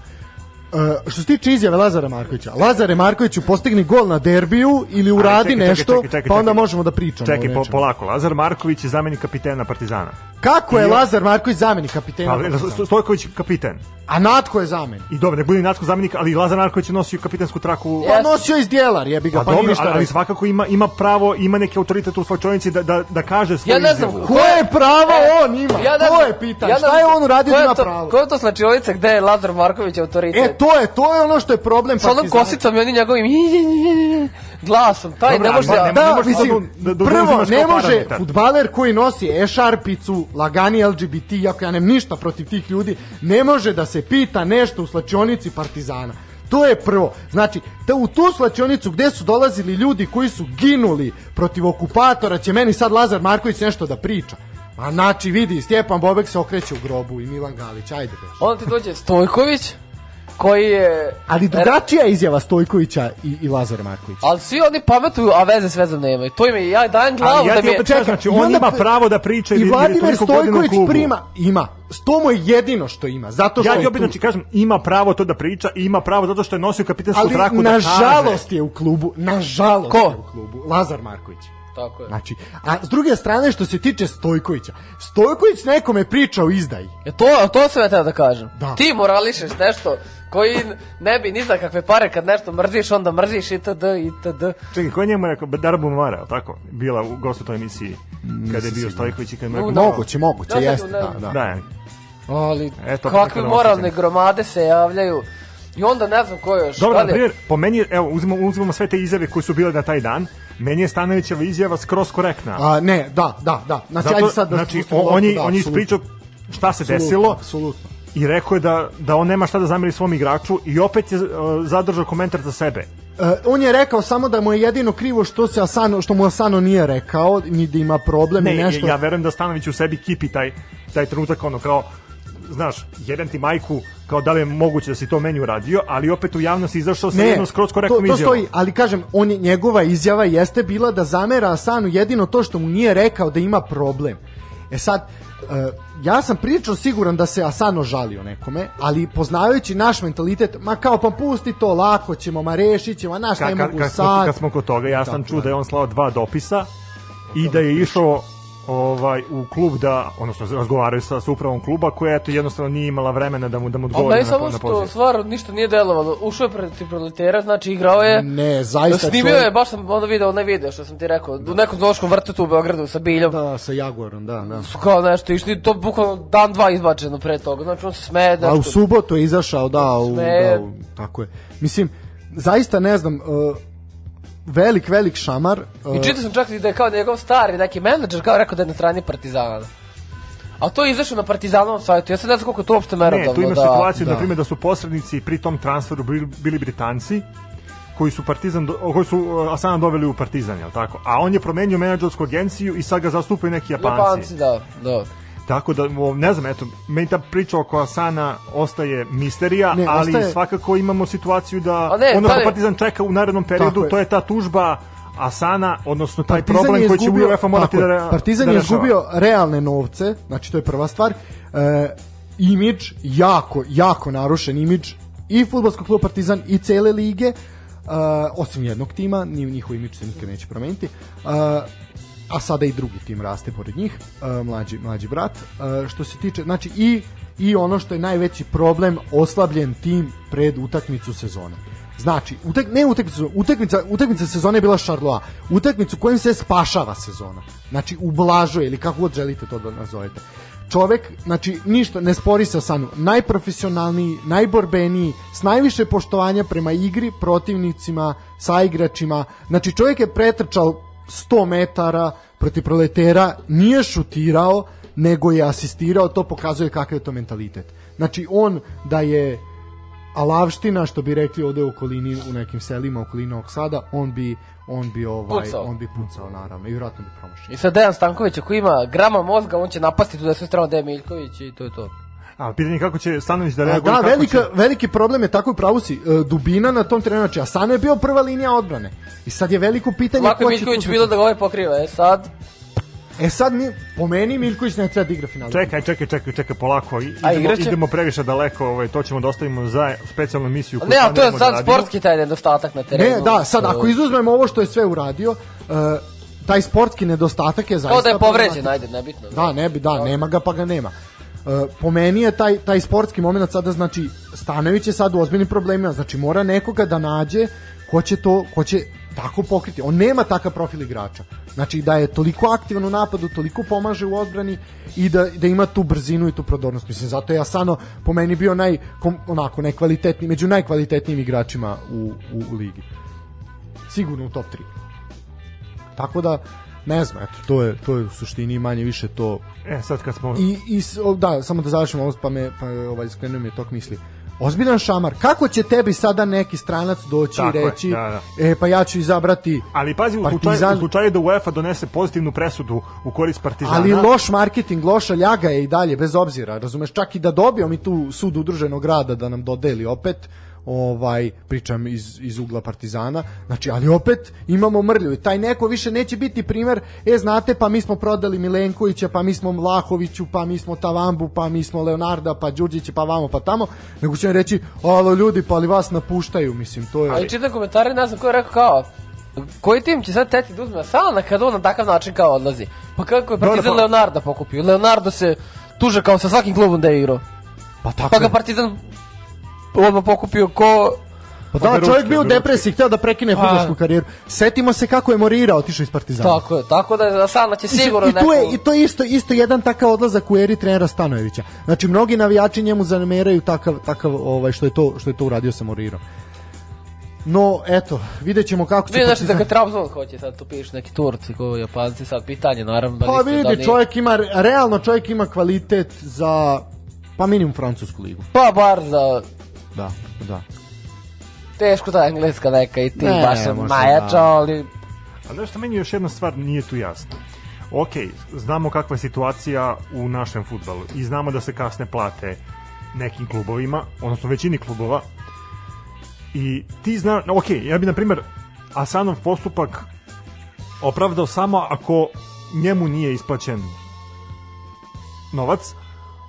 Speaker 3: E, što se tiče izjave Lazara Markovića, Lazare Markoviću postigni gol na derbiju ili uradi
Speaker 1: čekaj,
Speaker 3: nešto,
Speaker 1: čekaj, čekaj,
Speaker 3: pa onda možemo da pričamo.
Speaker 1: Čekaj, po, polako, Lazar Marković je zamenik kapitena Partizana.
Speaker 3: Kako je Lazar Marković zamenik kapitena?
Speaker 1: Ali,
Speaker 3: Partizana?
Speaker 1: Stojković kapiten.
Speaker 3: A Natko je zamenik.
Speaker 1: I dobro, ne bude Natko zamenik, ali Lazar Marković je nosio kapitensku traku.
Speaker 3: Pa
Speaker 2: Jeste.
Speaker 3: nosio iz djelar, jebi ga,
Speaker 1: Pa,
Speaker 3: pa,
Speaker 1: dobro,
Speaker 3: ništa
Speaker 1: ali, svakako ima ima pravo, ima neki autoritet u slačionici da, da, da kaže svoju
Speaker 2: Ja ne znam,
Speaker 1: izjavu.
Speaker 3: Koje pravo
Speaker 2: E,
Speaker 3: on ima?
Speaker 2: ja ne
Speaker 3: to
Speaker 2: znam-
Speaker 3: je pitanje.
Speaker 2: ja ne
Speaker 3: Šta je on uradio da ima
Speaker 2: to-
Speaker 3: pravo?
Speaker 2: Ko je to slačiolica gde je Lazar Marković autoritet?
Speaker 3: E, to je, to je ono što je problem
Speaker 2: Sa onom kosicom i onim njegovim glasom. Taj
Speaker 1: Dobro,
Speaker 2: ne može da...
Speaker 1: ne-
Speaker 3: Da, mislim,
Speaker 1: da- da
Speaker 3: prvo,
Speaker 1: uzimaš
Speaker 3: ne može
Speaker 1: parametar.
Speaker 3: futbaler koji nosi ešarpicu, lagani LGBT, iako ja nemam ništa protiv tih ljudi, ne može da se pita nešto u slačionici Partizana. To je prvo. Znači, da u tu slačionicu gde su dolazili ljudi koji su ginuli protiv okupatora, će meni sad Lazar Marković nešto da priča. A znači, vidi, Stjepan Bobek se okreće u grobu i Milan Galić, ajde beš.
Speaker 2: Onda ti dođe Stojković, koji je...
Speaker 3: Ali drugačija izjava Stojkovića i, i Lazara Markovića.
Speaker 2: Ali svi oni pametuju, a veze s vezom nemaju. To im je, ja dajem glavu
Speaker 1: Ali ja
Speaker 2: da mi je...
Speaker 1: kažem, znači, on ima pravo da priča
Speaker 3: I Vladimir Stojković prima, ima. To mu je jedino što ima. Zato što
Speaker 1: Ja ti opet znači kažem, ima pravo to da priča i ima pravo zato što je nosio kapitensku
Speaker 3: Ali
Speaker 1: traku da kaže.
Speaker 3: nažalost je u klubu, nažalost
Speaker 2: Ko?
Speaker 3: je u klubu. Lazar Marković.
Speaker 2: Tako je.
Speaker 3: Znači, a s druge strane što se tiče Stojkovića, Stojković nekome priča o izdaji.
Speaker 2: E to, to sam ja teo da kažem.
Speaker 3: Da.
Speaker 2: Ti morališeš nešto koji ne bi ni za kakve pare kad nešto mrziš, onda mrziš itd. itd.
Speaker 1: Čekaj, ko je njemu rekao? Je li tako? Bila u gostu toj emisiji kada je bio Stojković i kada je rekao...
Speaker 2: da.
Speaker 3: Moguće, moguće,
Speaker 2: Da, sad
Speaker 3: jeste,
Speaker 2: ne-
Speaker 3: da, da.
Speaker 1: Da,
Speaker 2: Ali
Speaker 1: Eto,
Speaker 2: kakve moralne
Speaker 1: osjećam.
Speaker 2: gromade se javljaju. I onda ne znam ko još.
Speaker 1: Dobro,
Speaker 2: da
Speaker 1: na
Speaker 2: je-
Speaker 1: primjer, po meni, je- evo, uzmemo, uzmemo sve te izjave koje su bile na taj dan, meni je Stanovićeva izjava skroz korektna.
Speaker 3: A, ne, da, da, da. Znači,
Speaker 1: Zato,
Speaker 3: ajde sad da
Speaker 1: znači,
Speaker 3: spustimo
Speaker 1: o-
Speaker 3: loptu,
Speaker 1: on, je,
Speaker 3: da,
Speaker 1: on je ispričao šta se
Speaker 3: Apsolutno,
Speaker 1: desilo
Speaker 3: Apsolutno.
Speaker 1: i rekao je da, da on nema šta da zameri svom igraču i opet je uh, zadržao komentar za sebe.
Speaker 3: E, on je rekao samo da mu je jedino krivo što se Asano što mu Asano nije rekao ni da ima problem
Speaker 1: Ne,
Speaker 3: i nešto.
Speaker 1: ja verujem da Stanović u sebi kipi taj, taj trenutak, ono kao, znaš, jedan ti majku, kao da li je moguće da si to meni uradio, ali opet u javnosti izašao sa jednom skroz
Speaker 3: to,
Speaker 1: korektnom
Speaker 3: to
Speaker 1: izjavom.
Speaker 3: stoji, ali kažem, on je, njegova izjava jeste bila da zamera Asanu jedino to što mu nije rekao da ima problem. E sad, e, ja sam pričao siguran da se Asano žalio nekome, ali poznavajući naš mentalitet, ma kao pa pusti to, lako ćemo, ma rešit ćemo, naš
Speaker 1: Ka,
Speaker 3: ne
Speaker 1: ka,
Speaker 3: mogu
Speaker 1: kad, smo,
Speaker 3: sad.
Speaker 1: kad smo kod toga, ja sam čuo
Speaker 3: da.
Speaker 1: da je on slao dva dopisa i da je išao ovaj u klub da odnosno razgovaraju sa, sa upravom kluba koja eto jednostavno nije imala vremena da mu da mu odgovori na,
Speaker 2: samo
Speaker 1: na
Speaker 2: što
Speaker 1: poziv.
Speaker 2: stvar ništa nije delovalo. Ušao je protiv proletera, znači igrao je.
Speaker 3: Ne, zaista
Speaker 2: Snimio
Speaker 3: čovjek-
Speaker 2: je, baš sam onda video onaj video što sam ti rekao, u nekom zoološkom vrtetu u Beogradu sa biljom.
Speaker 3: Da, sa Jaguarom, da, da.
Speaker 2: Su kao nešto išli, to bukvalno dan dva izbačeno pre toga. Znači on se smeje
Speaker 3: A u subotu je izašao, da, u, da, u, tako je. Mislim, zaista ne znam, uh, velik, velik šamar.
Speaker 2: I čitao sam čak i da je kao njegov stari neki menadžer kao rekao da je na strani Partizana. A to je izašlo na Partizanovom sajtu. Ja sad ne znam koliko je to uopšte merodavno.
Speaker 1: Ne, tu imaš
Speaker 2: da...
Speaker 1: situaciju,
Speaker 3: da.
Speaker 1: na primjer, da su posrednici pri tom transferu bili, bili Britanci, koji su Partizan do- koji su uh, Asana doveli u Partizan, je tako? A on je promenio menadžersku agenciju i sad ga zastupaju neki Japanci.
Speaker 2: Japanci, da, da.
Speaker 1: Tako da, ne znam, eto, meni ta priča oko Asana ostaje misterija,
Speaker 3: Ne,
Speaker 1: ali
Speaker 3: ostaje-
Speaker 1: svakako imamo situaciju da
Speaker 2: ne,
Speaker 1: ono
Speaker 2: pa
Speaker 1: što
Speaker 2: ne.
Speaker 1: Partizan čeka u narednom periodu,
Speaker 3: je.
Speaker 1: to je ta tužba Asana, odnosno taj
Speaker 3: Partizan
Speaker 1: problem
Speaker 3: je
Speaker 1: koji će
Speaker 3: izgubio-
Speaker 1: UEFA morati da,
Speaker 3: je,
Speaker 1: re-
Speaker 3: Partizan
Speaker 1: da
Speaker 3: je
Speaker 1: rešava.
Speaker 3: izgubio realne novce, znači to je prva stvar. E, imidž, jako, jako narušen imidž i futbolskog kluba Partizan i cele lige, e, osim jednog tima, ni njihov imidž se nikad neće promeniti. E, a sada i drugi tim raste pored njih, e, mlađi, mlađi brat. E, što se tiče, znači i, i ono što je najveći problem, oslabljen tim pred utakmicu sezone. Znači, utek, ne utakmicu, utakmica, utakmica sezone je bila Charloa. Utakmicu kojim se spašava sezona. Znači, ublažuje ili kako god želite to da nazovete. Čovek, znači, ništa, ne spori se Asanu. Najprofesionalniji, najborbeniji, s najviše poštovanja prema igri, protivnicima, saigračima. Znači, čovjek je pretrčao 100 metara protiv proletera, nije šutirao, nego je asistirao, to pokazuje kakav je to mentalitet. Znači, on da je alavština, što bi rekli ovde u okolini, u nekim selima okolini Novog Sada, on bi, on bi, ovaj,
Speaker 2: Pucao.
Speaker 3: on bi pucao, naravno, i vjerojatno bi promašio.
Speaker 2: I sad Dejan Stanković, ako ima grama mozga, on će napasti tu da sve strano Dejan Miljković i to je to.
Speaker 1: A pitanje je kako će Stanović da
Speaker 3: A,
Speaker 1: reaguje,
Speaker 3: da, velika,
Speaker 1: će...
Speaker 3: veliki problem je tako u pravu si, e, dubina na tom terenu, znači Asano je bio prva linija odbrane. I sad je veliko pitanje
Speaker 2: Ovako je
Speaker 3: ko će
Speaker 2: Miljković bilo da ga ovaj pokriva, e sad...
Speaker 3: E sad mi, po meni Miljković ne treba da igra final.
Speaker 1: Čekaj, čekaj, čekaj, čekaj, polako. I-
Speaker 2: A
Speaker 1: Idemo,
Speaker 2: igraće?
Speaker 1: idemo previše daleko, ovaj, to ćemo da ostavimo za specijalnu emisiju. koju
Speaker 2: Ne, a to je
Speaker 1: da
Speaker 2: sad
Speaker 1: radimo.
Speaker 2: sportski taj nedostatak na terenu.
Speaker 3: Ne, da, sad ako izuzmemo ovo što je sve uradio, e, taj sportski nedostatak je zaista...
Speaker 2: Kao da je povređen, ajde, nebitno.
Speaker 3: Da, ne bi, da, nema ga pa ga nema. E, po meni je taj, taj sportski moment sada, znači, Stanović je sad u ozbiljnim problemima, znači mora nekoga da nađe ko će to, ko će tako pokriti. On nema takav profil igrača. Znači da je toliko aktivan u napadu, toliko pomaže u odbrani i da, da ima tu brzinu i tu prodornost. Mislim, zato je Asano po meni bio naj, kom, onako, najkvalitetniji, među najkvalitetnijim igračima u, u, u ligi. Sigurno u top 3. Tako da, ne znam, eto, to je, to je u suštini manje više to.
Speaker 1: E, sad kad smo...
Speaker 3: I, i o, da, samo da završim ovo, pa me pa, ovaj, skrenuo mi je tok misli. Ozbiljan šamar, kako će tebi sada neki stranac doći
Speaker 1: Tako
Speaker 3: i
Speaker 1: je,
Speaker 3: reći,
Speaker 1: da,
Speaker 3: e, pa ja ću izabrati,
Speaker 1: Ali pazi, u slučaju, u slučaju da UEFA donese pozitivnu presudu u korist Partizana...
Speaker 3: ali loš marketing, loša ljaga je i dalje, bez obzira, razumeš, čak i da dobijemo mi tu sud udruženog rada da nam dodeli opet, ovaj pričam iz, iz ugla Partizana znači ali opet imamo mrlju i taj neko više neće biti primer e znate pa mi smo prodali Milenkovića pa mi smo Vlahoviću pa mi smo Tavambu pa mi smo Leonarda pa Đurđića pa vamo pa tamo nego će reći alo ljudi pa ali vas napuštaju mislim to je
Speaker 2: Ali čitam komentare, ne znam ko je rekao kao, koji tim će sad teti da uzme Asana kad on na takav način kao odlazi? Pa kako je Partizan
Speaker 3: pa-
Speaker 2: Leonarda pokupio? Leonardo se tuže kao sa svakim klubom da je igrao.
Speaker 3: Pa tako
Speaker 2: Pa ga. Partizan odmah pokupio ko...
Speaker 3: Pa da, čovjek bio u depresiji, hteo da prekine
Speaker 2: Pa.
Speaker 3: fudbalsku karijeru. Setimo se kako je Morira otišao iz Partizana.
Speaker 2: Tako je, tako da je Asana će sigurno
Speaker 3: I tu je,
Speaker 2: neko...
Speaker 3: i to je isto, isto jedan takav odlazak u eri trenera Stanojevića. Znači, mnogi navijači njemu zameraju takav, takav ovaj, što, je to, što je to uradio sa Morirom. No, eto, vidjet ćemo kako će
Speaker 2: Vidim znači da kad Trabzon hoće sad tu piše neki Turci, ko Japanci, sad pitanje naravno da
Speaker 3: Pa
Speaker 2: da
Speaker 3: vidi,
Speaker 2: li-
Speaker 3: čovjek ima, realno čovjek ima kvalitet za, pa minimum francusku ligu.
Speaker 2: Pa bar za
Speaker 3: Da, da.
Speaker 2: teško ta engleska neka i ti
Speaker 3: Ne,
Speaker 2: baš
Speaker 3: može,
Speaker 2: majača,
Speaker 3: da.
Speaker 2: ali
Speaker 1: Ali nešto meni još jedna stvar nije tu jasna. Ok, znamo kakva je situacija u našem futbalu i znamo da se kasne plate nekim klubovima, odnosno većini klubova. I ti zna, ok, ja bi na primjer Asanov postupak opravdao samo ako njemu nije isplaćen novac,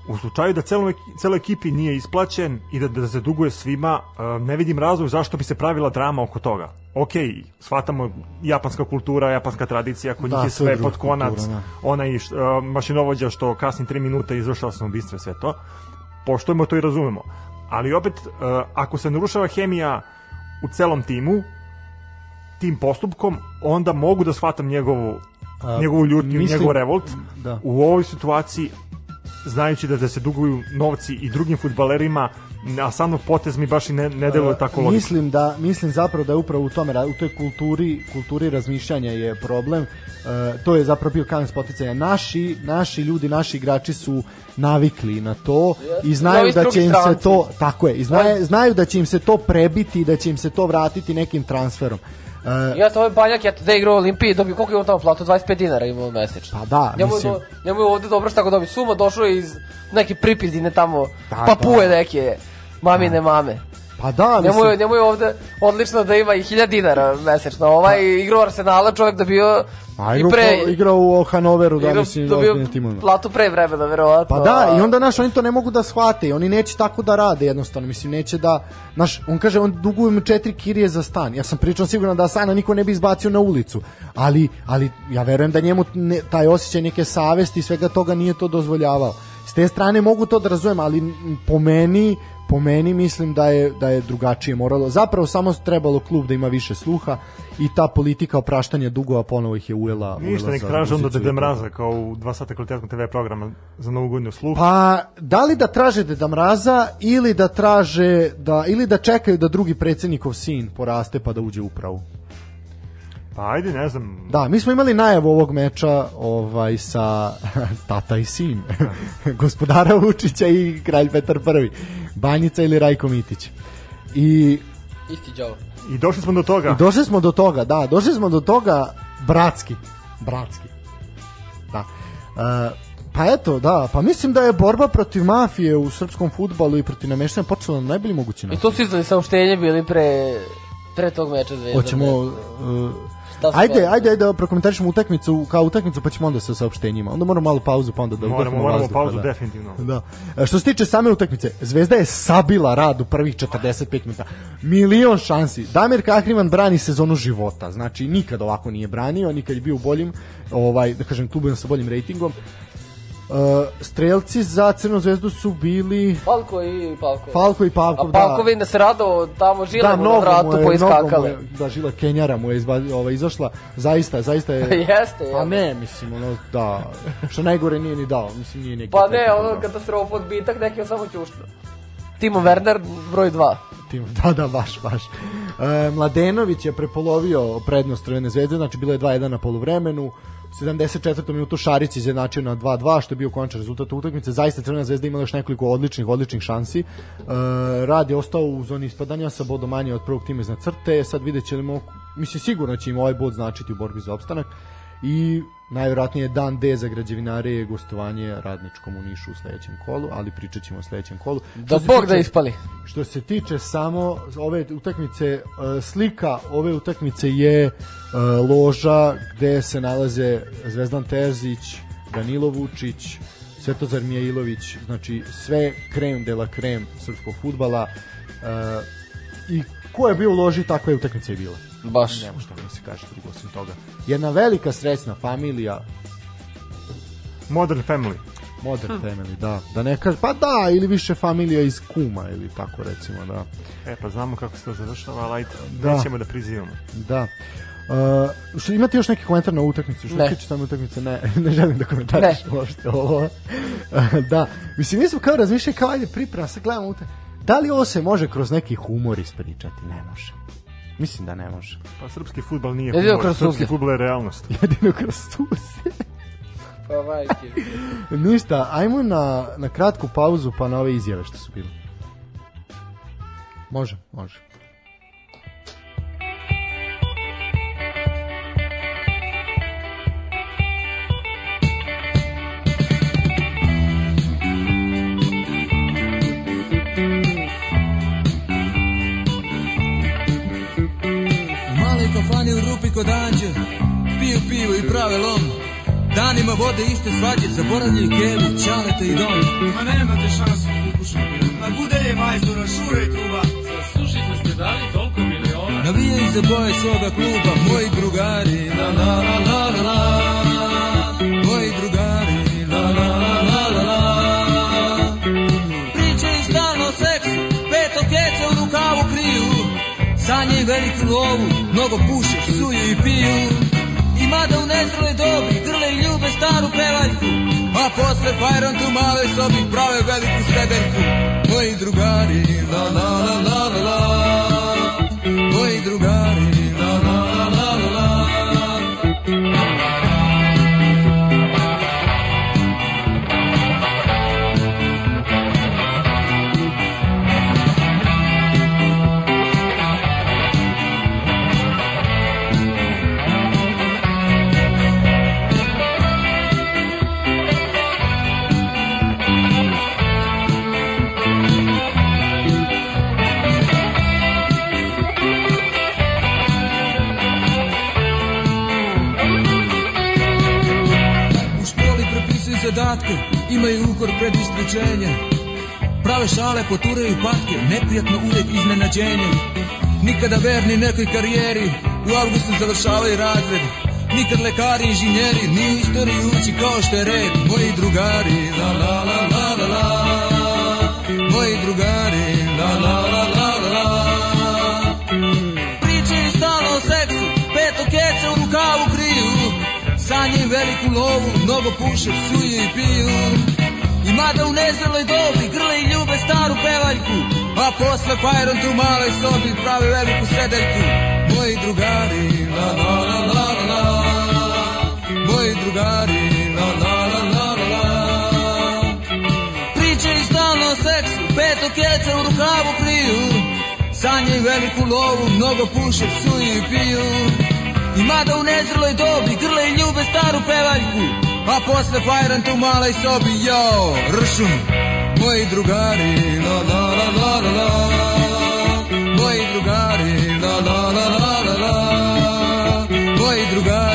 Speaker 1: u slučaju da celoj, celoj ekipi nije isplaćen i da, da se duguje svima, e, ne vidim razlog zašto bi se pravila drama oko toga. Ok, shvatamo japanska kultura, japanska tradicija, kod
Speaker 3: Da,
Speaker 1: njih je sve pod konac,
Speaker 3: kultura, da.
Speaker 1: onaj š- e, mašinovođa što kasni 3 minuta izvršava sam ubistvo i sve to. Poštujemo to i razumemo. Ali opet, e, ako se narušava hemija u celom timu, tim postupkom, onda mogu da shvatam njegovu,
Speaker 3: A,
Speaker 1: njegovu ljutnju,
Speaker 3: mislim-
Speaker 1: njegov revolt.
Speaker 3: da.
Speaker 1: U ovoj situaciji, znajući da, da se duguju novci i drugim futbalerima, a samo potez mi baš i ne, ne deluje tako logično.
Speaker 3: Mislim da mislim zapravo da je upravo u tome u toj kulturi kulturi razmišljanja je problem. E, to je zapravo bio kamen spoticanja. Naši naši ljudi, naši igrači su navikli na to i znaju da će im se to tako je, i znaju, znaju da će im se to prebiti i da će im se to vratiti nekim transferom. E,
Speaker 2: Ja to ovaj banjak, ja da igrao u Olimpiji, dobio koliko je on tamo platu, 25 dinara imao mesečno.
Speaker 3: Pa da,
Speaker 2: njemu,
Speaker 3: mislim-
Speaker 2: do, njemu je ovde dobro što ga dobio suma, došao iz neke pripizine tamo,
Speaker 3: Da,
Speaker 2: papuje
Speaker 3: da.
Speaker 2: neke, mamine mame.
Speaker 3: Pa da,
Speaker 2: Njemu
Speaker 3: mislim,
Speaker 2: njemu je ovde odlično da ima i 1000 dinara mesečno. Ovaj igrao Arsenala, čovjek da bio
Speaker 3: a
Speaker 2: i
Speaker 3: igrao,
Speaker 2: pre...
Speaker 3: igrao u Hanoveru, da mislim,
Speaker 2: dobio
Speaker 3: timovima.
Speaker 2: platu pre vremena, verovatno.
Speaker 3: Pa da, i onda naš oni to ne mogu da shvate i oni neće tako da rade jednostavno, mislim neće da naš on kaže on duguje mu četiri kirije za stan. Ja sam pričao sigurno da stana niko ne bi izbacio na ulicu, ali ali ja verujem da njemu ne, taj osjećaj neke savesti i svega toga nije to dozvoljavao. S te strane mogu to da razumem, ali po meni po meni mislim da je da je drugačije moralo. Zapravo samo trebalo klub da ima više sluha i ta politika opraštanja dugova ponovo ih je ujela.
Speaker 1: Ništa, nek traže onda Dede. Mraza kao u dva sata kvalitetnog TV programa za novu godinu sluh.
Speaker 3: Pa, da li da traže Deda Mraza ili da traže da ili da čekaju da drugi predsednikov sin poraste pa da uđe u upravu.
Speaker 1: Pa ajde, ne znam.
Speaker 3: Da, mi smo imali najavu ovog meča ovaj sa (laughs) tata i sin. (laughs) Gospodara Vučića i kralj Petar I. Banjica ili Rajko Mitić. I,
Speaker 2: Isti džavo.
Speaker 1: I došli smo do toga.
Speaker 3: I došli smo do toga, da, došli smo do toga bratski. Bratski. Da. E, pa eto, da, pa mislim da je borba protiv mafije u srpskom futbalu i protiv nameštanja počela na najbolji mogući
Speaker 2: I
Speaker 3: način.
Speaker 2: to su izdali saopštenje bili pre, pre tog meča zvezda.
Speaker 3: Hoćemo uh,
Speaker 2: Su
Speaker 3: Ajde, ajde, ajde da prokomentarišemo utakmicu kao utakmicu pa ćemo onda sa saopštenjima. Onda moramo malo pauzu pa onda da
Speaker 1: Moramo, moramo
Speaker 3: vazduha,
Speaker 1: pauzu
Speaker 3: da.
Speaker 1: definitivno.
Speaker 3: Da. E, Što se tiče same utakmice, Zvezda je sabila rad u prvih 45 minuta. Milion šansi. Damir Kahriman brani sezonu života. Znači, nikad ovako nije branio, nikad je bio u boljim, ovaj, da kažem, klubima sa boljim rejtingom. E, strelci za Crnu zvezdu su bili
Speaker 2: Palko i Palko.
Speaker 3: Falko i Pavkov.
Speaker 2: A Palko vidim da se radao tamo žile
Speaker 3: da,
Speaker 2: mu na vratu
Speaker 3: je,
Speaker 2: poiskakale.
Speaker 3: je, da, žila Kenjara mu je izba, ovaj, izašla. Zaista, zaista je... (laughs)
Speaker 2: Jeste,
Speaker 3: Pa
Speaker 2: ja.
Speaker 3: ne, mislim, ono, da, što najgore nije ni dao, mislim, nije neki...
Speaker 2: Pa ne, ono
Speaker 3: dao.
Speaker 2: katastrofa odbitak, neki on samo ćušno. Timo Werner, broj 2.
Speaker 3: Tim, da, da, baš, baš. E, Mladenović je prepolovio prednost Crvene zvezde, znači bilo je 2-1 na poluvremenu, 74. minutu Šarić izjednačio na 2-2, što je bio konačan rezultat utakmice. Zaista Crvena zvezda imala još nekoliko odličnih, odličnih šansi. E, Rad je ostao u zoni ispadanja sa bodom manje od prvog tima iznad crte. Sad vidjet ćemo, mislim sigurno će im ovaj bod značiti u borbi za opstanak. I najvjerojatnije dan D za građevinare je gostovanje radničkom u Nišu u sledećem kolu, ali pričat ćemo o sledećem kolu.
Speaker 2: Da
Speaker 3: Što
Speaker 2: Bog da
Speaker 3: tiče-
Speaker 2: ispali.
Speaker 3: što se tiče samo ove utakmice, e, slika ove utakmice je e, loža gde se nalaze Zvezdan Terzić, Danilo Vučić, Svetozar Mijailović, znači sve krem de la krem srpskog futbala e, i ko je bio u loži, takva je utakmica i bila.
Speaker 2: Baš.
Speaker 3: Ne može toga da se kaže drugo osim toga. Jedna velika srećna familija,
Speaker 1: Modern Family.
Speaker 3: Modern Family, da. Da ne kaže, pa da, ili više familija iz kuma, ili tako recimo, da.
Speaker 1: E, pa znamo kako se to završava, ali ajde,
Speaker 3: Da.
Speaker 1: nećemo da prizivamo.
Speaker 3: Da. Uh, što, imate još neki komentar na ovu utakmicu? Što
Speaker 2: Ne.
Speaker 3: tamo utakmice? Ne, (laughs) ne želim da komentariš
Speaker 2: Ne.
Speaker 3: uopšte ovo. (laughs) da, mislim, mi smo kao razmišljali kao ajde priprema, sad gledamo utakmicu. Da li ovo se može kroz neki humor ispričati? Ne može. Mislim da ne može.
Speaker 1: Pa srpski futbal nije
Speaker 2: Jedino
Speaker 1: humor, srpski
Speaker 2: suze.
Speaker 1: futbal je realnost. (laughs)
Speaker 3: Jedino kroz suze. (laughs)
Speaker 2: Pa majke.
Speaker 3: Ništa, ajmo na, na kratku pauzu pa na ove izjave što su bile. Može, može.
Speaker 4: Prave lom. Danima vode iste svađe Zaboravljaju kevu, čalete i dom.
Speaker 5: Ma nemate šansu Ma bude je majstora, šure i truba
Speaker 6: Slušajte ste dali toliko miliona.
Speaker 4: Navijaju za boje svoga kluba Moji drugari La la la la la la. Moji drugari La la la la la la. Pričaju stalno o seksu Peto keca u rukavu kriju. Sanjaju veliku lovu Mnogo puše, psuju i piju mada u nezreloj dobi Grle i ljube staru pevaljku A posle fajron tu male sobi Prave veliku sedeljku Moji drugari la la la la la. Moji drugari imaju ukor pred isključenje. Prave šale, poturaju patke, neprijatno uvijek iznenađenje. Nikada verni nekoj karijeri, u avgustu završavaju razred. Nikad lekari, inženjeri, ni u istoriji uči kao što je red. Moji drugari, la la la la la la. Sanjaju veliku lovu, mnogo puše, psuju i piju. I mada u nezreloj dobi grle i ljube staru pevaljku A posle fajron tu maloj sobi prave veliku sedeljku. Moji drugari, la la la la la Moji drugari, la la la la la Pričaju stalno o seksu, peto keca u rukavu kriju. Sanjaju veliku lovu, mnogo puše, psuju i piju I mada u nezreloj dobi grle i ljube staru pevaljku A posle fajran tu maloj sobi, jo, ršum Moji drugari, la la la la la la. Moji drugari, la la la la la la. Moji drugari,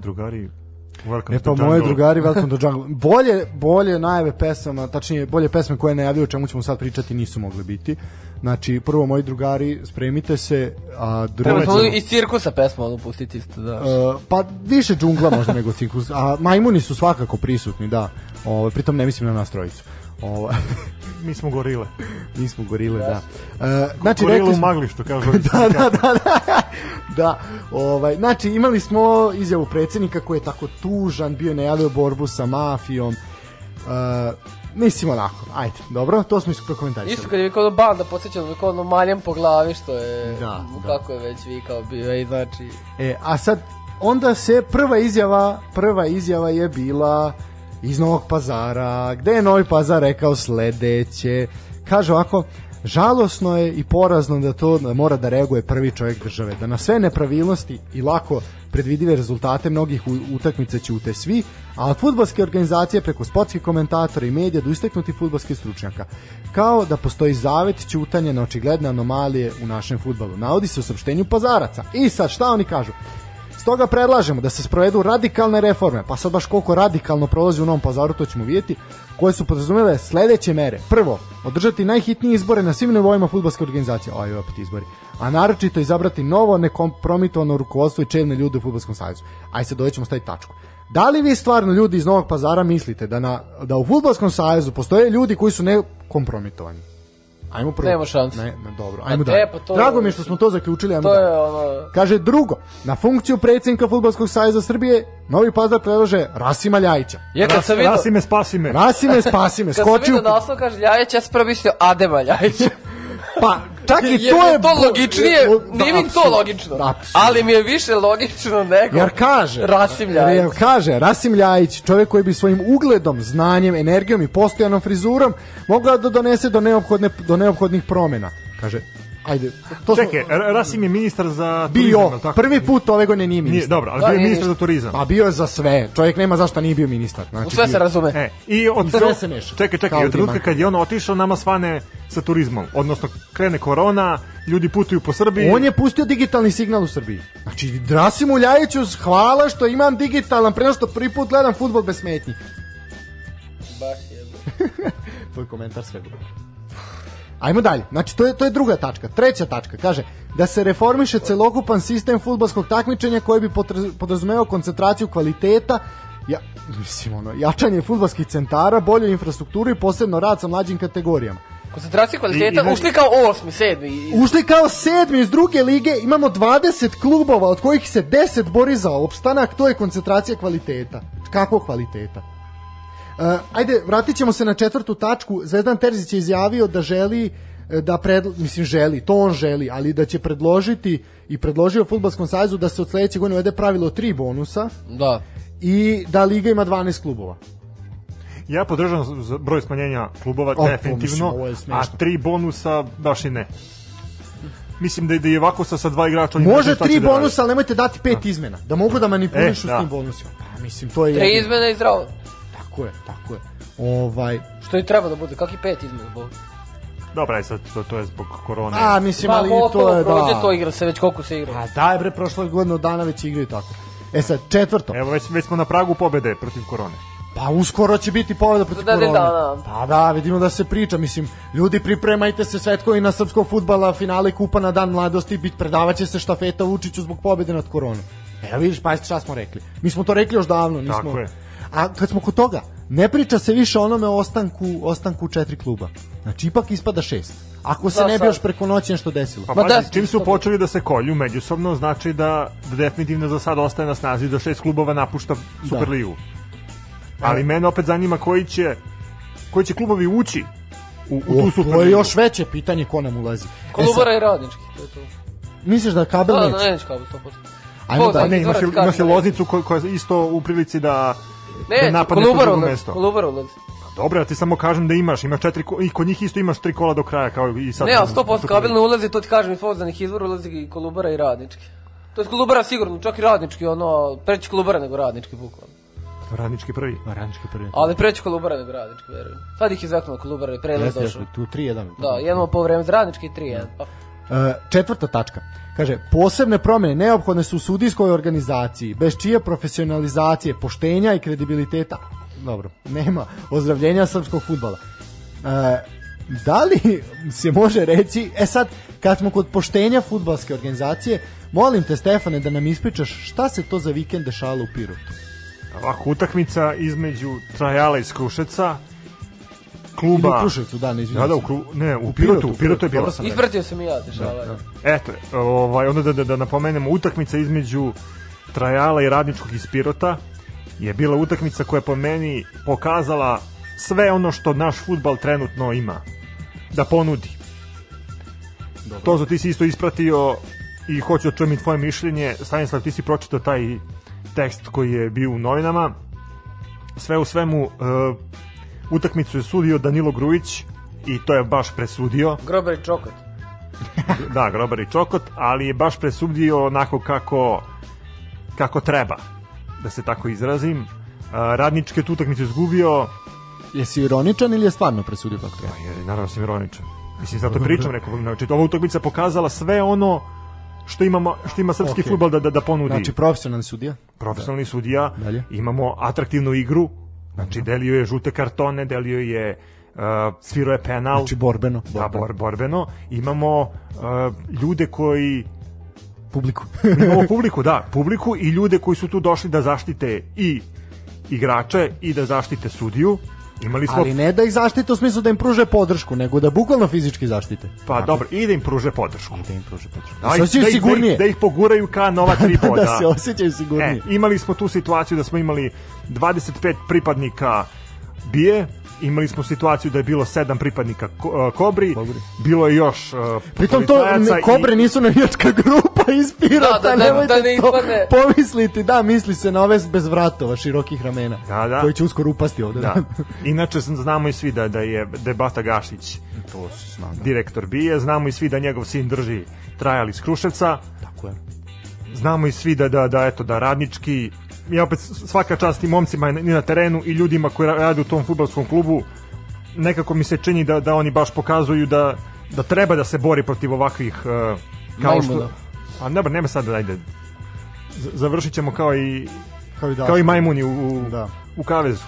Speaker 4: moji drugari
Speaker 7: Welcome
Speaker 3: E pa
Speaker 1: jungle.
Speaker 3: drugari Welcome to Jungle. Bolje, bolje najave pesama, tačnije bolje pesme koje najavljaju o čemu ćemo sad pričati nisu mogle biti. Znači, prvo moji drugari, spremite se, a drugo...
Speaker 2: Treba smo iz cirkusa pesmu ono pustiti isto, da.
Speaker 3: Uh, pa više džungla možda nego ciklus, a majmuni su svakako prisutni, da. Ovo, pritom ne mislim na nas trojicu. Ovo, (laughs)
Speaker 1: Mi smo gorile.
Speaker 3: mi smo gorile, da. Uh, znači,
Speaker 1: Gorile
Speaker 3: rekli
Speaker 1: u
Speaker 3: smo,
Speaker 1: magli, što kažu. (laughs)
Speaker 3: da, da, da, da, (laughs) da. Ovaj, znači, imali smo izjavu predsjednika koji je tako tužan, bio je najavio borbu sa mafijom. Uh, mislim onako, ajde, dobro, to smo
Speaker 2: Isto
Speaker 3: isprokomentarisali.
Speaker 2: kad je vikao ono banda, podsjećam da ono maljem po glavi, što je,
Speaker 3: Da, da.
Speaker 2: kako je već vikao bio, i znači,
Speaker 3: E, a sad, onda se prva izjava, prva izjava je bila iz Novog pazara, gde je Novi pazar rekao sledeće. Kaže ovako, žalosno je i porazno da to mora da reaguje prvi čovjek države, da na sve nepravilnosti i lako predvidive rezultate mnogih utakmica ćute svi, a od futbolske organizacije preko sportskih komentatora i medija do isteknutih futbolskih stručnjaka. Kao da postoji zavet ćutanja na očigledne anomalije u našem futbalu. Navodi se u saopštenju pazaraca. I sad šta oni kažu? Stoga predlažemo da se sprovedu radikalne reforme, pa sad baš koliko radikalno prolazi u Novom pazaru, to ćemo vidjeti, koje su podrazumele sledeće mere. Prvo, održati najhitnije izbore na svim nivoima futbolske organizacije, aj opet izbori, a naročito izabrati novo nekompromitovano rukovodstvo i čelne ljude u futbolskom savjezu. Aj sad ovdje ćemo staviti tačku. Da li vi stvarno ljudi iz Novog pazara mislite da, na, da u futbolskom savezu postoje ljudi koji su nekompromitovani? Ajmo prvo.
Speaker 2: Nema šanse.
Speaker 3: Ne, ne, dobro. Ajmo
Speaker 2: te,
Speaker 3: dalje.
Speaker 2: pa to-
Speaker 3: Drago mi je što smo to zaključili. Ajmo
Speaker 2: to
Speaker 3: dalje.
Speaker 2: je ono,
Speaker 3: Kaže drugo, na funkciju predsjednika Futbolskog saveza Srbije Novi Pazar predlaže Rasima Ljajića.
Speaker 2: ja kad sam
Speaker 1: Ras,
Speaker 2: vidio,
Speaker 1: rasi me, spasi me.
Speaker 3: Rasime, spasi me, (laughs)
Speaker 2: kad sam
Speaker 3: skoči u...
Speaker 2: vidio naslov, kaže Ljajić, ja sam prvo mislio Adema Ljajić.
Speaker 3: Pa, čak i to je...
Speaker 2: to logičnije,
Speaker 3: Da,
Speaker 2: nije mi to logično,
Speaker 3: apsolutno.
Speaker 2: ali mi je više logično nego
Speaker 3: Jer kaže,
Speaker 2: Rasim Ljajić.
Speaker 3: Jer kaže, Rasim Ljajić, čovjek koji bi svojim ugledom, znanjem, energijom i postojanom frizurom mogao da donese do, neophodne, do neophodnih promjena. Kaže, ajde, to smo-
Speaker 1: Čekaj, R- Rasim je ministar za
Speaker 3: bio,
Speaker 1: turizam, tako?
Speaker 3: prvi put ove godine nije
Speaker 1: Nije,
Speaker 3: ministar.
Speaker 1: dobro, ali
Speaker 2: Da,
Speaker 1: bio je
Speaker 2: nije
Speaker 1: ministar za turizam.
Speaker 3: Pa bio je za sve. Čovjek nema zašto nije bio ministar. Znači,
Speaker 2: U sve se
Speaker 3: bio-
Speaker 2: razume.
Speaker 1: E, i od
Speaker 3: sve se meša.
Speaker 1: Čekaj, čekaj,
Speaker 3: Kao
Speaker 1: od trenutka kad je on otišao, nama svane sa turizmom. Odnosno, krene korona, ljudi putuju po Srbiji.
Speaker 3: On je pustio digitalni signal u Srbiji. Znači, Rasimu Ljajiću hvala što imam digitalan prenos, što prvi put gledam futbol bez smetnji.
Speaker 2: Baš jedno. (laughs)
Speaker 3: Tvoj komentar sve dobro. Ajmo dalje. Znači, to je, to je druga tačka. Treća tačka, kaže, da se reformiše celokupan sistem futbolskog takmičenja koji bi podrazumevao koncentraciju kvaliteta, ja, mislim, ono, jačanje futbolskih centara, bolju infrastrukturu i posebno rad sa mlađim kategorijama.
Speaker 2: Koncentracija kvaliteta,
Speaker 1: I- i-
Speaker 2: ušli kao osmi, sedmi. i-
Speaker 3: Ušli kao sedmi iz druge lige, imamo 20 klubova od kojih se 10 bori za opstanak, to je koncentracija kvaliteta. Kakvog kvaliteta? Uh, ajde, vratit ćemo se na četvrtu tačku. Zvezdan Terzić je izjavio da želi e, da pred, mislim želi, to on želi, ali da će predložiti i predložio Futbolskom savezu da se od sledeće godine uvede pravilo tri bonusa
Speaker 2: Da.
Speaker 3: i da liga ima 12 klubova.
Speaker 1: Ja podržavam broj smanjenja klubova,
Speaker 3: O,
Speaker 1: definitivno,
Speaker 3: mislim,
Speaker 1: a tri bonusa baš i ne. Mislim da, je- da je ovako sa, sa dva igrača...
Speaker 3: Može tri
Speaker 1: da
Speaker 3: bonusa, ali nemojte dati pet izmena. Da mogu da manipulišu
Speaker 1: E,
Speaker 3: s
Speaker 1: da.
Speaker 3: tim bonusima. Pa, mislim, to je...
Speaker 2: Tri izmene i zdravo.
Speaker 3: Tako je, tako je. Ovaj,
Speaker 2: Što i treba da bude, kakvi pet izmena. Bo.
Speaker 1: Dobra, aj sad, to, to je zbog korone.
Speaker 3: a, mislim,
Speaker 2: Pa
Speaker 3: ali
Speaker 2: gotovo,
Speaker 3: to je,
Speaker 2: prođe
Speaker 3: da.
Speaker 2: to igra se već koliko se igra.
Speaker 3: A daj bre, prošle godinu dana već igraju tako. E sad, četvrto.
Speaker 1: Evo, već, već smo na pragu pobede protiv korone.
Speaker 3: Pa uskoro će biti pobeda protiv
Speaker 2: Da, da,
Speaker 3: korone.
Speaker 2: da, da.
Speaker 3: Pa da, vidimo da se priča, mislim, ljudi pripremajte se svetkovi na srpskog futbala, finale kupa na dan mladosti, bit predavaće se štafeta Vučiću zbog pobede nad koronom. Evo vidiš, pa šta smo rekli. Mi smo to rekli još davno, nismo.
Speaker 1: Tako je.
Speaker 3: A kad smo kod toga, ne priča se više o onome o ostanku, ostanku četiri kluba. Znači, ipak ispada šest. Ako se
Speaker 2: Da,
Speaker 3: ne bi još preko noći nešto desilo.
Speaker 1: Pa
Speaker 2: Ma
Speaker 1: pazi,
Speaker 2: da,
Speaker 1: čim su počeli da se kolju međusobno, znači da, da definitivno za sad ostaje na snazi da šest klubova napušta Superligu. Ali mene opet zanima koji će koji će klubovi ući u, u tu
Speaker 3: O, to je
Speaker 1: Superligu.
Speaker 3: još veće pitanje ko nam ulazi. E
Speaker 2: Kolubara i radnički, to je to.
Speaker 3: misliš da kabel
Speaker 2: Da,
Speaker 3: neće?
Speaker 2: da, neće kao 100%.
Speaker 3: Ajmo da-
Speaker 1: Pa ne, imaš, imaš Loznicu ko- koja je isto u prilici da,
Speaker 2: Ne,
Speaker 1: da napadne to
Speaker 2: Kolubara
Speaker 1: drugo mesto.
Speaker 2: Kolubara ulazi.
Speaker 1: Dobro, ja ti samo kažem da imaš, imaš četiri, i kod njih isto imaš tri kola do kraja, kao i sad.
Speaker 2: Ne, ali 100% kabel ne ulazi, to ti kažem iz pouzdanih izvora ulazi i Kolubara i radnički. To je Kolubara sigurno, čak i radnički, ono, preći Kolubara nego radnički, bukvalno.
Speaker 1: Radnički prvi.
Speaker 3: Orančki prvi.
Speaker 2: Ali preći Kolubara nego radnički, verujem. Sad ih je zaknuo Kolubara i prelaz došao.
Speaker 3: jeste, tu 3-1.
Speaker 2: Da, jedno po vreme za radnički i 3-1. Pa,
Speaker 3: četvrta tačka. Kaže, posebne promene neophodne su u sudijskoj organizaciji, bez čije profesionalizacije, poštenja i kredibiliteta, dobro, nema ozdravljenja srpskog futbala. E, da li se može reći, e sad, kad smo kod poštenja futbalske organizacije, molim te Stefane da nam ispričaš šta se to za vikend dešavalo u Pirotu.
Speaker 1: Ovako, utakmica između Trajala iz Krušeca,
Speaker 3: Ili u
Speaker 1: kluba...
Speaker 3: Kruševcu, da, ne izvinjam
Speaker 1: Da, da, u. Kru, ne, u, Pirotu, u Pirotu je bilo.
Speaker 3: dobro sam.
Speaker 2: Ispratio sam i ja dešavanje.
Speaker 1: Eto, ovaj, onda da, da, da napomenemo, utakmica između Trajala i Radničkog iz Pirota je bila utakmica koja po meni pokazala sve ono što naš futbal trenutno ima da ponudi. To što ti si isto ispratio i hoću da čujem i tvoje mišljenje. Stanislav, ti si pročitao taj tekst koji je bio u novinama. Sve u svemu, uh, utakmicu je sudio Danilo Grujić i to je baš presudio.
Speaker 2: Grober i čokot. (laughs)
Speaker 1: da, Grobar i Čokot, ali je baš presudio onako kako kako treba, da se tako izrazim. Je tu utakmicu izgubio,
Speaker 3: Jesi ironičan ili je stvarno presudio kako treba?
Speaker 1: je, naravno sam ironičan. Mislim, zato pričam, rekao, znači, ova utakmica pokazala sve ono što imamo što ima srpski
Speaker 3: Ok.
Speaker 1: fudbal da, da, da ponudi.
Speaker 3: Znači, profesionalni sudija?
Speaker 1: profesionalni sudija,
Speaker 3: Dalje.
Speaker 1: imamo atraktivnu igru, znači delio je žute kartone, delio je uh, svirao je penal.
Speaker 3: Znači, borbeno.
Speaker 1: Da, bor, borbeno. Imamo uh, ljude koji
Speaker 3: Publiku. (laughs)
Speaker 1: imamo (laughs) publiku, da, publiku i ljude koji su tu došli da zaštite i igrače i da zaštite sudiju. Imali smo
Speaker 3: Ali ne da ih zaštite u smislu da im pruže podršku, nego da bukvalno fizički zaštite.
Speaker 1: pa dobro, i da im pruže podršku.
Speaker 3: Da im pruže podršku.
Speaker 1: Da,
Speaker 3: Da se
Speaker 1: ih-
Speaker 3: osjećaju
Speaker 1: da, ih, da,
Speaker 3: sigurnije.
Speaker 1: ih, da ih poguraju ka nova tri (laughs)
Speaker 3: da,
Speaker 1: boda.
Speaker 3: da se osjećaju sigurnije.
Speaker 1: E, imali smo tu situaciju da smo imali 25 pripadnika bije, imali smo situaciju da je bilo 7 pripadnika ko, uh, kobri,
Speaker 3: Kobri.
Speaker 1: bilo je još uh,
Speaker 3: Pritom to ne, kobre nisu navijačka (laughs) grupa iz Pirota,
Speaker 2: Da, da, da,
Speaker 3: nemojte
Speaker 2: da ne
Speaker 3: to
Speaker 2: ispadne.
Speaker 3: pomisliti, da, misli se na ove bez vratova, širokih ramena,
Speaker 1: Da, da.
Speaker 3: koji će uskoro upasti ovde.
Speaker 1: Da. Inače znamo i svi da da je Debata Gašić
Speaker 3: to se zna. Da.
Speaker 1: direktor bije, znamo i svi da njegov sin drži trajal iz Kruševca,
Speaker 3: Tako je.
Speaker 1: znamo i svi da da da eto da radnički i opet svaka čast i momcima i na terenu i ljudima koji rade u tom fudbalskom klubu nekako mi se čini da da oni baš pokazuju da da treba da se bori protiv ovakvih uh, kao što
Speaker 2: Majmuna.
Speaker 1: a ne nema sad ajde završit ćemo kao i
Speaker 3: Kao i, da,
Speaker 1: kao i majmuni u, u,
Speaker 3: Da.
Speaker 1: u kavezu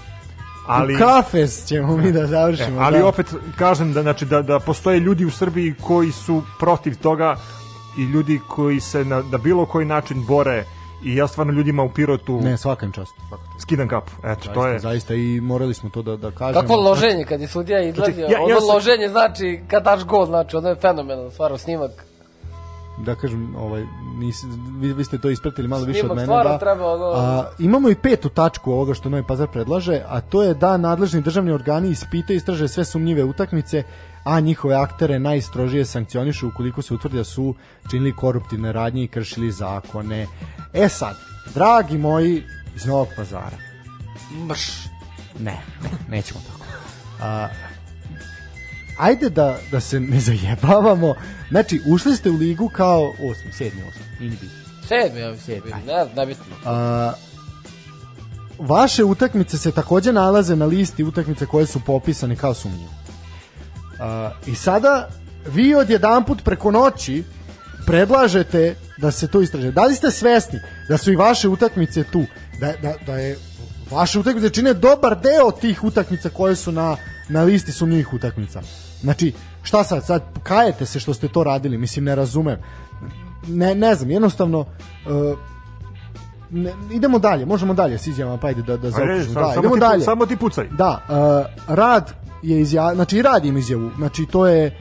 Speaker 1: ali
Speaker 3: U kafes ćemo mi da završimo.
Speaker 1: E, ali
Speaker 3: da.
Speaker 1: opet kažem da znači da da postoje ljudi u Srbiji koji su protiv toga i ljudi koji se na, na bilo koji način bore i ja stvarno ljudima u Pirotu
Speaker 3: Ne, svaka im čast.
Speaker 1: Skidam kapu. Eto,
Speaker 3: Zaista,
Speaker 1: to je
Speaker 3: zaista i morali smo to da, da kažemo.
Speaker 2: Kakvo loženje kad je sudija izlazio.
Speaker 1: Znači, ja- ja
Speaker 2: ono
Speaker 1: sam-
Speaker 2: loženje znači kad daš gol, znači ono je fenomenalno, stvarno snimak.
Speaker 3: da kažem, ovaj, nis, vi, vi ste to ispratili malo više od
Speaker 2: Snimak
Speaker 3: mene.
Speaker 2: stvarno
Speaker 3: Da.
Speaker 2: treba, ono-
Speaker 3: A, imamo i petu tačku ovoga što Novi Pazar predlaže, a to je da nadležni državni organi ispite i istraže sve sumnjive utakmice, a njihove aktere najstrožije sankcionišu ukoliko se utvrdi da su činili koruptivne radnje i kršili zakone. E sad, dragi moji iz Novog Pazara,
Speaker 2: Mrš.
Speaker 3: ne, ne, nećemo tako. A, ajde da, da se ne zajebavamo. Znači, ušli ste u ligu kao osmi, sedmi, osmi. Nije ni bitno.
Speaker 2: Sedmi, ja mislim, ne, nebitno.
Speaker 3: A, vaše utakmice se takođe nalaze na listi utakmice koje su popisane kao sumnjive. A, I sada vi odjedanput preko noći predlažete da se to istraže. Da li ste svesni da su i vaše utakmice tu? Da, da, da je vaše utakmice čine dobar deo tih utakmica koje su na, na listi sumnjivih utakmica. Znači, šta sad? Sad kajete se što ste to radili? Mislim, ne razumem. Ne, ne znam, jednostavno... Uh, ne, idemo dalje, možemo dalje s izjavama, pa ajde da, da
Speaker 1: samo,
Speaker 3: Da,
Speaker 1: samo,
Speaker 3: idemo
Speaker 1: ti,
Speaker 3: dalje.
Speaker 1: samo ti pucaj.
Speaker 3: Da, uh, rad je izjav, znači i rad im izjavu, znači to je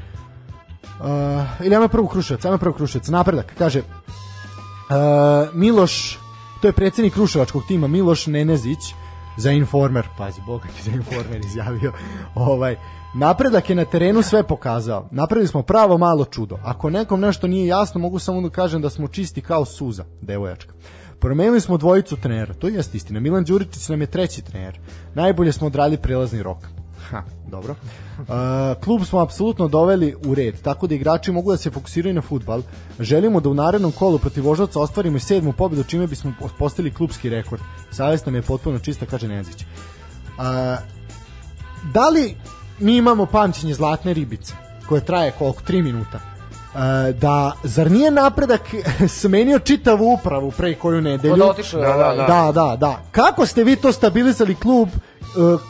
Speaker 3: uh, ili ajmo prvo Kruševac, ajmo prvo Kruševac, napredak, kaže uh, Miloš, to je predsjednik Kruševačkog tima, Miloš Nenezić, za Informer, pazi, Boga ti za Informer izjavio, (laughs) ovaj, napredak je na terenu sve pokazao, napravili smo pravo malo čudo, ako nekom nešto nije jasno, mogu samo da kažem da smo čisti kao suza, devojačka. Promenili smo dvojicu trenera, to jeste istina. Milan Đuričić nam je treći trener. Najbolje smo odradili prelazni rok. Ha, dobro. Uh, klub smo apsolutno doveli u red, tako da igrači mogu da se fokusiraju na futbal. Želimo da u narednom kolu protiv Voždovca ostvarimo i sedmu pobedu, čime bismo postavili klubski rekord. Savest nam je potpuno čista, kaže Nezić. Uh, da li mi imamo pamćenje zlatne ribice, koje traje koliko? 3 minuta. E, da, zar nije napredak (laughs) smenio čitavu upravu pre koju nedelju?
Speaker 1: Da, da,
Speaker 2: ovaj.
Speaker 1: da.
Speaker 3: Da, da, da. Kako ste vi to stabilizali klub uh,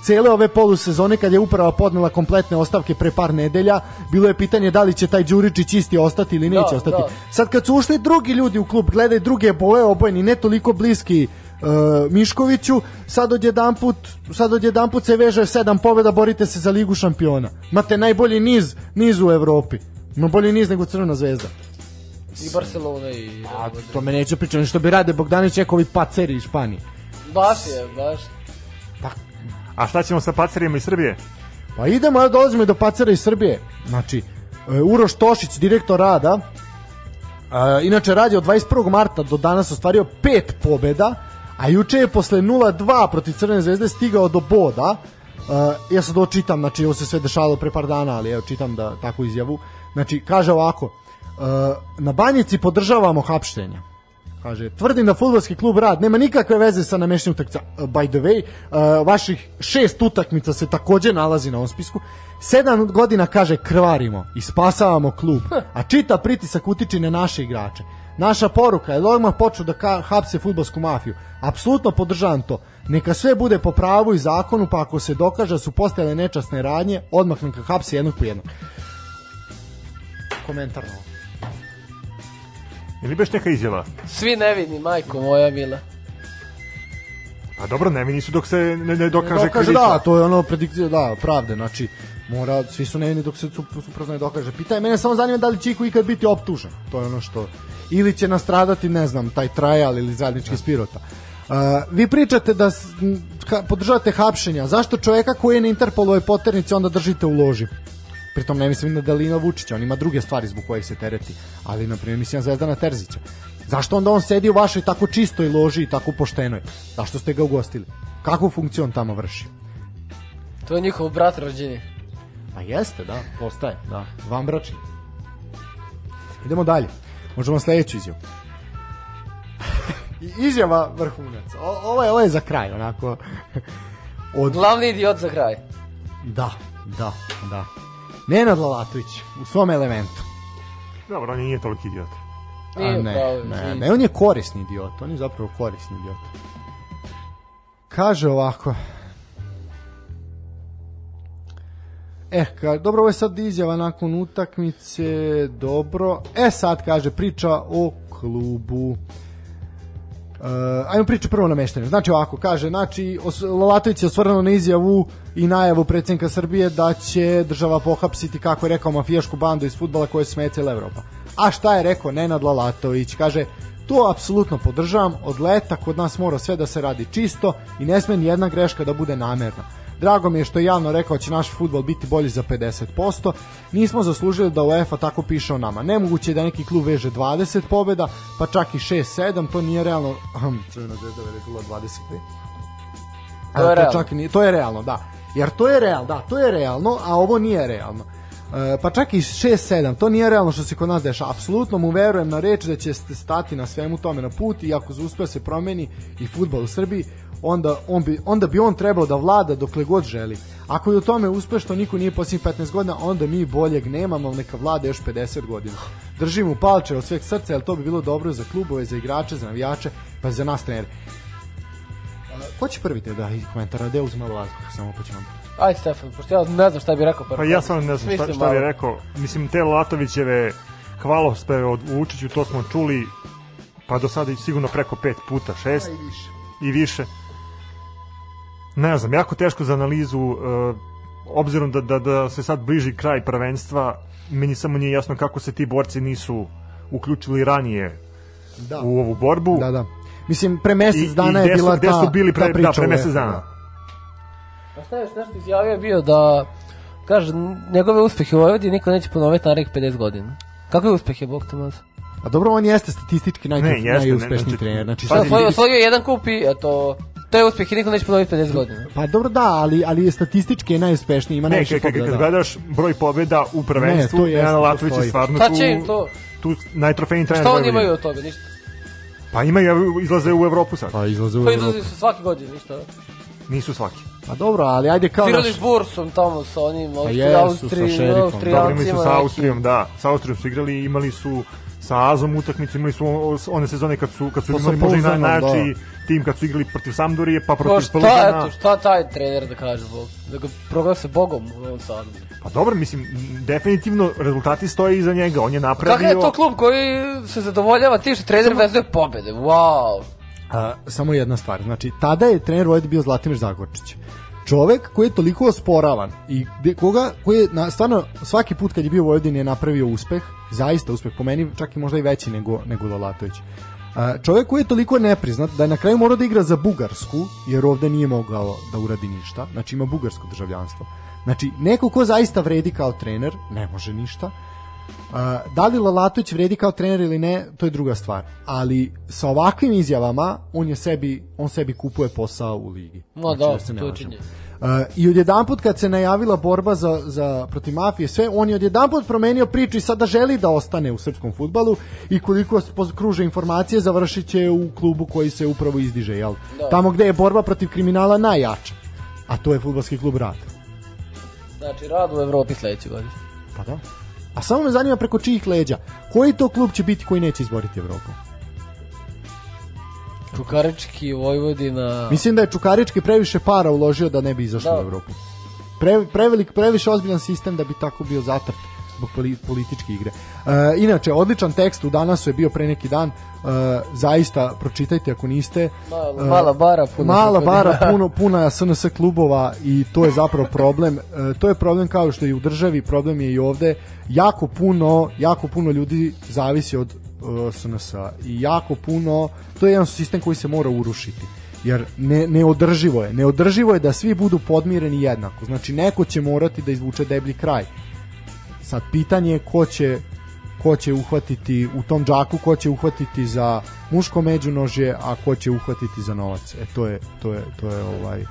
Speaker 3: cele ove polusezone kad je uprava podnela kompletne ostavke pre par nedelja, bilo je pitanje da li će taj Đuričić isti ostati ili neće
Speaker 2: Da,
Speaker 3: ostati.
Speaker 2: da.
Speaker 3: Sad kad su ušli drugi ljudi u klub, gledaj druge boje obojeni, ne toliko bliski uh, Miškoviću, sad odjedanput, sad odjedanput se veže sedam pobjeda, borite se za ligu šampiona. Imate najbolji niz, niz u Evropi. Ima bolji niz nego Crvena zvezda.
Speaker 2: I Barcelona i...
Speaker 3: A to me neće pričati, što bi rade Bogdanović Čekovi paceri iz Španije.
Speaker 2: Baš je, baš.
Speaker 1: A šta ćemo sa pacerima iz Srbije?
Speaker 3: Pa idemo, evo dolazimo i do pacera iz Srbije. Znači, e, Uroš Tošić, direktor rada, e, inače radi od 21. marta do danas ostvario pet pobeda, a juče je posle 0-2 protiv Crvene zvezde stigao do boda. E, ja sad ovo čitam, znači ovo se sve dešavalo pre par dana, ali evo čitam da takvu izjavu. Znači, kaže ovako, e, na banjici podržavamo hapštenja. Kaže, tvrdim da futbolski klub Rad nema nikakve veze sa nameštenim utakmica. Uh, By the way, uh, vaših šest utakmica se takođe nalazi na ovom spisku. Sedam godina, kaže, krvarimo i spasavamo klub, a čita pritisak utiče na naše igrače. Naša poruka je odmah počnu da ka- hapse futbolsku mafiju. Apsolutno podržavam to. Neka sve bude po pravu i zakonu, pa ako se dokaže da su postojale nečasne radnje, odmah neka hapse jednog po jednog. Komentar na ovo.
Speaker 1: Ili beš neka izjava?
Speaker 2: Svi nevini, majko moja mila.
Speaker 1: Pa dobro, nevini su dok se ne, ne dokaže,
Speaker 3: dokaže
Speaker 1: krivica.
Speaker 3: da, to je ono predikcija, da, pravde, znači mora, svi su nevini dok se sup- suprotno ne dokaže. Pitanje, mene samo zanima da li će iko ikad biti optužen, to je ono što, ili će nastradati, ne znam, taj trajal ili zajednički spirota. Uh, vi pričate da ka, podržavate hapšenja, zašto čoveka koji je na Interpolovoj poternici onda držite u loži? Pritom ne mislim na Dalina Vučića, on ima druge stvari zbog kojih se tereti, ali na primjer mislim na Zvezdana Terzića. Zašto onda on sedi u vašoj tako čistoj loži i tako poštenoj? Zašto ste ga ugostili? Kakvu funkciju on tamo vrši?
Speaker 2: To je njihov brat rođeni.
Speaker 3: Pa jeste, da, postaje, da, van bračni. Idemo dalje. Možemo sledeću izjavu. (laughs) Izjava vrhunac. O, ovo, je, ovo je za kraj, onako. (laughs) Od,
Speaker 2: Glavni idiot za kraj.
Speaker 3: da, da, da. Nenad Lalatović, u svom elementu.
Speaker 1: Dobro, on nije toliki idiot.
Speaker 3: A ne, ne, ne, on je korisni idiot, on je zapravo korisni idiot. Kaže ovako, E, ka, dobro, ovo je sad izjava nakon utakmice, dobro. E, sad kaže, priča o klubu. Uh, ajmo priču prvo na meštanju. Znači ovako, kaže, znači, os, Lalatović je osvrnuo na izjavu i najavu predsjednika Srbije da će država pohapsiti, kako je rekao, mafijašku bandu iz futbala koje sme cijela Evropa. A šta je rekao Nenad Lalatović? Kaže, to apsolutno podržavam, od leta kod nas mora sve da se radi čisto i ne sme ni jedna greška da bude namerna. Drago mi je što je javno rekao da će naš futbol biti bolji za 50%. Nismo zaslužili da UEFA tako piše o nama. Nemoguće je da neki klub veže 20 pobjeda, pa čak i 6-7, to nije realno. Crvena zvezda vežila 25.
Speaker 2: To je realno.
Speaker 3: čak nije, to je realno, da. Jer to je realno, da, to je realno, a ovo nije realno. E, pa čak i 6-7, to nije realno što se kod nas deša. Apsolutno mu verujem na reč da će stati na svemu tome na put i ako uspe se promeni i futbol u Srbiji, onda, on bi, onda bi on trebao da vlada dokle god želi. Ako je u tome uspešno niko nije posljednjih 15 godina, onda mi boljeg nemamo, neka vlada još 50 godina. Držim u palče od sveg srca, jer to bi bilo dobro za klubove, za igrače, za navijače, pa za nas trenere. Ko će prvi te da i komentar, da uzme malo vazduha, samo pa ćemo.
Speaker 2: Ajde Stefan, pošto ja ne znam šta bi rekao.
Speaker 1: Pa ja stvarno ne znam šta, šta bih rekao. Mislim, te Latovićeve hvalospeve od Vučiću, to smo čuli pa do sada sigurno preko pet puta, šest
Speaker 3: i više.
Speaker 1: i više. Ne znam, jako teško za analizu, uh, obzirom da, da, da se sad bliži kraj prvenstva, meni samo nije jasno kako se ti borci nisu uključili ranije
Speaker 3: Da.
Speaker 1: u ovu borbu.
Speaker 3: Da, da. Mislim, pre mesec
Speaker 1: I,
Speaker 3: dana
Speaker 1: i
Speaker 3: je
Speaker 1: su,
Speaker 3: bila
Speaker 1: gde
Speaker 3: ta,
Speaker 1: su bili pre,
Speaker 3: ta priča
Speaker 1: da, pre mesec
Speaker 3: UEFA,
Speaker 1: dana.
Speaker 3: da.
Speaker 2: A šta je još nešto izjavio je bio da kaže njegove uspehe u Vojvodini niko neće ponoviti narednih 50 godina. Kakve uspehe Bog te maze?
Speaker 3: A dobro, on jeste statistički naj,
Speaker 1: Ne, jeste, ne,
Speaker 3: najuspešniji
Speaker 1: znači-
Speaker 3: trener. Znači,
Speaker 2: Pa osvojio, osvojio jedan kup i eto, to je uspeh i niko neće ponoviti 50 godina.
Speaker 3: Pa dobro da, ali, ali je statistički je najuspešniji, ima
Speaker 1: Ne,
Speaker 3: najviše
Speaker 1: kad, kad,
Speaker 3: pobjeda.
Speaker 1: kad
Speaker 3: da.
Speaker 1: gledaš broj pobjeda u prvenstvu,
Speaker 3: Ne, to jeste,
Speaker 1: Nenad
Speaker 3: to
Speaker 1: Latović je stvarno
Speaker 2: Šta
Speaker 1: tu,
Speaker 2: će im to?
Speaker 1: tu najtrofejniji trener
Speaker 2: Šta oni imaju od toga? Ništa.
Speaker 1: Pa imaju, izlaze u Evropu sad.
Speaker 3: Pa izlaze u
Speaker 2: Pa
Speaker 3: Evropu.
Speaker 2: izlazi su svake godine, ništa.
Speaker 1: Nisu svaki.
Speaker 3: Pa dobro, ali ajde kao
Speaker 2: Svirali
Speaker 3: naš...
Speaker 2: Bursom tamo sa onim Austri,
Speaker 3: jesu, sa
Speaker 2: Austri,
Speaker 3: šerifom.
Speaker 1: Dobro, imali su sa. Austrijom, da. Sa Austrijom su igrali i imali su sa Azom utakmicu, imali su one sezone kad su, kad su
Speaker 3: Pa
Speaker 1: imali možda i najjači tim kad su igrali protiv Sampdorije, pa
Speaker 2: Pa
Speaker 1: protiv
Speaker 2: šta,
Speaker 1: Polugana.
Speaker 2: eto, šta taj trener da kaže, Bog? Da ga proglase Bogom u ovom sadu.
Speaker 1: Pa dobro, mislim, definitivno rezultati stoje iza njega. On je napravio...
Speaker 2: Kakav je to klub koji se zadovoljava tim što trener vezuje pobede? Wow!
Speaker 3: A, samo jedna stvar, znači tada je trener Vojvode bio Zlatimir Zagorčić. Čovek koji je toliko osporavan i koga, koji je na, stvarno svaki put kad je bio u Vojvodini je napravio uspeh, zaista uspeh, po meni čak i možda i veći nego, nego Lalatović. A, čovek koji je toliko nepriznat da je na kraju morao da igra za Bugarsku, jer ovde nije mogao da uradi ništa, znači ima bugarsko državljanstvo. Znači, neko ko zaista vredi kao trener, ne može ništa, da li Lalatović vredi kao trener ili ne, to je druga stvar. Ali sa ovakvim izjavama on je sebi on sebi kupuje posao u ligi.
Speaker 2: Ma da,
Speaker 3: se ne
Speaker 2: to
Speaker 3: I odjedanput kad se najavila borba za, za protiv mafije, sve, on je odjedanput promenio priču i sada želi da ostane u srpskom futbalu i koliko kruže informacije završit će u klubu koji se upravo izdiže, jel?
Speaker 2: Da.
Speaker 3: Tamo gde je borba protiv kriminala najjača, a to je futbalski klub Rad.
Speaker 2: Znači, rad u Evropi sledeće godine.
Speaker 3: Pa da. A samo me zanima preko čijih leđa. Koji to klub će biti koji neće izboriti Evropu?
Speaker 2: Čukarički, Vojvodina...
Speaker 3: Mislim da je Čukarički previše para uložio da ne bi izašao
Speaker 2: Da.
Speaker 3: u Evropu. Pre, prevelik, previše ozbiljan sistem da bi tako bio zatrt zbog poli- političke igre. E, inače, odličan tekst u Danasu je bio pre neki dan. E, zaista, pročitajte ako niste.
Speaker 2: Mala-
Speaker 3: E,
Speaker 2: mala bara, puna
Speaker 3: Mala bara, puno, puna SNS klubova i to je zapravo problem. E, to je problem kao što je i u državi, problem je i ovde. Jako puno, jako puno ljudi zavisi od SNS-a i jako puno, to je jedan sistem koji se mora urušiti. Jer ne, neodrživo je. Neodrživo je da svi budu podmireni jednako. Znači neko će morati da izvuče deblji kraj. Sad pitanje je ko će ko će uhvatiti u tom džaku ko će uhvatiti za muško međunožje a ko će uhvatiti za novac. E to je to je to je ovaj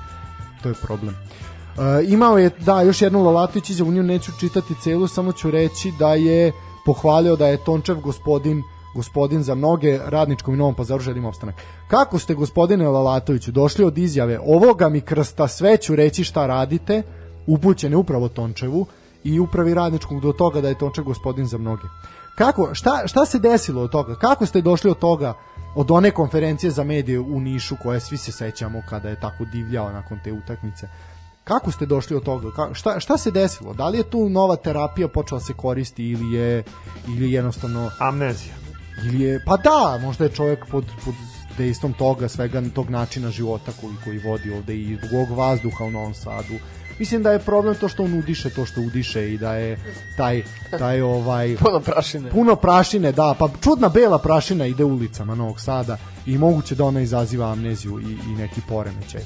Speaker 3: to je problem. E, imao je, da, još jednu Lalatović izjavu, nju neću čitati celu, samo ću reći da je pohvalio da je Tončev gospodin gospodin za mnoge radničkom i novom pazaru želim opstanak. Kako ste gospodine Lalatoviću došli od izjave ovoga mi krsta sve ću reći šta radite, upućene upravo Tončevu i upravi radničkog do toga da je Tončev gospodin za mnoge. Kako, šta, šta se desilo od toga? Kako ste došli od toga od one konferencije za medije u Nišu koje svi se sećamo kada je tako divljao nakon te utakmice? Kako ste došli od toga? Ka, šta, šta se desilo? Da li je tu nova terapija počela se koristi ili je ili jednostavno
Speaker 1: Amnezija.
Speaker 3: Ili je pa da, možda je čovjek pod pod dejstvom toga svega tog načina života koji koji vodi ovde i zbog ovog vazduha u Novom Sadu. Mislim da je problem to što on udiše to što udiše i da je taj taj ovaj (laughs)
Speaker 2: Puno prašine.
Speaker 3: puno prašine, da, pa čudna bela prašina ide ulicama Novog Sada i moguće da ona izaziva amneziju i, i neki poremećaj.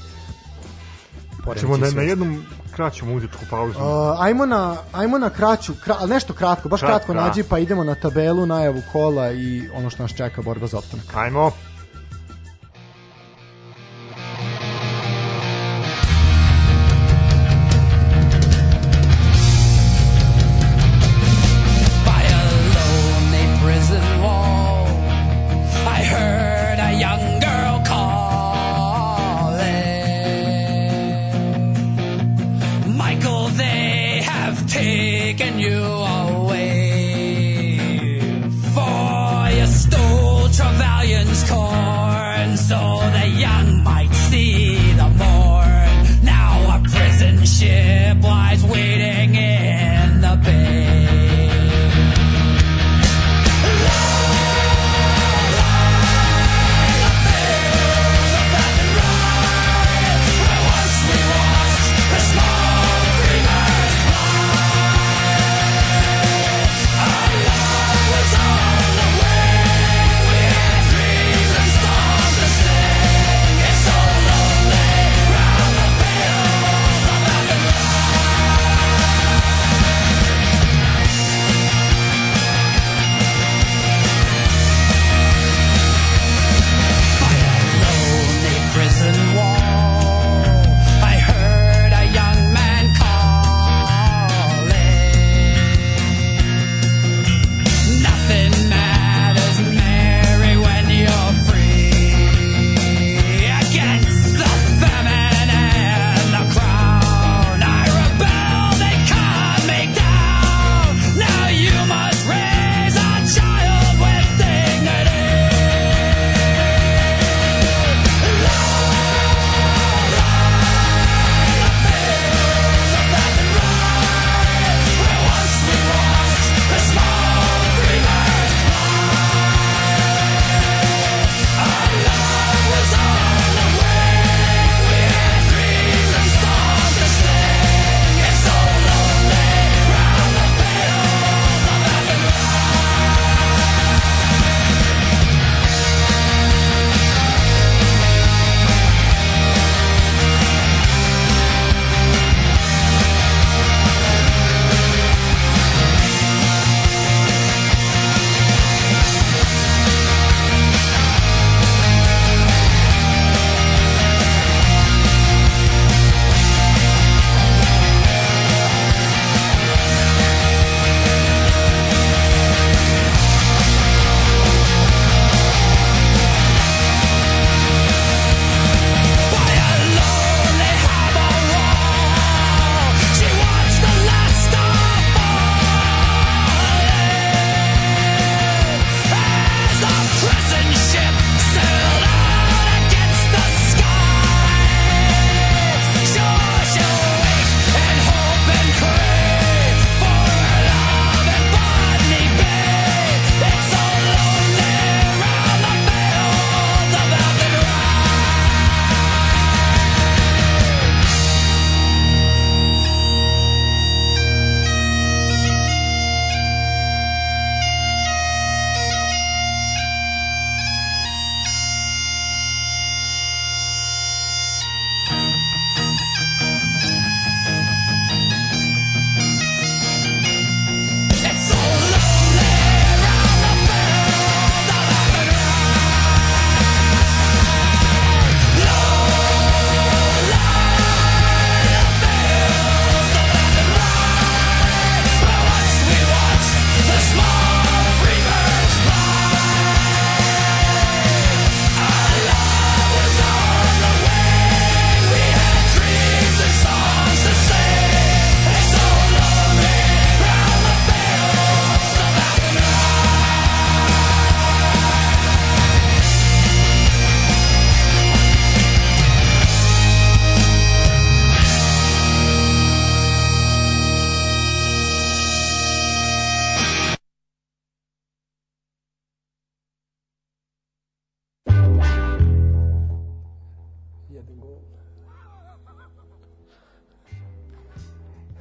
Speaker 1: Ćemo na, na jednom kraću muzičku pauzu.
Speaker 3: Uh, ajmo na ajmo na kraću, kra, ali nešto kratko, baš
Speaker 1: Krat-
Speaker 3: kratko
Speaker 1: da.
Speaker 3: nađi pa idemo na tabelu, najavu kola i ono što nas čeka borba za opstanak.
Speaker 1: Ajmo.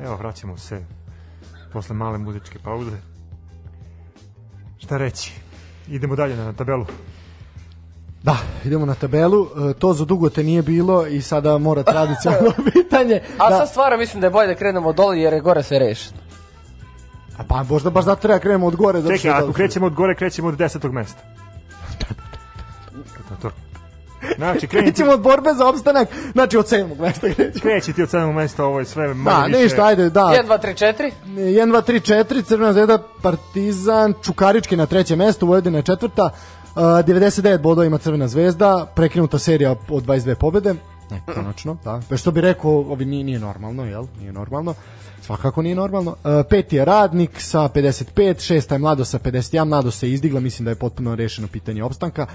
Speaker 1: Evo, vraćamo se posle male muzičke pauze. Šta reći? Idemo dalje na tabelu.
Speaker 3: Da, idemo na tabelu. E, to za dugo te nije bilo i sada mora tradicionalno (laughs) pitanje.
Speaker 2: A
Speaker 3: da,
Speaker 2: sad stvarno mislim da je bolje da krenemo dole jer je gore sve rešeno.
Speaker 3: a pa možda baš zato treba krenemo od gore.
Speaker 1: Čekaj, ako krećemo od gore, krećemo od desetog mesta. Znači, krenite,
Speaker 3: Krećemo od borbe za opstanak, znači od sedmog mesta krećemo.
Speaker 1: kreći ti od sedmog mesta, ovo je sve manje
Speaker 3: Da,
Speaker 1: više.
Speaker 3: ništa, ajde, da.
Speaker 2: 1, 2, 3, 4.
Speaker 3: 1, 2, 3, 4, Crvena zvezda, Partizan, Čukarički na trećem mestu, Vojvodina je četvrta, uh, 99 bodova ima Crvena zvezda, prekinuta serija od 22 pobede, ne, konačno, da. Pa što bi rekao, ovi nije, nije normalno, jel? Nije normalno. Svakako nije normalno. Uh, peti je Radnik sa 55, šesta je Mlado sa 51, Mlado se izdigla, mislim da je potpuno rešeno pitanje opstanka.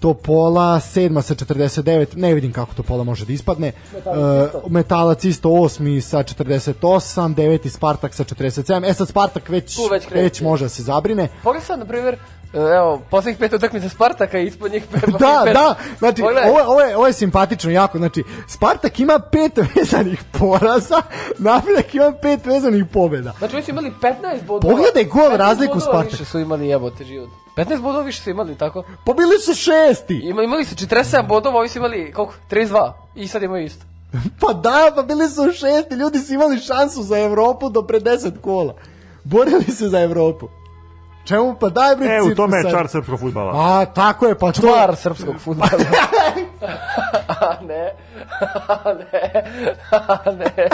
Speaker 3: Topola, sedma sa 49, ne vidim kako Topola može da ispadne. Uh, Metalac isto osmi sa 48, deveti Spartak sa 47. E sad Spartak već,
Speaker 2: već
Speaker 3: već, može da se zabrine.
Speaker 2: Pogledaj sad, na primjer, evo, poslednjih pet utakmica Spartaka i ispod njih pet.
Speaker 3: Da,
Speaker 2: pet.
Speaker 3: da, znači
Speaker 2: Pogledaj.
Speaker 3: ovo, ovo, je, ovo je simpatično jako, znači Spartak ima pet vezanih poraza, (laughs) Napredak ima pet vezanih pobjeda.
Speaker 2: Znači, oni su imali 15 bodova.
Speaker 3: Pogledaj gol
Speaker 2: 15
Speaker 3: razliku
Speaker 2: bodova
Speaker 3: Spartak.
Speaker 2: više su imali jebote život. 15 bodova više su imali, tako?
Speaker 3: Pa bili su šesti.
Speaker 2: Ima, imali su 47 bodova, ovi su imali, koliko? 32. I sad imaju isto. (laughs)
Speaker 3: Pa da, pa bili su šesti, ljudi su imali šansu za Evropu do pre 10 kola. Borili se za Evropu. Čemu pa daj bre
Speaker 1: E, u tome je čar srpskog futbala.
Speaker 3: A, tako je, pa to...
Speaker 2: Tvar srpskog futbola. (laughs) a ne, a ne, a ne,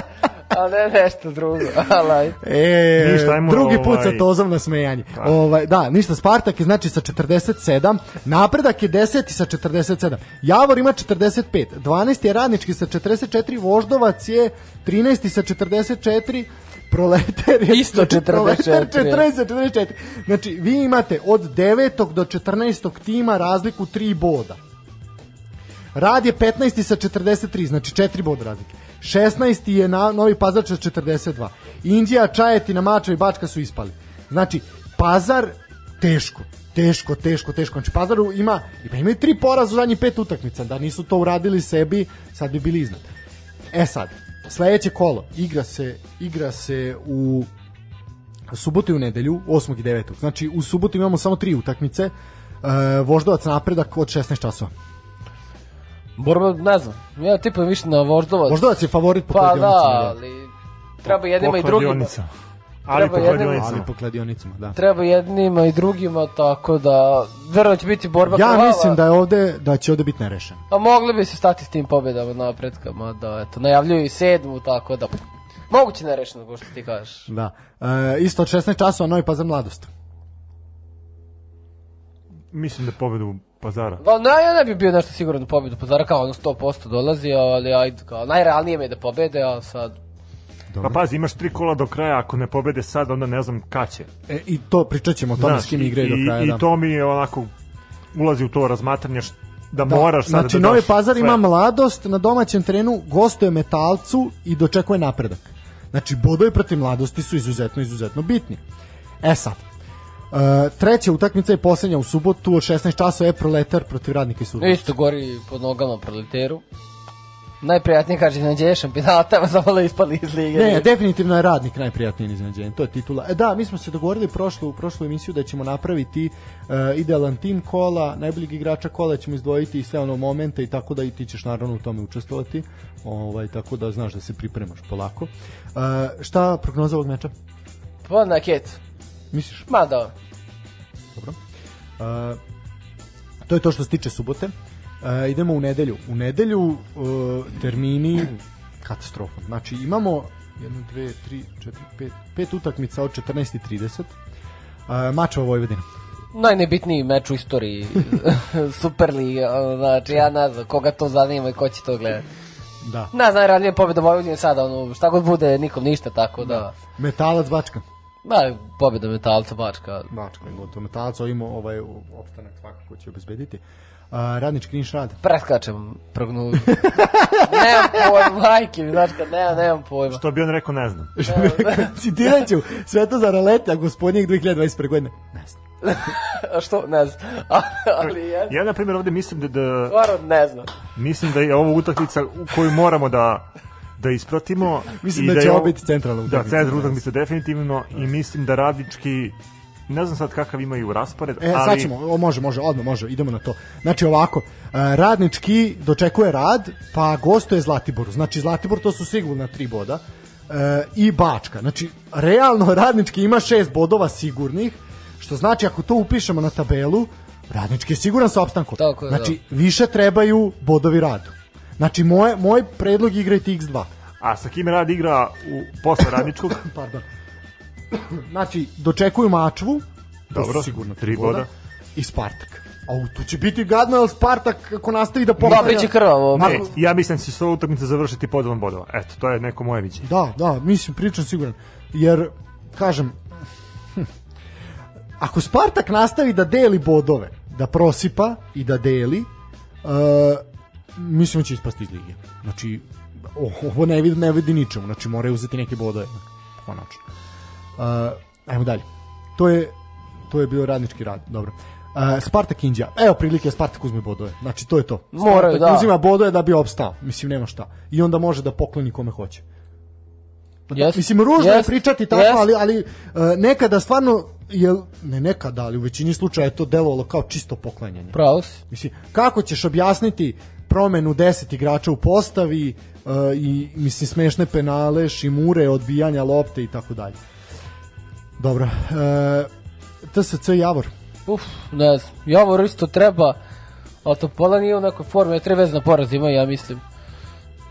Speaker 2: a ne nešto drugo. Alaj.
Speaker 3: E,
Speaker 1: Ništa, ajmo,
Speaker 3: drugi put
Speaker 1: ovaj-
Speaker 3: sa tozom na smejanje. Ovaj, da, ništa, Spartak je znači sa 47, Napredak je 10 sa 47, Javor ima 45, 12 je Radnički sa 44, Voždovac je 13 sa 44, Proleter je
Speaker 2: Isto 44.
Speaker 3: Proleter 14 sa 44. Znači, vi imate od 9. do 14. tima razliku 3 boda. Rad je 15. sa 43, znači 4 bod razlike. 16. je na Novi Pazar sa 42. Indija, Čajetina, Mača i Bačka su ispali. Znači, Pazar teško, teško, teško, teško. Znači, Pazaru ima, ima imaju tri poraza u zadnjih pet utakmica. Da nisu to uradili sebi, sad bi bili iznad. E sad, sledeće kolo igra se, igra se u subotu i u nedelju, 8. i 9. Znači, u subotu imamo samo tri utakmice. E, voždovac napredak od 16 časova.
Speaker 2: Borba, ne znam, ja tipujem više na Voždovac.
Speaker 3: Voždovac je favorit po
Speaker 2: Pa
Speaker 3: kladionicama.
Speaker 2: da, ali treba jednima i drugima.
Speaker 1: Ali po kladionicama.
Speaker 3: Ali po kladionicama, da.
Speaker 2: Treba jednima i drugima, tako da verovatno će biti borba
Speaker 3: Ja
Speaker 2: krvava.
Speaker 3: mislim da je ovde da će ovde biti nerešeno.
Speaker 2: A mogli bi se stati s tim pobedama napretkama, da eto, najavljuju i sedmu, tako da... Moguće nerešeno, ko što ti kažeš.
Speaker 3: Da. E, isto od 16 časova Novi Pazar mladost.
Speaker 1: Mislim da pobedu pazara.
Speaker 2: Pa ne, ja ne bi bio nešto siguran da pobedu Pazara, kao ono 100% dolazi, ali ajde, kao, najrealnije mi je da pobede, a sad...
Speaker 1: Pa pazi, imaš tri kola do kraja, ako ne pobede sad, onda ne znam kad će.
Speaker 3: E, I to pričat ćemo o tome s kim igraju do kraja.
Speaker 1: I,
Speaker 3: da.
Speaker 1: i to mi je onako, ulazi u to razmatranje š- da, moraš sad
Speaker 3: znači,
Speaker 1: da
Speaker 3: Novi Pazar
Speaker 1: sve.
Speaker 3: ima mladost na domaćem trenu, gostuje metalcu i dočekuje napredak. Znači, bodovi protiv mladosti su izuzetno, izuzetno bitni. E sad, e, treća utakmica je poslednja u subotu od 16 časova je Proletar protiv radnika i sudova.
Speaker 2: Isto gori pod nogama proliteru. Najprijatnije kaže iznenađenje šampionata, (laughs) samo da ispali iz lige.
Speaker 3: Ne, definitivno je radnik najprijatniji iznenađenje. To je titula. E, da, mi smo se dogovorili prošlu, prošlu emisiju da ćemo napraviti uh, idealan tim kola, najboljeg igrača kola ćemo izdvojiti i sve ono momente i tako da i ti ćeš naravno u tome učestvovati. Ovaj, tako da znaš da se pripremaš polako. Uh, šta prognoza ovog meča?
Speaker 2: Pa na ket.
Speaker 3: Misliš?
Speaker 2: Ma da.
Speaker 3: Dobro. Uh, to je to što se tiče subote. Uh, idemo u nedelju. U nedelju uh, termini katastrofa. Znači imamo 1, 2, 3, 4, 5, pet utakmica od 14.30. Uh, Mačeva Vojvodina.
Speaker 2: Najnebitniji meč u istoriji (laughs) Superliga, ono, znači ja ne znam koga to zanima i ko će to gledati.
Speaker 3: Da.
Speaker 2: Ne znam, najranije pobjeda Vojvodine sada, ono, šta god bude, nikom ništa, tako da...
Speaker 3: Metalac Bačka.
Speaker 2: Da, pobjeda metalca Bačka.
Speaker 3: Bačka gotovo. Metalac ovim ovaj opstanak svakako će obezbediti. Uh, radnički niš rad.
Speaker 2: Preskačem prognozu. (laughs) nemam pojma, majke mi, znači kad nemam, nemam pojma.
Speaker 1: Što bi on rekao, ne znam. (laughs)
Speaker 3: Citirat ću Svetozar Aleta, gospodnjeg 2021. godine. Ne znam. (laughs)
Speaker 2: A što? Ne znam. Ali je...
Speaker 1: Ja, na primjer, ovde mislim da, da,
Speaker 2: Stvarno ne znam.
Speaker 1: mislim da je ovo utakmica u koju moramo da da ispratimo.
Speaker 3: Mislim
Speaker 1: i
Speaker 3: da će ovo biti centralna
Speaker 1: Da,
Speaker 3: utakmica.
Speaker 1: centralna utakmica definitivno i mislim da radnički ne znam sad kakav imaju raspored,
Speaker 3: E,
Speaker 1: ali
Speaker 3: sad ćemo, o, može, može, odmah može, idemo na to. Znači ovako, e, radnički dočekuje rad, pa gostuje Zlatiboru. Znači Zlatibor to su sigurno tri boda. E, I Bačka. Znači, realno (laughs) radnički ima šest bodova sigurnih, što znači ako to upišemo na tabelu, radnički je siguran sa opstankom.
Speaker 2: Tako je,
Speaker 3: znači, više trebaju bodovi radu. Znači, moje, moj predlog igrajte x2.
Speaker 1: a sa kim rad igra u posle radničkog? (laughs)
Speaker 3: Pardon. (coughs) znači, dočekuju Mačvu,
Speaker 1: Dobro,
Speaker 3: sigurno
Speaker 1: tri boda.
Speaker 3: i Spartak. A u, tu će biti gadno, jer Spartak ako nastavi da
Speaker 2: Da,
Speaker 3: poklanja...
Speaker 2: bit će krvavo.
Speaker 3: Ma-
Speaker 1: E, ja mislim da će se ova utakmica završiti podelom bodova. Eto, to je neko moje viđenje.
Speaker 3: Da, da, mislim, pričam siguran. Jer, kažem, hm, ako Spartak nastavi da deli bodove, da prosipa i da deli, uh, mislim da će ispasti iz lige. Znači, ovo ne vidi, ne vidi ničemu, znači moraju uzeti neke bodove. Konačno. Uh, ajmo dalje. To je, to je bio radnički rad, dobro. Uh, Spartak Indija. Evo prilike Spartak uzme bodove. Znači to je to. Spartak
Speaker 2: da.
Speaker 3: uzima bodove da bi opstao. Mislim nema šta. I onda može da pokloni kome hoće.
Speaker 2: Jest,
Speaker 3: Mislim, ružno je
Speaker 2: jest,
Speaker 3: pričati tako,
Speaker 2: jest.
Speaker 3: ali, ali uh, nekada stvarno, jel, ne nekada, ali u većini slučaja je to delovalo kao čisto poklanjanje.
Speaker 2: Pravo.
Speaker 3: Mislim, kako ćeš objasniti promenu 10 igrača u postavi uh, i, mislim, smešne penale, šimure, odbijanja lopte i tako dalje. Dobro. Uh, TSC Javor.
Speaker 2: Uf, ne znam. Javor isto treba, ali Topola nije u nekoj formi, treba vezna poraz ima, ja mislim.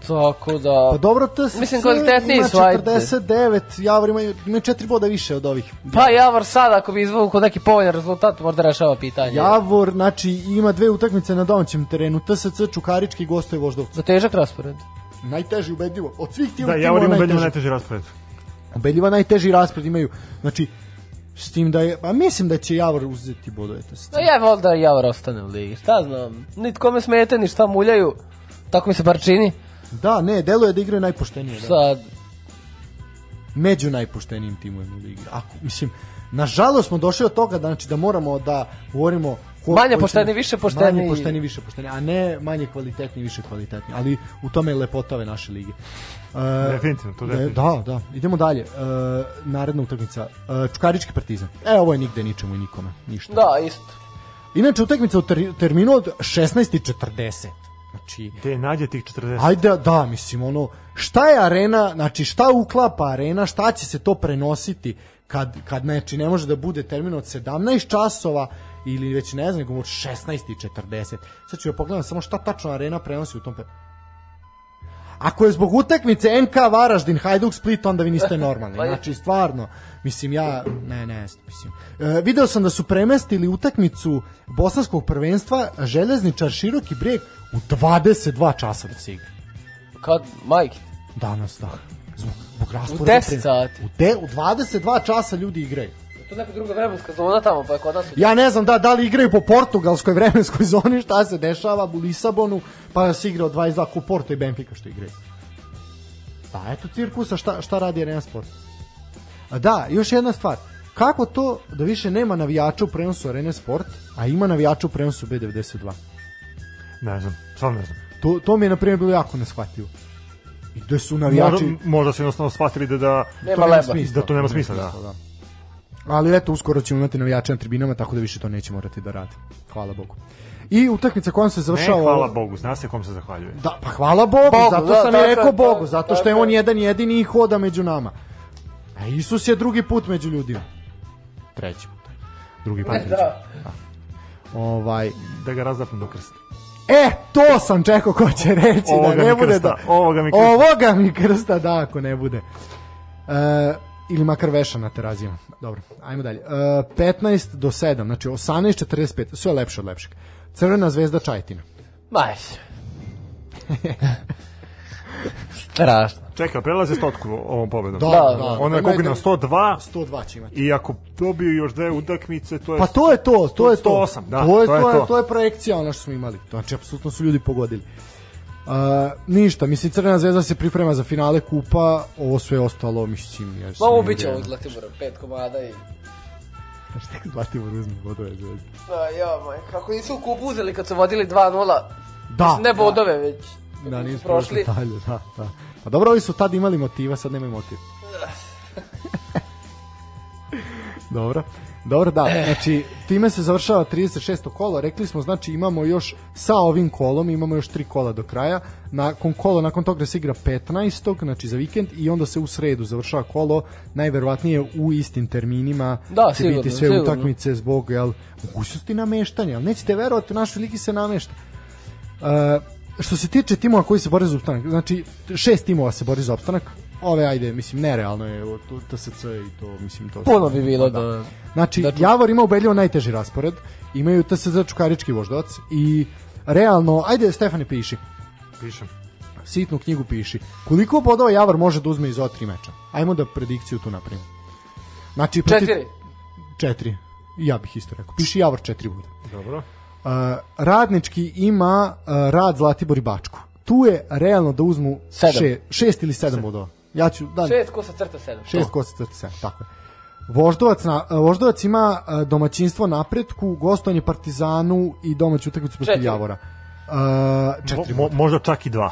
Speaker 2: Tako da...
Speaker 3: Pa dobro, TSC
Speaker 2: Mislim, kvalitetniji
Speaker 3: ima
Speaker 2: su, ajde.
Speaker 3: 49, Javor ima, ima 4 boda više od ovih.
Speaker 2: Pa Javor sad, ako bi izvukao neki povoljan rezultat, možda rešava pitanje.
Speaker 3: Javor, znači, ima dve utakmice na domaćem terenu. TSC Čukarički gostuje Voždovcu.
Speaker 2: Za težak raspored.
Speaker 3: Najteži ubedljivo. Od svih
Speaker 1: Da,
Speaker 3: timova
Speaker 1: Javor ima ubedljivo
Speaker 3: najteži
Speaker 1: raspored.
Speaker 3: Ubedljivo najteži raspored imaju. Znači, s tim da je, pa mislim da će Javor uzeti bodove.
Speaker 2: No ja vol da Javor ostane u ligi, šta znam. Nitko me smete, ni šta muljaju. Tako mi se bar čini.
Speaker 3: Da, ne, deluje da igraju najpoštenije. Da.
Speaker 2: Sad,
Speaker 3: Među najpoštenijim timovima u ligi. Ako, mislim, nažalost smo došli od toga da, znači, da moramo da govorimo ko,
Speaker 2: Manje pošteni, više pošteni.
Speaker 3: Manje pošteni, više pošteni, a ne manje kvalitetni, više kvalitetni. Ali u tome je lepota ove naše lige. Uh,
Speaker 1: Definitivno, to
Speaker 3: Da,
Speaker 1: definitivno.
Speaker 3: da, da. Idemo dalje. E, naredna utakmica. E, Čukarički partizan. E, ovo je nigde ničemu i nikome. Ništa.
Speaker 2: da, isto.
Speaker 3: Inače, utakmica u ter, terminu od 16.40. Znači,
Speaker 1: Te nađe tih 40.
Speaker 3: ajde, da, mislim, ono, šta je arena, znači, šta uklapa arena, šta će se to prenositi kad, kad znači, ne može da bude termin od 17 časova ili već ne znam, nego od 16.40. Sad ću ja pogledam samo šta tačno arena prenosi u tom pe... Ako je zbog utakmice NK Varaždin, Hajduk Split, onda vi niste normalni. (laughs)
Speaker 2: Pa.
Speaker 3: Znači, stvarno, mislim, ja, ne, ne, mislim. E, video sam da su premestili utakmicu bosanskog prvenstva Željezničar Široki breg u 22 časa da se igra.
Speaker 2: Kad, majke,
Speaker 3: Danas, da. Zbog, zbog rasporeda.
Speaker 2: 10 sati.
Speaker 3: U, de, u 22 časa ljudi igraju.
Speaker 2: to neka druga vremenska zona tamo, pa je kod nas...
Speaker 3: Ja ne znam da, da li igraju po portugalskoj vremenskoj (laughs) zoni, šta se dešava u Lisabonu, pa se igra od 22 ko Porto i Benfica što igraju. Pa eto cirkusa šta, šta radi Arena Sport. A da, još jedna stvar. Kako to da više nema navijača u prenosu Arena Sport, a ima navijača u prenosu B92?
Speaker 1: Ne znam, stvarno ne znam.
Speaker 3: To, to mi je, na primjer, bilo jako neshvatljivo. I gde su navijači...
Speaker 1: Možda, možda su jednostavno shvatili da, da,
Speaker 2: Nema
Speaker 3: to nema
Speaker 2: leba.
Speaker 3: smisla.
Speaker 1: da to nema smisla, da.
Speaker 3: Ali eto, uskoro ćemo imati navijače na tribinama, tako da više to neće morati da radi. Hvala Bogu. I utakmica kojom se
Speaker 1: Ne,
Speaker 3: završava...
Speaker 1: hvala Bogu, zna se kom se zahvaljuje.
Speaker 3: Da, pa hvala Bogu,
Speaker 2: Bogu,
Speaker 3: zato
Speaker 2: da,
Speaker 3: sam i
Speaker 2: tako
Speaker 3: rekao
Speaker 2: je,
Speaker 3: Bogu,
Speaker 2: tako,
Speaker 3: zato što je on
Speaker 2: je.
Speaker 3: jedan jedini i hoda među nama. A Isus je drugi put među ljudima. Treći put. Drugi put. među-
Speaker 2: Da.
Speaker 3: Ovaj,
Speaker 1: Da ga razdapnu do krsta.
Speaker 3: E, to sam čekao ko će reći
Speaker 1: Ovoga
Speaker 3: da ne bude
Speaker 1: krsta,
Speaker 3: da...
Speaker 1: ovoga mi krsta.
Speaker 3: Ovoga mi krsta, da, ako ne bude. E, ili makar veša na terazijama. Dobro, ajmo dalje. E, 15 do 7, znači 18.45, sve je lepše od lepšeg. Crvena zvezda Čajtina.
Speaker 2: Maj. (laughs) (laughs) Strašno.
Speaker 1: Čekaj, prelaze stotku ovom pobedom.
Speaker 3: Da,
Speaker 2: Da,
Speaker 3: da.
Speaker 1: Ono je
Speaker 3: Ima-
Speaker 1: koliko na 102
Speaker 3: 102 će imati.
Speaker 1: i ako dobiju još dve utakmice, to je...
Speaker 3: Pa to je to, to je to.
Speaker 1: 108, da,
Speaker 3: to je
Speaker 1: to je
Speaker 3: to, je,
Speaker 1: to.
Speaker 3: je projekcija ono što smo imali. Znači apsolutno su ljudi pogodili. Uh, ništa, mislim Crvena zvezda se priprema za finale kupa, ovo sve ostalo mislim jer
Speaker 2: Ma ubit će ovog Zlatibora, pet komada i...
Speaker 3: Šta Zlatibor uzme bodove zvezde?
Speaker 2: Da, ja, maj, kako nisu u kupu uzeli kad su vodili 2-0.
Speaker 3: Da,
Speaker 2: Mislim, ne bodove, već.
Speaker 3: Da,
Speaker 2: su
Speaker 3: nisu
Speaker 2: prošli.
Speaker 3: dalje, da, da. A dobro, ovi su tad imali motiva, sad nemaju motiv. (laughs) dobro. Dobro, da. Znači, time se završava 36. kolo. Rekli smo, znači, imamo još sa ovim kolom, imamo još tri kola do kraja. Nakon kolo, nakon toga se igra 15. znači za vikend i onda se u sredu završava kolo, najverovatnije u istim terminima
Speaker 2: Da,
Speaker 3: će
Speaker 2: sigurno,
Speaker 3: biti sve
Speaker 2: sigurno.
Speaker 3: utakmice zbog jel, mogućnosti nameštanja. Ali nećete verovati, u našoj ligi se namešta. Uh, što se tiče timova koji se bore za opstanak, znači šest timova se bori za opstanak, ove ajde, mislim, nerealno je to, TSC i to, mislim, to...
Speaker 2: Puno bi bilo da...
Speaker 3: Znači,
Speaker 2: Da-
Speaker 3: Javor ima ubedljivo najteži raspored, imaju TSC Čukarički voždovac i realno, ajde Stefane piši,
Speaker 1: Pišem.
Speaker 3: sitnu knjigu piši, koliko bodova Javor može da uzme iz ova tri meča? Ajmo da predikciju tu napravimo. Znači,
Speaker 2: Četiri.
Speaker 3: Četiri. Ja bih isto rekao. Piši Javor četiri boda.
Speaker 1: Dobro.
Speaker 3: Radnički ima uh, rad Zlatibor i Bačku. Tu je realno da uzmu
Speaker 2: Sedam.
Speaker 3: še, šest ili sedam bodova. Ja ću, da,
Speaker 2: Šest ko sa crta sedam.
Speaker 3: šest kosa crta sedam, tako je. Voždovac, na, Voždovac ima domaćinstvo napretku, gostovanje Partizanu i domaću utakmicu protiv
Speaker 2: Četiri.
Speaker 3: Javora. Uh, četiri
Speaker 1: Mo, mo,
Speaker 3: boda.
Speaker 1: možda čak i dva.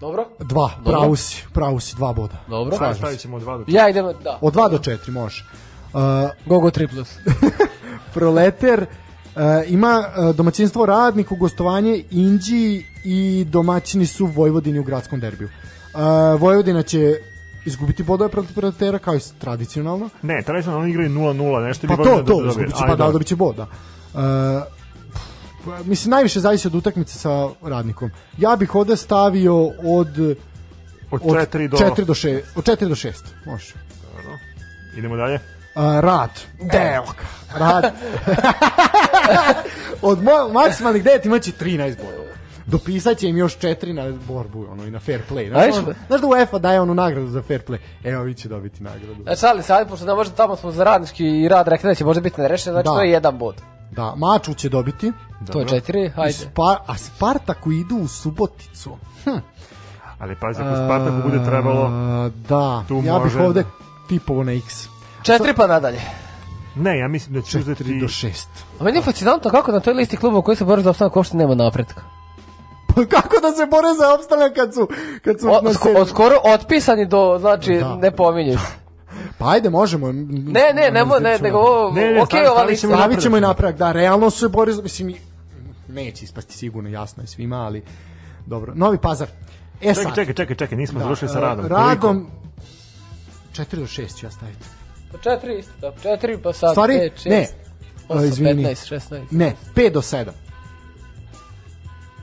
Speaker 2: Dobro?
Speaker 3: Dva,
Speaker 2: Dobro.
Speaker 3: pravu si, pravu si, dva boda.
Speaker 2: Dobro.
Speaker 3: Slažem se.
Speaker 1: Stavit ćemo dva do
Speaker 2: Ja idem, da.
Speaker 3: Od dva do četiri može. Uh,
Speaker 2: Gogo 3 plus. (laughs)
Speaker 3: Proleter uh, ima uh, domaćinstvo radniku, gostovanje Inđi i domaćini su Vojvodini u gradskom derbiju. Uh, Vojvodina će izgubiti bodove protiv Proletera kao i tradicionalno.
Speaker 1: Ne, tradicionalno oni igraju 0-0, nešto
Speaker 3: Pa
Speaker 1: bi
Speaker 3: to,
Speaker 1: Vojvodina
Speaker 3: to,
Speaker 1: dobije.
Speaker 3: izgubit će,
Speaker 1: Ajde,
Speaker 3: pa da, dobit će bod, da. Uh, pa, mislim, najviše zavisi od utakmice sa radnikom. Ja bih ovde stavio Od
Speaker 1: od 4 do...
Speaker 3: 4 do 6, od 4 do 6, može.
Speaker 1: Dobro. Idemo dalje.
Speaker 3: Uh, rad. Delka. Rad. (laughs) Od mo maksimalnih 9 imaće 13 bodova. Dopisat će im još 4 na borbu, ono, i na fair play. Znaš, ono, znaš da UEFA daje onu nagradu za fair play? Evo, vi će dobiti nagradu.
Speaker 2: Znači, ali sad, pošto ne može tamo smo za radnički i rad rekli da će možda biti nerešeno, znači
Speaker 3: Da.
Speaker 2: to je jedan bod.
Speaker 3: Da, Maču će dobiti.
Speaker 2: To je četiri, hajde.
Speaker 3: Spar, a Spartaku idu u Suboticu. Hm.
Speaker 1: Ali pazi, ako Spartaku bude trebalo...
Speaker 3: A, da,
Speaker 1: Tu
Speaker 3: ja bih
Speaker 1: može-
Speaker 3: ovde tipovo na X.
Speaker 2: Četiri pa nadalje.
Speaker 1: Ne, ja mislim da će
Speaker 3: 4
Speaker 1: uzeti...
Speaker 3: do 6.
Speaker 2: A meni je fascinantno kako na toj listi klubova koji se bore za opstanak uopšte nema napretka.
Speaker 3: Pa kako da se bore za opstanak kad su, kad su
Speaker 2: O, sko, od skoro otpisani do, znači,
Speaker 3: Da.
Speaker 2: ne pominješ. (laughs)
Speaker 3: Pa ajde, možemo.
Speaker 2: Ne, ne, ne, ne, nego ovo,
Speaker 1: Ne, ne,
Speaker 2: ok,
Speaker 1: stavit-
Speaker 2: ova
Speaker 1: stavit
Speaker 2: lista.
Speaker 1: ćemo
Speaker 3: Stavit ćemo i
Speaker 1: napredak.
Speaker 3: napredak, da, realno se bori, za- mislim, neće ispasti sigurno, jasno je svima, ali dobro. Novi pazar. E
Speaker 1: Čekaj,
Speaker 3: sad,
Speaker 1: čekaj, čekaj, čekaj, nismo
Speaker 3: da,
Speaker 1: završili sa radom.
Speaker 3: Radom, 4 do 6 ću ja staviti.
Speaker 2: Pa Četiri isto, da. Četiri pa sad,
Speaker 3: Stvari,
Speaker 2: pet, šest,
Speaker 3: ne,
Speaker 2: osam,
Speaker 3: izvini.
Speaker 2: 15, 16.
Speaker 3: Ne, 5 do 7.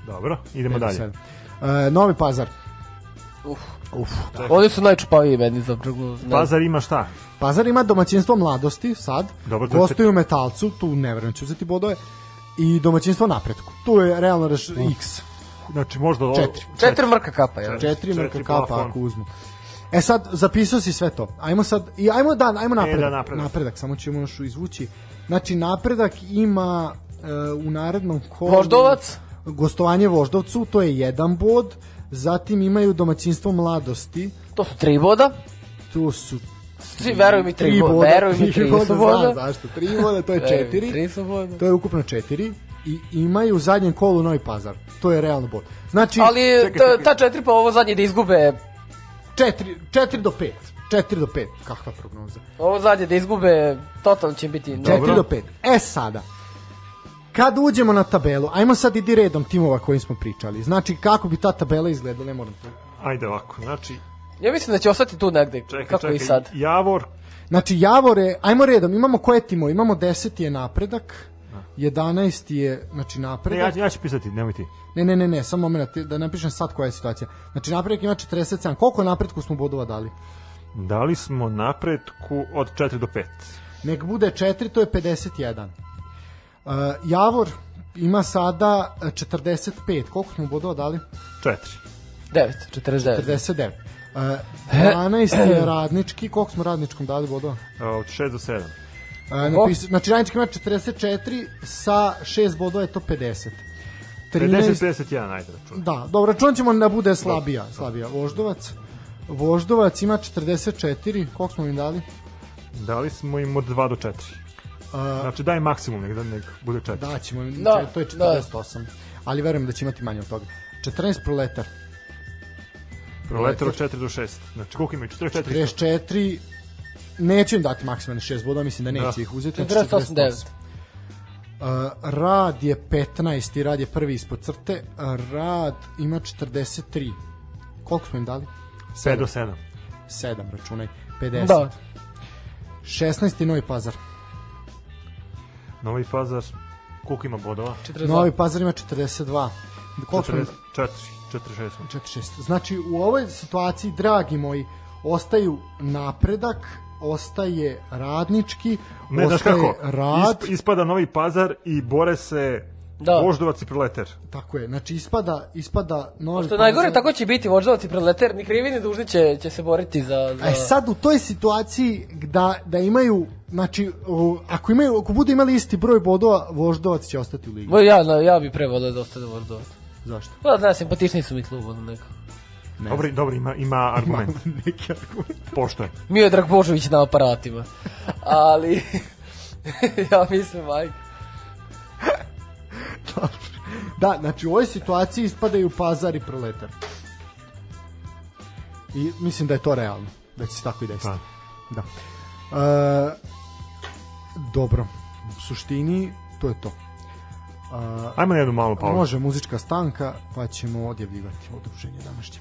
Speaker 1: Dobro, idemo dalje.
Speaker 3: E, Novi pazar.
Speaker 2: Uf.
Speaker 3: Uf.
Speaker 2: Oni su najčupaviji meni za drugu. ne.
Speaker 1: Pazar ima šta?
Speaker 3: Pazar ima domaćinstvo mladosti, sad.
Speaker 1: Dobro,
Speaker 3: Gostuju u metalcu, tu ne verujem da će uzeti bodove. I domaćinstvo napretku. Tu je realno reš X.
Speaker 1: Znači, možda... ovo-
Speaker 3: Četiri.
Speaker 2: Četiri mrka kapa, jel?
Speaker 3: Četiri mrka
Speaker 1: Četiri
Speaker 3: kapa
Speaker 1: plafon.
Speaker 3: ako uzmu. E sad, zapisao si sve to. Ajmo sad, i ajmo da, ajmo napredak.
Speaker 1: da, napredak.
Speaker 3: napredak, samo ćemo još izvući. Znači, napredak ima e, u narednom kolu...
Speaker 2: Voždovac?
Speaker 3: Gostovanje Voždovcu, to je jedan bod. Zatim imaju domaćinstvo mladosti.
Speaker 2: To su tri boda.
Speaker 3: Tu su
Speaker 2: Svi, veruj mi, tri boda. Veruj mi, tri su
Speaker 3: Znam
Speaker 2: boda.
Speaker 3: zašto. Tri boda, to je četiri.
Speaker 2: Tri su boda.
Speaker 3: To je ukupno četiri. I imaju u zadnjem kolu Novi Pazar. To je realno bod. Znači,
Speaker 2: Ali
Speaker 1: Čekaj,
Speaker 2: ta,
Speaker 1: čekaj.
Speaker 2: ta četiri pa ovo zadnje da izgube,
Speaker 3: četiri, četiri do pet. Četiri do pet. Kakva prognoza?
Speaker 2: ovo zadnje da izgube, totalno će biti...
Speaker 1: Dobro.
Speaker 3: 4 do 5. E sada, kad uđemo na tabelu, ajmo sad idi redom timova kojim smo pričali. Znači, kako bi ta tabela izgledala, ne moram to.
Speaker 1: Ajde ovako, znači...
Speaker 2: Ja mislim da će ostati tu negde,
Speaker 1: Čekaj,
Speaker 2: kako
Speaker 1: čekaj,
Speaker 2: i sad.
Speaker 1: Javor,
Speaker 3: Znači, Javore, ajmo redom, imamo koje timove? Imamo 10 je napredak, 11 je, znači,
Speaker 1: ne, ja,
Speaker 3: napredak.
Speaker 1: ja ću pisati, nemoj ti.
Speaker 3: Ne, ne, ne, ne, samo moment, da napišem sad koja je situacija. Znači, napredak ima 47. Koliko napredku smo bodova dali?
Speaker 1: Dali smo napretku od 4 do 5.
Speaker 3: Nek bude 4, to je 51. Uh, Javor ima sada uh, 45. Koliko smo bodova dali?
Speaker 1: 4.
Speaker 2: 9, 49.
Speaker 3: 49. Uh, 12 je (clears throat) radnički. Koliko smo radničkom dali bodova?
Speaker 1: Od 6 do 7.
Speaker 3: Uh, napis, znači, radnički ima 44, sa 6 bodova je to 50. 13,
Speaker 1: 50-51, ajde račun.
Speaker 3: da, dobro, računat ćemo da bude slabija, slabija. Voždovac, Voždovac ima 44, koliko smo im dali?
Speaker 1: Dali smo im od 2 do 4.
Speaker 3: Uh,
Speaker 1: Znači daj maksimum, nek, da nek bude 4.
Speaker 3: da, ćemo, im-
Speaker 2: Da,
Speaker 3: to je
Speaker 2: da.
Speaker 3: 48, ali verujem da će imati manje od toga. 14 proletar,
Speaker 1: Proletar od 4 do 6. Znači, koliko imaju? 44?
Speaker 3: 44, neću im dati maksimalni 6 bodova, mislim da neće
Speaker 1: Da.
Speaker 3: ih uzeti. znači
Speaker 2: 48, 9.
Speaker 3: Uh, rad je 15 i rad je prvi ispod crte. Uh, rad ima 43. Koliko smo im dali?
Speaker 1: 5 do 7.
Speaker 3: 7, računaj. 50.
Speaker 2: Da.
Speaker 3: 16. Novi Pazar.
Speaker 1: Novi Pazar, koliko ima bodova?
Speaker 2: 42.
Speaker 3: Novi Pazar ima 42. Koliko smo im
Speaker 1: 44, 46. smo.
Speaker 3: 46. Znači, u ovoj situaciji, dragi moji, ostaju napredak, ostaje radnički,
Speaker 1: Ne,
Speaker 3: ostaje
Speaker 1: kako?
Speaker 3: rad,
Speaker 1: Isp, ispada Novi Pazar i bore se
Speaker 2: Da.
Speaker 1: Voždovac i Proletar.
Speaker 3: tako je, znači ispada, ispada Novi
Speaker 2: Što je najgore,
Speaker 3: Pazar.
Speaker 2: tako će biti voždovac i predleter, ni krivi ni dužni će, će se boriti za... za...
Speaker 3: E sad u toj situaciji da, da imaju znači o, ako imaju ako budu imali isti broj bodova voždovac će ostati u ligi.
Speaker 2: Ja, ja bi pre volio da ostane voždovac.
Speaker 3: Zašto?
Speaker 2: Pa da, simpatičniji su mi klub, ono neko.
Speaker 3: Ne
Speaker 1: Dobri, dobri, ima, ima argument. (laughs)
Speaker 3: neki argument.
Speaker 1: Pošto je.
Speaker 2: Miodrag Božović na aparatima. Ali, (laughs) ja mislim, majke. (laughs)
Speaker 3: Da, znači u ovoj situaciji ispadaju Pazar i Proletar. I mislim da je to realno, da će se tako i desiti.
Speaker 1: Pa.
Speaker 3: Da. E, dobro, u suštini to je to. E,
Speaker 1: Ajmo na jednu malu pauzu.
Speaker 3: Može muzička stanka, pa ćemo odjavljivati odruženje današnje.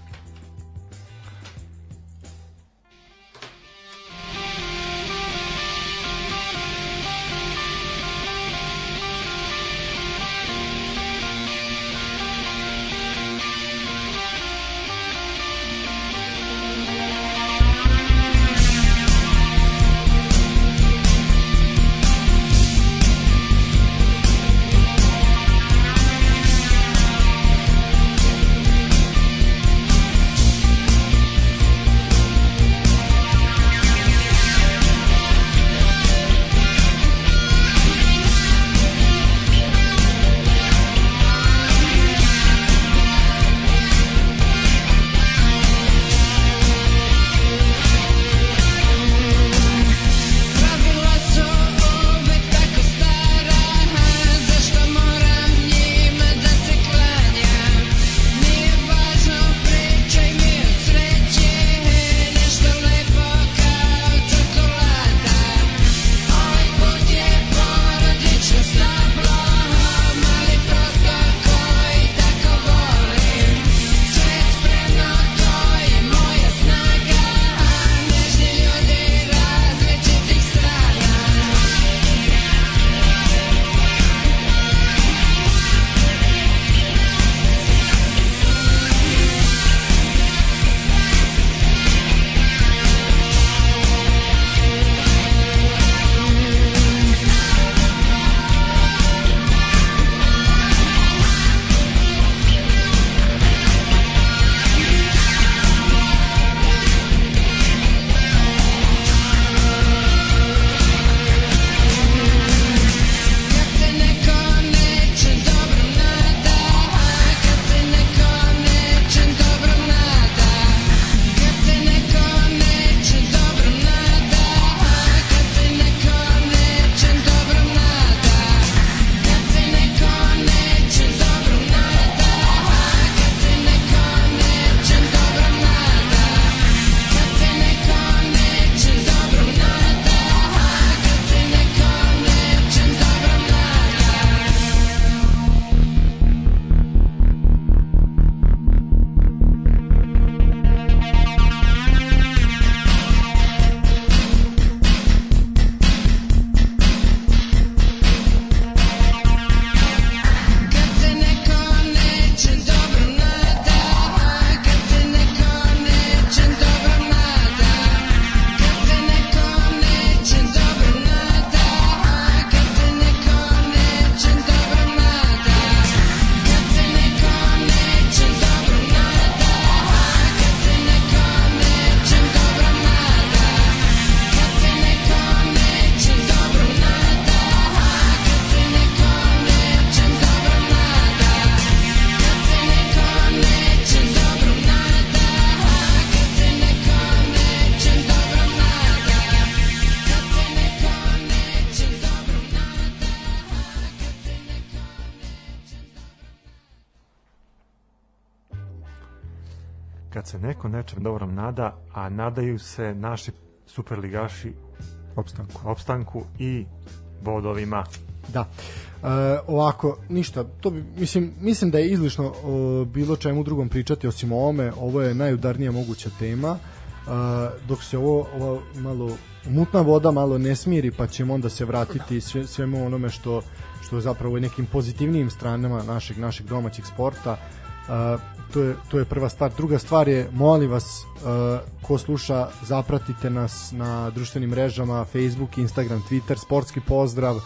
Speaker 1: Kad se neko nečem dobrom nada, a nadaju se naši superligaši
Speaker 3: Opstanku.
Speaker 1: opstanku i bodovima.
Speaker 3: Da. E, ovako, ništa, to bi, mislim, mislim da je izlišno o bilo čemu drugom pričati osim o ovome, ovo je najudarnija moguća tema, e, dok se ovo, ovo malo mutna voda malo ne smiri, pa ćemo onda se vratiti sve, svemu onome što, što je zapravo nekim pozitivnijim stranama našeg, našeg domaćeg sporta, To je, to je prva stvar. Druga stvar je, molim vas, uh, ko sluša, zapratite nas na društvenim mrežama, Facebook, Instagram, Twitter, sportski pozdrav,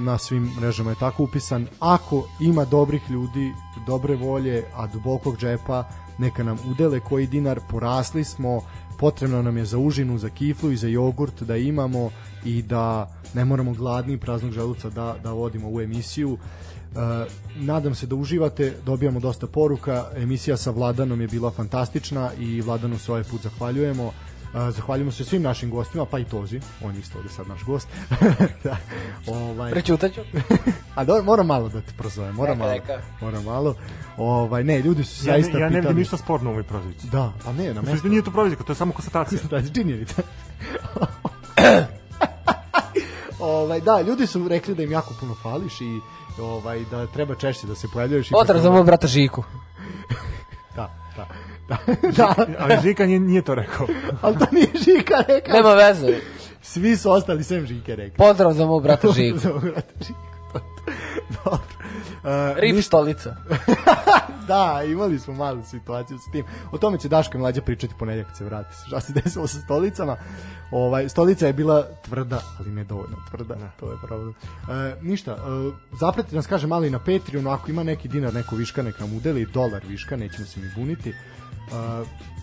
Speaker 3: na svim mrežama je tako upisan. Ako ima dobrih ljudi, dobre volje, a dubokog džepa, neka nam udele koji dinar, porasli smo, potrebno nam je za užinu, za kiflu i za jogurt da imamo i da ne moramo gladni praznog želuca da, da vodimo u emisiju. Uh, nadam se da uživate, dobijamo dosta poruka, emisija sa Vladanom je bila fantastična i Vladanu se ovaj put zahvaljujemo. Uh, zahvaljujemo se svim našim gostima, pa i Tozi, on je isto ovde sad naš gost. (laughs) da, ovaj,
Speaker 2: Prećutaću. (laughs)
Speaker 3: a do, moram malo da te prozovem, moram
Speaker 2: Neka,
Speaker 3: malo.
Speaker 2: neka.
Speaker 3: Moram malo. Ovaj, ne, ljudi su
Speaker 1: Ja,
Speaker 3: zaista
Speaker 1: ne, ja ne vidim
Speaker 3: pitali-
Speaker 1: ništa sporno u ovoj prozivci.
Speaker 3: Da, pa ne, na
Speaker 1: da nije to prozivka, to je samo konstatacija. (laughs)
Speaker 3: da je činjenica. ovaj, da, ljudi su rekli da im jako puno fališ i ovaj, da treba češće da se pojavljuješ. i
Speaker 2: Pozdrav za mog brata Žiku. (laughs)
Speaker 3: Da, da. (laughs) Da, (laughs) da.
Speaker 1: Ali Žika nije, nije to rekao.
Speaker 3: ali to nije Žika rekao.
Speaker 2: Nema veze.
Speaker 3: Svi su ostali sem Žike rekli.
Speaker 2: Pozdrav za mog brata Žiku.
Speaker 3: Za mog brata Žiku. Dobro. Uh,
Speaker 2: Rip
Speaker 3: ništa-
Speaker 2: stolica. (laughs)
Speaker 3: da, imali smo malu situaciju s tim. O tome će Daško i Mlađa pričati ponedjeljak kad se vrati. (laughs) Šta se desilo sa stolicama? Ovaj, stolica je bila tvrda, ali ne dovoljno tvrda. To je problem. E, ništa, e, zapratite nas, kaže, malo i na Patreonu, ako ima neki dinar, neko viška, nek nam udeli, dolar viška, nećemo se mi buniti. E,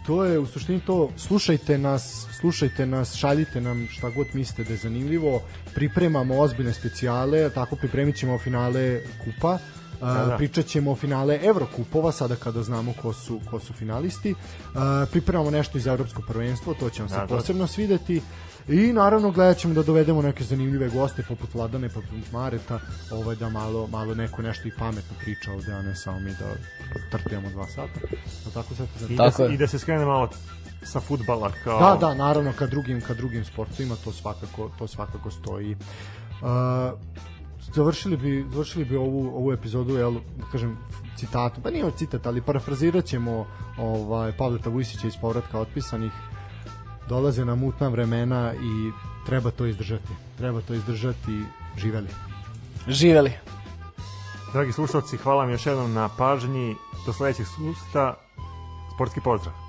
Speaker 3: to je u suštini to, slušajte nas, slušajte nas, šaljite nam šta god mislite da je zanimljivo, pripremamo ozbiljne specijale, tako pripremit ćemo finale kupa,
Speaker 1: Da, da.
Speaker 3: pričat ćemo o finale Evrokupova sada kada znamo ko su, ko su finalisti. Pripremamo nešto iz Evropskog prvenstva, to će vam se
Speaker 1: Da, da.
Speaker 3: posebno svideti. I naravno gledat ćemo da dovedemo neke zanimljive goste poput Vladane, poput Mareta, ovaj, da malo, malo neko nešto i pametno priča ovde, a ne samo mi da trpijamo dva sata. Da tako to
Speaker 1: I, da,
Speaker 2: Tako
Speaker 1: se,
Speaker 2: je.
Speaker 1: I da se skrene malo sa futbala kao...
Speaker 3: Da, da, naravno ka drugim ka drugim sportovima to svakako to svakako stoji. Uh, završili bi završili bi ovu ovu epizodu jel da kažem citatom, pa nije ovo citat, ali parafrazirat ćemo ovaj, Pavleta Vujsića iz povratka otpisanih dolaze na mutna vremena i treba to izdržati. Treba to izdržati, živeli.
Speaker 2: Živeli.
Speaker 1: Dragi slušalci, hvala vam još jednom na pažnji. Do sledećeg susta. Sportski pozdrav.